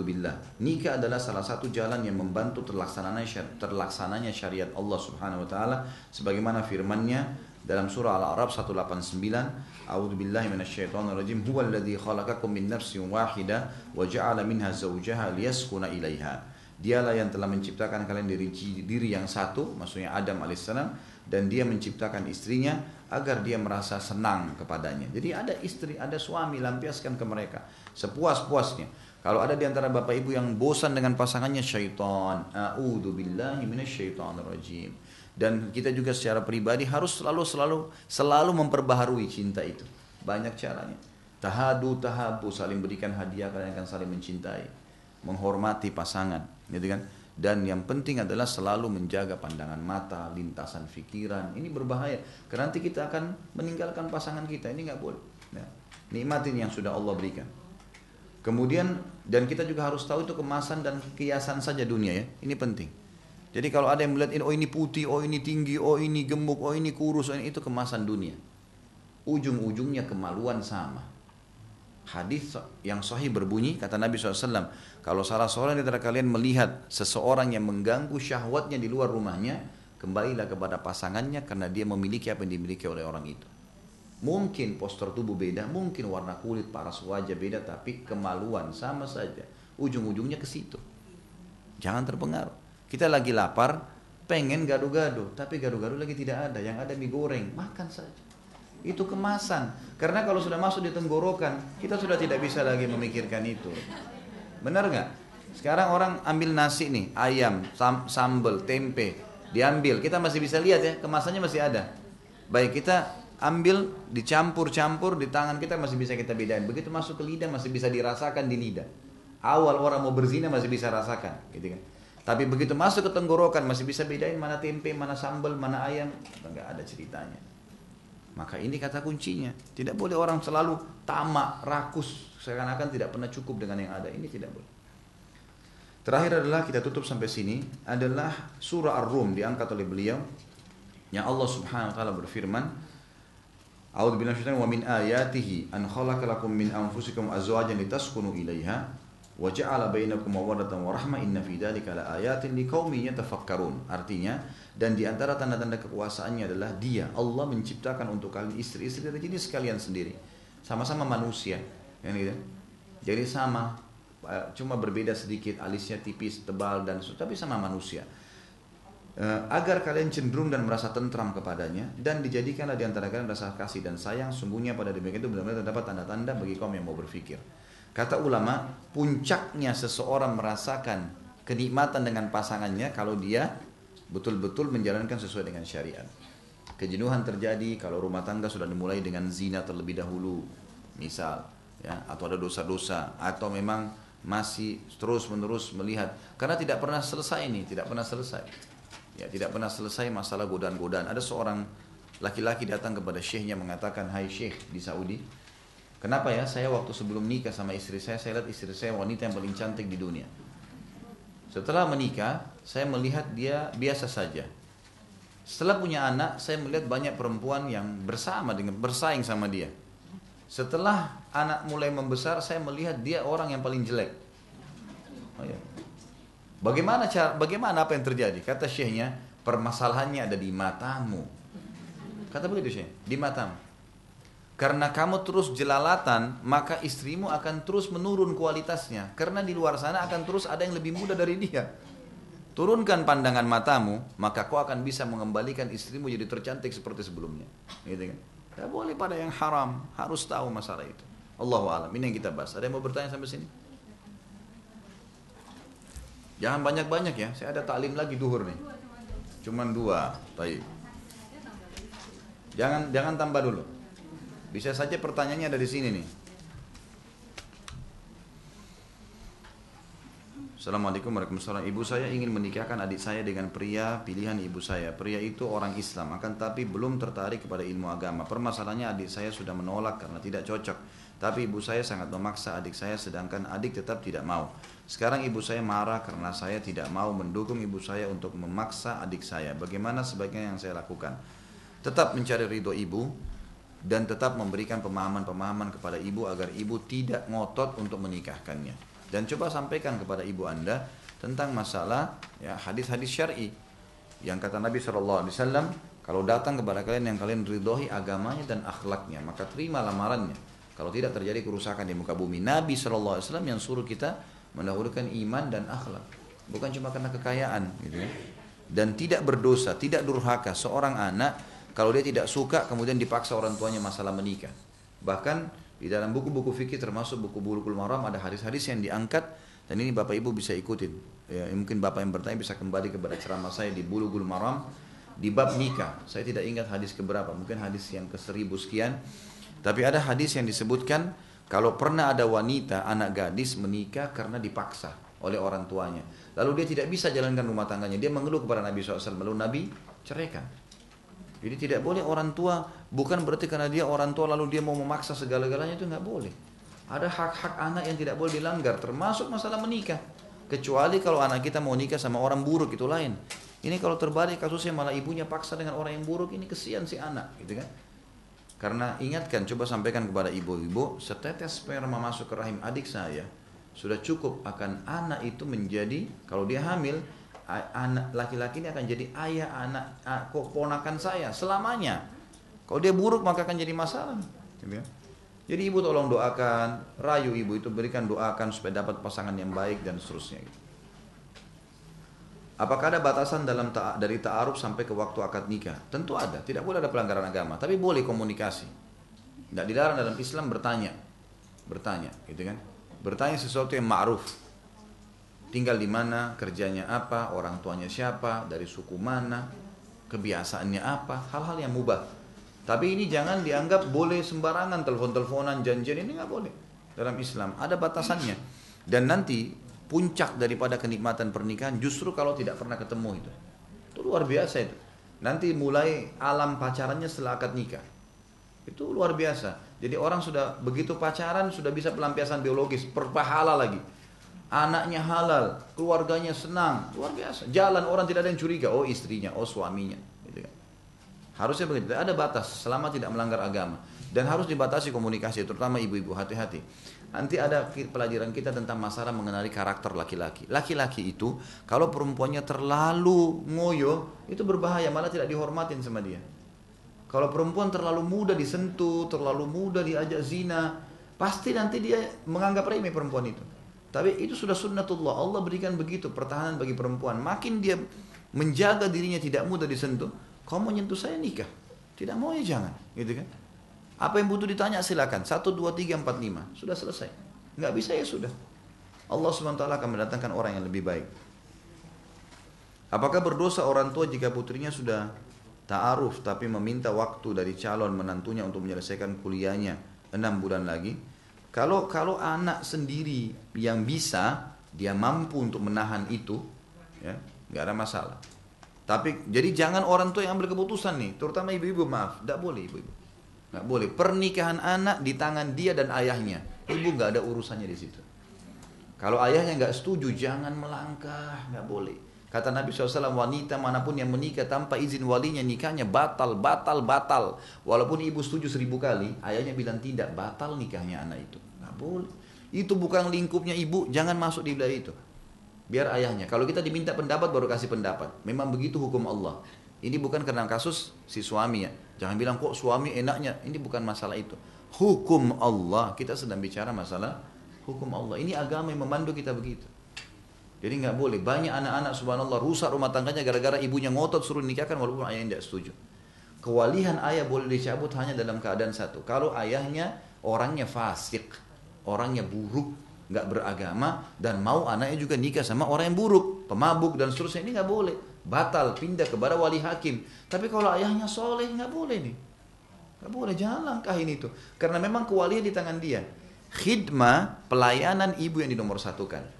billah. Nikah adalah salah satu jalan yang membantu terlaksananya, terlaksananya syariat Allah Subhanahu wa taala. Sebagaimana firman-Nya dalam surah Al-A'raf 189 A'udzu billahi minasyaitonir rajim huwa alladzi khalaqakum min nafsin wahidah wa ja'ala minha zawjaha liyaskuna ilaiha. Dialah yang telah menciptakan kalian dari diri yang satu, maksudnya Adam alaihissalam, dan dia menciptakan istrinya agar dia merasa senang kepadanya. Jadi ada istri, ada suami, lampiaskan ke mereka sepuas-puasnya. Kalau ada di antara bapak ibu yang bosan dengan pasangannya syaitan, a'udzu billahi minasyaitonir rajim. Dan kita juga secara pribadi harus selalu selalu selalu memperbaharui cinta itu. Banyak caranya. Tahadu tahabu saling berikan hadiah kalian akan saling mencintai, menghormati pasangan gitu kan? Dan yang penting adalah selalu menjaga pandangan mata, lintasan pikiran. Ini berbahaya. Karena nanti kita akan meninggalkan pasangan kita. Ini nggak boleh. Ya. Nikmatin yang sudah Allah berikan. Kemudian dan kita juga harus tahu itu kemasan dan kiasan saja dunia ya. Ini penting. Jadi kalau ada yang melihat oh ini putih, oh ini tinggi, oh ini gemuk, oh ini kurus, oh ini itu kemasan dunia. Ujung-ujungnya kemaluan sama. Hadis yang sahih berbunyi kata Nabi SAW, kalau salah seorang di antara kalian melihat seseorang yang mengganggu syahwatnya di luar rumahnya, kembalilah kepada pasangannya karena dia memiliki apa yang dimiliki oleh orang itu. Mungkin postur tubuh beda, mungkin warna kulit, paras wajah beda, tapi kemaluan sama saja. Ujung-ujungnya ke situ. Jangan terpengaruh. Kita lagi lapar, pengen gado-gado, tapi gado-gado lagi tidak ada. Yang ada mie goreng, makan saja itu kemasan. Karena kalau sudah masuk di tenggorokan, kita sudah tidak bisa lagi memikirkan itu. Benar nggak? Sekarang orang ambil nasi nih, ayam, sam sambal, tempe, diambil. Kita masih bisa lihat ya, kemasannya masih ada. Baik kita ambil, dicampur-campur di tangan kita masih bisa kita bedain. Begitu masuk ke lidah masih bisa dirasakan di lidah. Awal orang mau berzina masih bisa rasakan, gitu kan. Tapi begitu masuk ke tenggorokan masih bisa bedain mana tempe, mana sambal, mana ayam, enggak ada ceritanya. Maka ini kata kuncinya. Tidak boleh orang selalu tamak, rakus, seakan-akan tidak pernah cukup dengan yang ada. Ini tidak boleh. Terakhir adalah kita tutup sampai sini adalah surah Ar-Rum diangkat oleh beliau yang Allah Subhanahu wa taala berfirman A'udzu billahi minasyaitonir wa min ayatihi an khalaqa lakum min anfusikum azwajan litaskunu ilaiha wa ja'ala bainakum mawaddatan wa rahmah inna fi dzalika laayatin. Artinya dan di antara tanda-tanda kekuasaannya adalah dia. Allah menciptakan untuk kalian istri-istri dari jenis kalian sendiri. Sama-sama manusia. Ya. Jadi sama. Eh, cuma berbeda sedikit alisnya tipis tebal dan tapi sama manusia. Eh, agar kalian cenderung dan merasa tentram kepadanya dan dijadikanlah di antara kalian rasa kasih dan sayang sungguhnya pada demikian itu benar-benar terdapat tanda-tanda bagi kaum yang mau berpikir kata ulama puncaknya seseorang merasakan kenikmatan dengan pasangannya kalau dia betul-betul menjalankan sesuai dengan syariat. Kejenuhan terjadi kalau rumah tangga sudah dimulai dengan zina terlebih dahulu, misal, ya, atau ada dosa-dosa, atau memang masih terus-menerus melihat karena tidak pernah selesai ini, tidak pernah selesai. Ya, tidak pernah selesai masalah godaan-godaan. Ada seorang laki-laki datang kepada syekhnya mengatakan, "Hai syekh di Saudi, kenapa ya saya waktu sebelum nikah sama istri saya, saya lihat istri saya wanita yang paling cantik di dunia." Setelah menikah, saya melihat dia biasa saja. Setelah punya anak, saya melihat banyak perempuan yang bersama dengan bersaing sama dia. Setelah anak mulai membesar, saya melihat dia orang yang paling jelek. Oh ya. Bagaimana cara, bagaimana apa yang terjadi? Kata syekhnya, permasalahannya ada di matamu. Kata begitu syekh, di matamu. Karena kamu terus jelalatan, maka istrimu akan terus menurun kualitasnya. Karena di luar sana akan terus ada yang lebih muda dari dia. Turunkan pandangan matamu, maka kau akan bisa mengembalikan istrimu jadi tercantik seperti sebelumnya. Gitu kan? Tidak boleh pada yang haram, harus tahu masalah itu. Allah alam. Ini yang kita bahas. Ada yang mau bertanya sampai sini? Jangan banyak-banyak ya. Saya ada taklim lagi duhur nih. Cuman dua. Baik. Jangan jangan tambah dulu. Bisa saja pertanyaannya ada di sini nih. Assalamualaikum warahmatullahi wabarakatuh. Ibu saya ingin menikahkan adik saya dengan pria pilihan ibu saya. Pria itu orang Islam, akan tapi belum tertarik kepada ilmu agama. Permasalahannya adik saya sudah menolak karena tidak cocok. Tapi ibu saya sangat memaksa adik saya sedangkan adik tetap tidak mau. Sekarang ibu saya marah karena saya tidak mau mendukung ibu saya untuk memaksa adik saya. Bagaimana sebaiknya yang saya lakukan? Tetap mencari ridho ibu dan tetap memberikan pemahaman-pemahaman kepada ibu agar ibu tidak ngotot untuk menikahkannya. Dan coba sampaikan kepada ibu anda tentang masalah ya hadis-hadis syar'i. Yang kata Nabi Shallallahu Alaihi Wasallam kalau datang kepada kalian yang kalian ridhoi agamanya dan akhlaknya maka terima lamarannya. Kalau tidak terjadi kerusakan di muka bumi. Nabi Shallallahu Alaihi Wasallam yang suruh kita mendahulukan iman dan akhlak. Bukan cuma karena kekayaan gitu ya. Dan tidak berdosa tidak durhaka seorang anak kalau dia tidak suka kemudian dipaksa orang tuanya masalah menikah bahkan di dalam buku-buku fikih termasuk buku Bulughul Maram ada hadis-hadis yang diangkat dan ini Bapak Ibu bisa ikutin. Ya, mungkin Bapak yang bertanya bisa kembali kepada ceramah saya di Bulughul Maram di bab nikah. Saya tidak ingat hadis keberapa, mungkin hadis yang ke seribu sekian. Tapi ada hadis yang disebutkan kalau pernah ada wanita anak gadis menikah karena dipaksa oleh orang tuanya. Lalu dia tidak bisa jalankan rumah tangganya. Dia mengeluh kepada Nabi SAW. Lalu Nabi ceraikan. Jadi tidak boleh orang tua bukan berarti karena dia orang tua lalu dia mau memaksa segala-galanya itu nggak boleh. Ada hak-hak anak yang tidak boleh dilanggar termasuk masalah menikah. Kecuali kalau anak kita mau nikah sama orang buruk itu lain. Ini kalau terbalik kasusnya malah ibunya paksa dengan orang yang buruk ini kesian si anak gitu kan. Karena ingatkan coba sampaikan kepada ibu-ibu setetes sperma masuk ke rahim adik saya sudah cukup akan anak itu menjadi kalau dia hamil anak laki-laki ini akan jadi ayah anak kok ponakan saya selamanya. Kalau dia buruk maka akan jadi masalah. Gitu ya. Jadi ibu tolong doakan, rayu ibu itu berikan doakan supaya dapat pasangan yang baik dan seterusnya. Gitu. Apakah ada batasan dalam ta dari ta'aruf sampai ke waktu akad nikah? Tentu ada, tidak boleh ada pelanggaran agama, tapi boleh komunikasi. Tidak dilarang dalam Islam bertanya, bertanya, gitu kan? Bertanya sesuatu yang ma'ruf, tinggal di mana, kerjanya apa, orang tuanya siapa, dari suku mana, kebiasaannya apa, hal-hal yang mubah. Tapi ini jangan dianggap boleh sembarangan telepon-teleponan janjian ini nggak boleh dalam Islam. Ada batasannya. Dan nanti puncak daripada kenikmatan pernikahan justru kalau tidak pernah ketemu itu. Itu luar biasa itu. Nanti mulai alam pacarannya setelah akad nikah. Itu luar biasa. Jadi orang sudah begitu pacaran sudah bisa pelampiasan biologis, perpahala lagi anaknya halal, keluarganya senang, luar biasa. Jalan orang tidak ada yang curiga, oh istrinya, oh suaminya. Gitu kan. Harusnya begitu. Ada batas selama tidak melanggar agama dan harus dibatasi komunikasi, terutama ibu-ibu hati-hati. Nanti ada pelajaran kita tentang masalah mengenali karakter laki-laki. Laki-laki itu kalau perempuannya terlalu ngoyo itu berbahaya, malah tidak dihormatin sama dia. Kalau perempuan terlalu mudah disentuh, terlalu mudah diajak zina, pasti nanti dia menganggap remeh perempuan itu. Tapi itu sudah sunnatullah. Allah berikan begitu pertahanan bagi perempuan. Makin dia menjaga dirinya tidak mudah disentuh. Kau mau nyentuh saya nikah. Tidak mau ya jangan. Gitu kan. Apa yang butuh ditanya silakan. Satu, dua, tiga, empat, lima. Sudah selesai. Nggak bisa ya sudah. Allah SWT akan mendatangkan orang yang lebih baik. Apakah berdosa orang tua jika putrinya sudah ta'aruf tapi meminta waktu dari calon menantunya untuk menyelesaikan kuliahnya enam bulan lagi? Kalau kalau anak sendiri yang bisa, dia mampu untuk menahan itu, ya nggak ada masalah. Tapi jadi jangan orang tua yang ambil keputusan nih, terutama ibu-ibu maaf, tidak boleh ibu-ibu, nggak boleh. Pernikahan anak di tangan dia dan ayahnya, ibu nggak ada urusannya di situ. Kalau ayahnya nggak setuju, jangan melangkah, nggak boleh. Kata Nabi SAW, wanita mana pun yang menikah tanpa izin walinya nikahnya batal, batal, batal. Walaupun ibu setuju seribu kali, ayahnya bilang tidak, batal nikahnya anak itu. Nggak boleh. Itu bukan lingkupnya ibu, jangan masuk di wilayah itu. Biar ayahnya. Kalau kita diminta pendapat baru kasih pendapat. Memang begitu hukum Allah. Ini bukan karena kasus si suami ya. Jangan bilang kok suami enaknya. Ini bukan masalah itu. Hukum Allah. Kita sedang bicara masalah hukum Allah. Ini agama yang memandu kita begitu. Jadi nggak boleh. Banyak anak-anak subhanallah rusak rumah tangganya gara-gara ibunya ngotot suruh nikahkan walaupun ayahnya tidak setuju. Kewalihan ayah boleh dicabut hanya dalam keadaan satu. Kalau ayahnya orangnya fasik, orangnya buruk, nggak beragama dan mau anaknya juga nikah sama orang yang buruk, pemabuk dan seterusnya ini nggak boleh. Batal pindah kepada wali hakim. Tapi kalau ayahnya soleh nggak boleh nih. Nggak boleh, jangan langkahin itu. Karena memang kewalian di tangan dia. Khidmah, pelayanan ibu yang dinomor satukan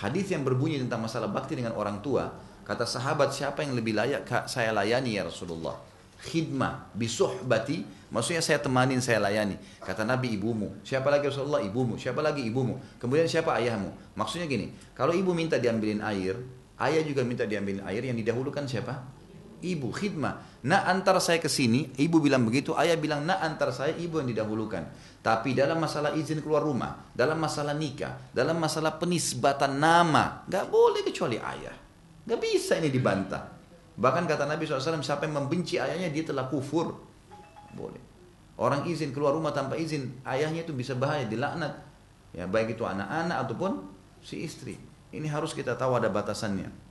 Hadis yang berbunyi tentang masalah bakti dengan orang tua, kata sahabat siapa yang lebih layak saya layani ya Rasulullah? Khidmah, bisuhbati, maksudnya saya temanin, saya layani. Kata Nabi ibumu, siapa lagi Rasulullah ibumu, siapa lagi ibumu, kemudian siapa ayahmu. Maksudnya gini, kalau ibu minta diambilin air, ayah juga minta diambilin air, yang didahulukan siapa? Ibu, khidmah. Nah antara saya ke sini, ibu bilang begitu, ayah bilang nah antara saya ibu yang didahulukan. Tapi dalam masalah izin keluar rumah, dalam masalah nikah, dalam masalah penisbatan nama, nggak boleh kecuali ayah. Nggak bisa ini dibantah. Bahkan kata Nabi SAW, siapa yang membenci ayahnya dia telah kufur. Boleh. Orang izin keluar rumah tanpa izin, ayahnya itu bisa bahaya, dilaknat. Ya, baik itu anak-anak ataupun si istri. Ini harus kita tahu ada batasannya.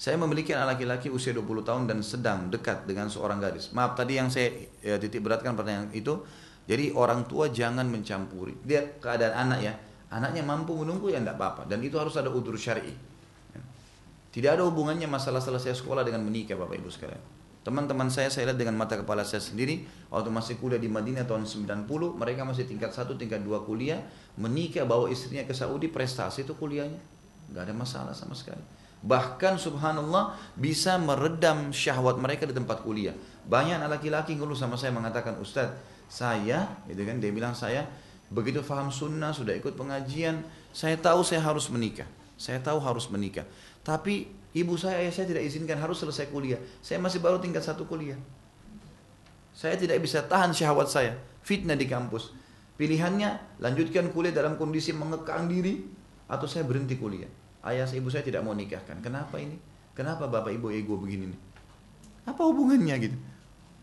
Saya memiliki anak laki-laki usia 20 tahun dan sedang dekat dengan seorang gadis. Maaf tadi yang saya ya, titik beratkan pertanyaan itu. Jadi orang tua jangan mencampuri. Dia keadaan anak ya. Anaknya mampu menunggu ya tidak apa-apa. Dan itu harus ada udur syari. Tidak ada hubungannya masalah selesai sekolah dengan menikah Bapak Ibu sekalian. Teman-teman saya saya lihat dengan mata kepala saya sendiri waktu masih kuliah di Madinah tahun 90 mereka masih tingkat 1 tingkat 2 kuliah menikah bawa istrinya ke Saudi prestasi itu kuliahnya nggak ada masalah sama sekali bahkan subhanallah bisa meredam syahwat mereka di tempat kuliah banyak anak laki-laki ngeluh sama saya mengatakan Ustadz saya itu kan dia bilang saya begitu faham sunnah sudah ikut pengajian saya tahu saya harus menikah saya tahu harus menikah tapi ibu saya, ayah saya tidak izinkan harus selesai kuliah. Saya masih baru tingkat satu kuliah. Saya tidak bisa tahan syahwat saya. Fitnah di kampus. Pilihannya lanjutkan kuliah dalam kondisi mengekang diri atau saya berhenti kuliah. Ayah ibu saya tidak mau nikahkan. Kenapa ini? Kenapa bapak ibu ego begini nih? Apa hubungannya gitu?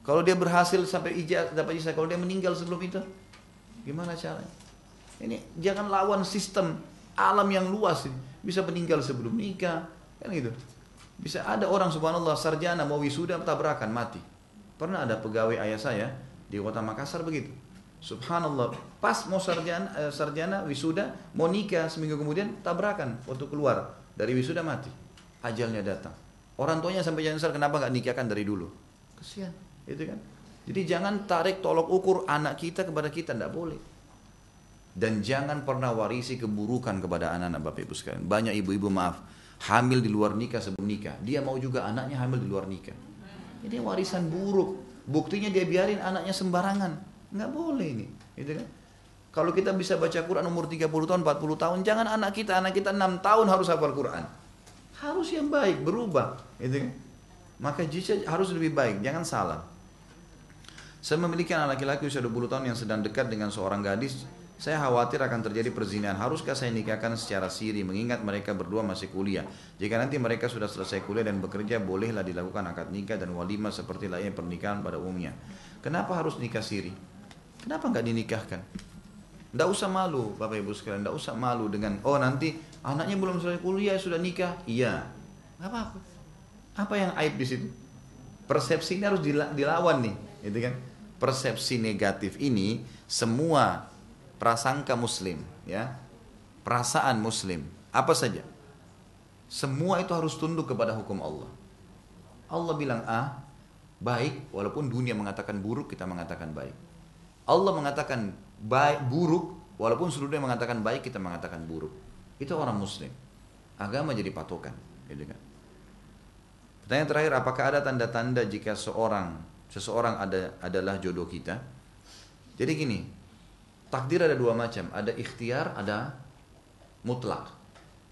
Kalau dia berhasil sampai ijazah dapat ijazah, kalau dia meninggal sebelum itu, gimana caranya? Ini jangan lawan sistem alam yang luas ini bisa meninggal sebelum nikah, kan gitu. Bisa ada orang subhanallah sarjana mau wisuda tabrakan mati. Pernah ada pegawai ayah saya di kota Makassar begitu. Subhanallah, pas mau sarjana, eh, sarjana wisuda, mau nikah seminggu kemudian tabrakan waktu keluar dari wisuda mati. Ajalnya datang. Orang tuanya sampai jangan kenapa nggak nikahkan dari dulu? Kesian, itu kan. Jadi jangan tarik tolok ukur anak kita kepada kita, tidak boleh. Dan jangan pernah warisi keburukan kepada anak-anak Bapak Ibu sekalian. Banyak ibu-ibu maaf, hamil di luar nikah sebelum nikah. Dia mau juga anaknya hamil di luar nikah. Ini warisan buruk. Buktinya dia biarin anaknya sembarangan. Nggak boleh ini. Gitu kan? Kalau kita bisa baca Quran umur 30 tahun, 40 tahun, jangan anak kita, anak kita 6 tahun harus hafal Quran. Harus yang baik, berubah. Gitu kan? Maka jika harus lebih baik, jangan salah. Saya memiliki anak laki-laki usia 20 tahun yang sedang dekat dengan seorang gadis saya khawatir akan terjadi perzinahan. Haruskah saya nikahkan secara siri mengingat mereka berdua masih kuliah? Jika nanti mereka sudah selesai kuliah dan bekerja, bolehlah dilakukan akad nikah dan walimah seperti lainnya pernikahan pada umumnya. Kenapa harus nikah siri? Kenapa nggak dinikahkan? Tidak usah malu, Bapak Ibu sekalian. Tidak usah malu dengan, oh nanti anaknya belum selesai kuliah sudah nikah. Iya, nggak apa-apa. Apa yang aib di situ? Persepsi ini harus dilawan nih, itu kan? Persepsi negatif ini semua prasangka muslim, ya. Perasaan muslim, apa saja. Semua itu harus tunduk kepada hukum Allah. Allah bilang A, baik, walaupun dunia mengatakan buruk, kita mengatakan baik. Allah mengatakan baik buruk, walaupun seluruh dunia mengatakan baik, kita mengatakan buruk. Itu orang muslim. Agama jadi patokan, gitu kan. Pertanyaan terakhir, apakah ada tanda-tanda jika seorang seseorang ada adalah jodoh kita? Jadi gini, Takdir ada dua macam, ada ikhtiar, ada mutlak.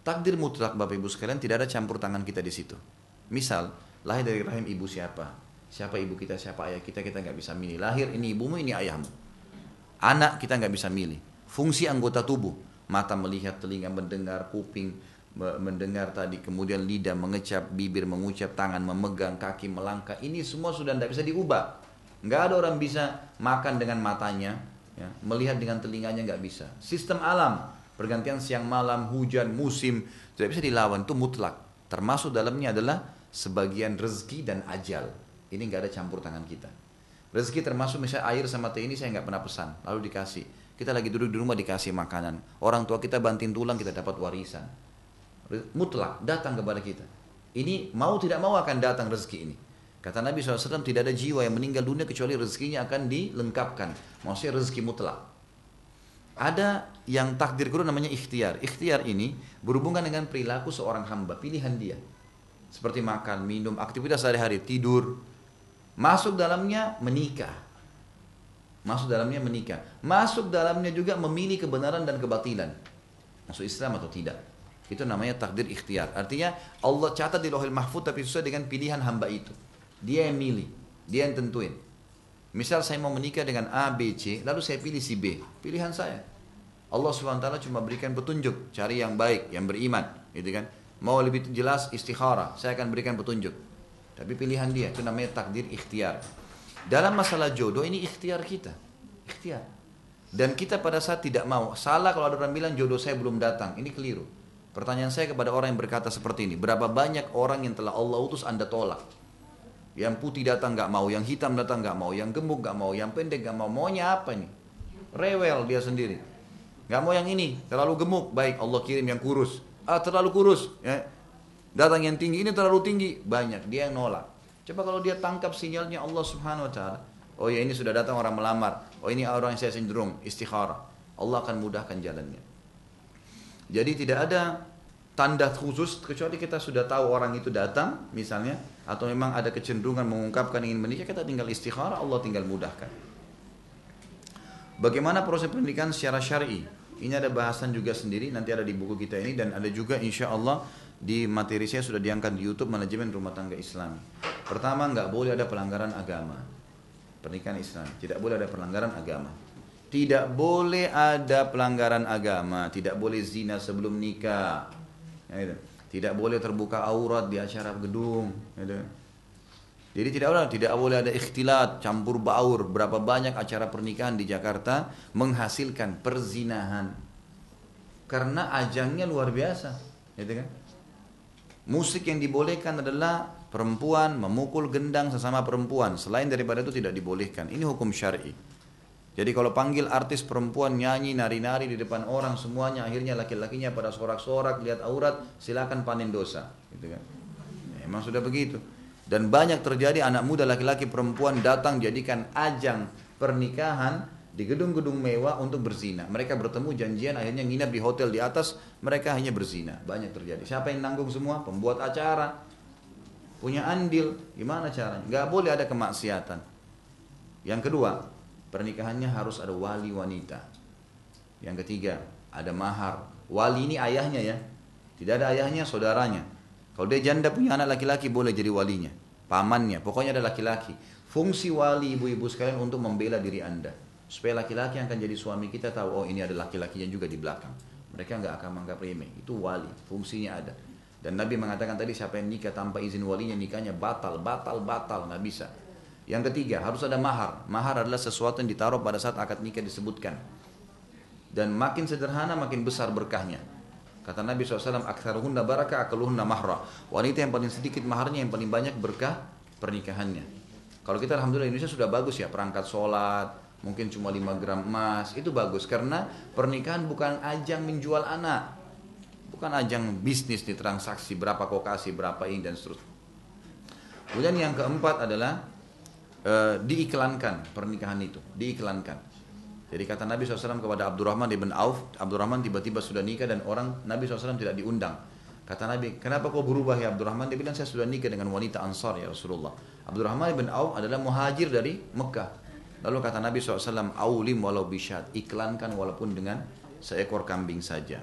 Takdir mutlak Bapak Ibu sekalian tidak ada campur tangan kita di situ. Misal, lahir dari rahim ibu siapa? Siapa ibu kita, siapa ayah kita, kita nggak bisa milih. Lahir ini ibumu, ini ayahmu. Anak kita nggak bisa milih. Fungsi anggota tubuh, mata melihat, telinga mendengar, kuping mendengar tadi, kemudian lidah mengecap, bibir mengucap, tangan memegang, kaki melangkah. Ini semua sudah tidak bisa diubah. Nggak ada orang bisa makan dengan matanya, Ya, melihat dengan telinganya nggak bisa. Sistem alam, pergantian siang malam, hujan, musim, tidak bisa dilawan. Itu mutlak. Termasuk dalamnya adalah sebagian rezeki dan ajal. Ini nggak ada campur tangan kita. Rezeki termasuk misalnya air sama teh ini saya nggak pernah pesan, lalu dikasih. Kita lagi duduk di rumah dikasih makanan. Orang tua kita banting tulang kita dapat warisan. Mutlak datang kepada kita. Ini mau tidak mau akan datang rezeki ini. Kata Nabi SAW tidak ada jiwa yang meninggal dunia kecuali rezekinya akan dilengkapkan. Maksudnya rezeki mutlak. Ada yang takdir kedua namanya ikhtiar. Ikhtiar ini berhubungan dengan perilaku seorang hamba, pilihan dia. Seperti makan, minum, aktivitas sehari-hari, tidur. Masuk dalamnya menikah. Masuk dalamnya menikah. Masuk dalamnya juga memilih kebenaran dan kebatilan. Masuk Islam atau tidak. Itu namanya takdir ikhtiar. Artinya Allah catat di lohil mahfud tapi sesuai dengan pilihan hamba itu. Dia yang milih. Dia yang tentuin. Misal saya mau menikah dengan A, B, C, lalu saya pilih si B. Pilihan saya. Allah SWT cuma berikan petunjuk, cari yang baik, yang beriman, gitu kan. Mau lebih jelas istikhara, saya akan berikan petunjuk. Tapi pilihan dia, itu namanya takdir ikhtiar. Dalam masalah jodoh ini ikhtiar kita. Ikhtiar. Dan kita pada saat tidak mau, salah kalau ada orang bilang jodoh saya belum datang, ini keliru. Pertanyaan saya kepada orang yang berkata seperti ini, berapa banyak orang yang telah Allah utus Anda tolak? Yang putih datang nggak mau, yang hitam datang nggak mau, yang gemuk nggak mau, yang pendek nggak mau. Maunya apa nih? Rewel dia sendiri. Nggak mau yang ini, terlalu gemuk. Baik, Allah kirim yang kurus. Ah, terlalu kurus. Ya. Datang yang tinggi, ini terlalu tinggi. Banyak, dia yang nolak. Coba kalau dia tangkap sinyalnya Allah subhanahu wa ta'ala. Oh ya ini sudah datang orang melamar. Oh ini orang yang saya cenderung, istikharah. Allah akan mudahkan jalannya. Jadi tidak ada tanda khusus kecuali kita sudah tahu orang itu datang misalnya atau memang ada kecenderungan mengungkapkan ingin menikah kita tinggal istikharah Allah tinggal mudahkan bagaimana proses pernikahan secara syar'i ini ada bahasan juga sendiri nanti ada di buku kita ini dan ada juga insya Allah di materi saya sudah diangkat di YouTube manajemen rumah tangga Islam pertama nggak boleh ada pelanggaran agama pernikahan Islam tidak boleh ada pelanggaran agama tidak boleh ada pelanggaran agama tidak boleh zina sebelum nikah Ya, gitu. Tidak boleh terbuka aurat di acara gedung. Gitu. Jadi tidak boleh, tidak boleh ada ikhtilat, campur baur. Berapa banyak acara pernikahan di Jakarta menghasilkan perzinahan. Karena ajangnya luar biasa, gitu kan? Musik yang dibolehkan adalah perempuan memukul gendang sesama perempuan. Selain daripada itu tidak dibolehkan. Ini hukum syar'i. Jadi kalau panggil artis perempuan nyanyi nari-nari di depan orang semuanya akhirnya laki-lakinya pada sorak-sorak lihat aurat silakan panen dosa, gitu kan? Emang sudah begitu. Dan banyak terjadi anak muda laki-laki perempuan datang jadikan ajang pernikahan di gedung-gedung mewah untuk berzina. Mereka bertemu janjian akhirnya nginap di hotel di atas mereka hanya berzina. Banyak terjadi. Siapa yang nanggung semua? Pembuat acara. Punya andil. Gimana caranya? Gak boleh ada kemaksiatan. Yang kedua, Pernikahannya harus ada wali wanita. Yang ketiga, ada mahar. Wali ini ayahnya ya. Tidak ada ayahnya, saudaranya. Kalau dia janda punya anak laki-laki boleh jadi walinya. Pamannya, pokoknya ada laki-laki. Fungsi wali ibu-ibu sekalian untuk membela diri anda. Supaya laki-laki yang akan jadi suami kita tahu, oh ini ada laki-lakinya juga di belakang. Mereka nggak akan menganggap remeh. Itu wali, fungsinya ada. Dan Nabi mengatakan tadi siapa yang nikah tanpa izin walinya nikahnya batal, batal, batal, nggak bisa. Yang ketiga, harus ada mahar. Mahar adalah sesuatu yang ditaruh pada saat akad nikah disebutkan. Dan makin sederhana, makin besar berkahnya. Kata Nabi SAW, Aktharuhunna barakah, akaluhunna mahra. Wanita yang paling sedikit maharnya, yang paling banyak berkah pernikahannya. Kalau kita Alhamdulillah Indonesia sudah bagus ya, perangkat sholat, mungkin cuma 5 gram emas, itu bagus. Karena pernikahan bukan ajang menjual anak. Bukan ajang bisnis di transaksi, berapa kau kasih, berapa ini, dan seterusnya. Kemudian yang keempat adalah uh, diiklankan pernikahan itu, diiklankan. Jadi kata Nabi SAW kepada Abdurrahman ibn Auf, Abdurrahman tiba-tiba sudah nikah dan orang Nabi SAW tidak diundang. Kata Nabi, kenapa kau berubah ya Abdurrahman? Dia bilang, saya sudah nikah dengan wanita Ansar ya Rasulullah. Abdurrahman ibn Auf adalah muhajir dari Mekah. Lalu kata Nabi SAW, Aulim walau bisyad, iklankan walaupun dengan seekor kambing saja.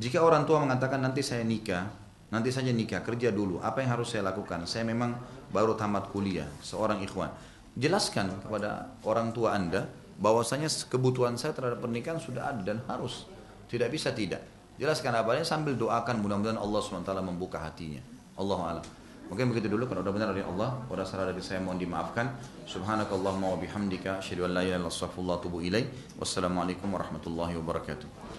Jika orang tua mengatakan nanti saya nikah, nanti saja nikah, kerja dulu. Apa yang harus saya lakukan? Saya memang baru tamat kuliah, seorang ikhwan. Jelaskan kepada orang tua Anda bahwasanya kebutuhan saya terhadap pernikahan sudah ada dan harus. Tidak bisa tidak. Jelaskan apa apanya sambil doakan mudah-mudahan Allah SWT membuka hatinya. Allah alam. Mungkin begitu dulu kalau udah benar dari Allah, kalau salah dari saya mohon dimaafkan. Subhanakallahumma wa bihamdika asyhadu an la ilaha illa anta astaghfiruka wa atubu ilaik. Wassalamualaikum warahmatullahi wabarakatuh.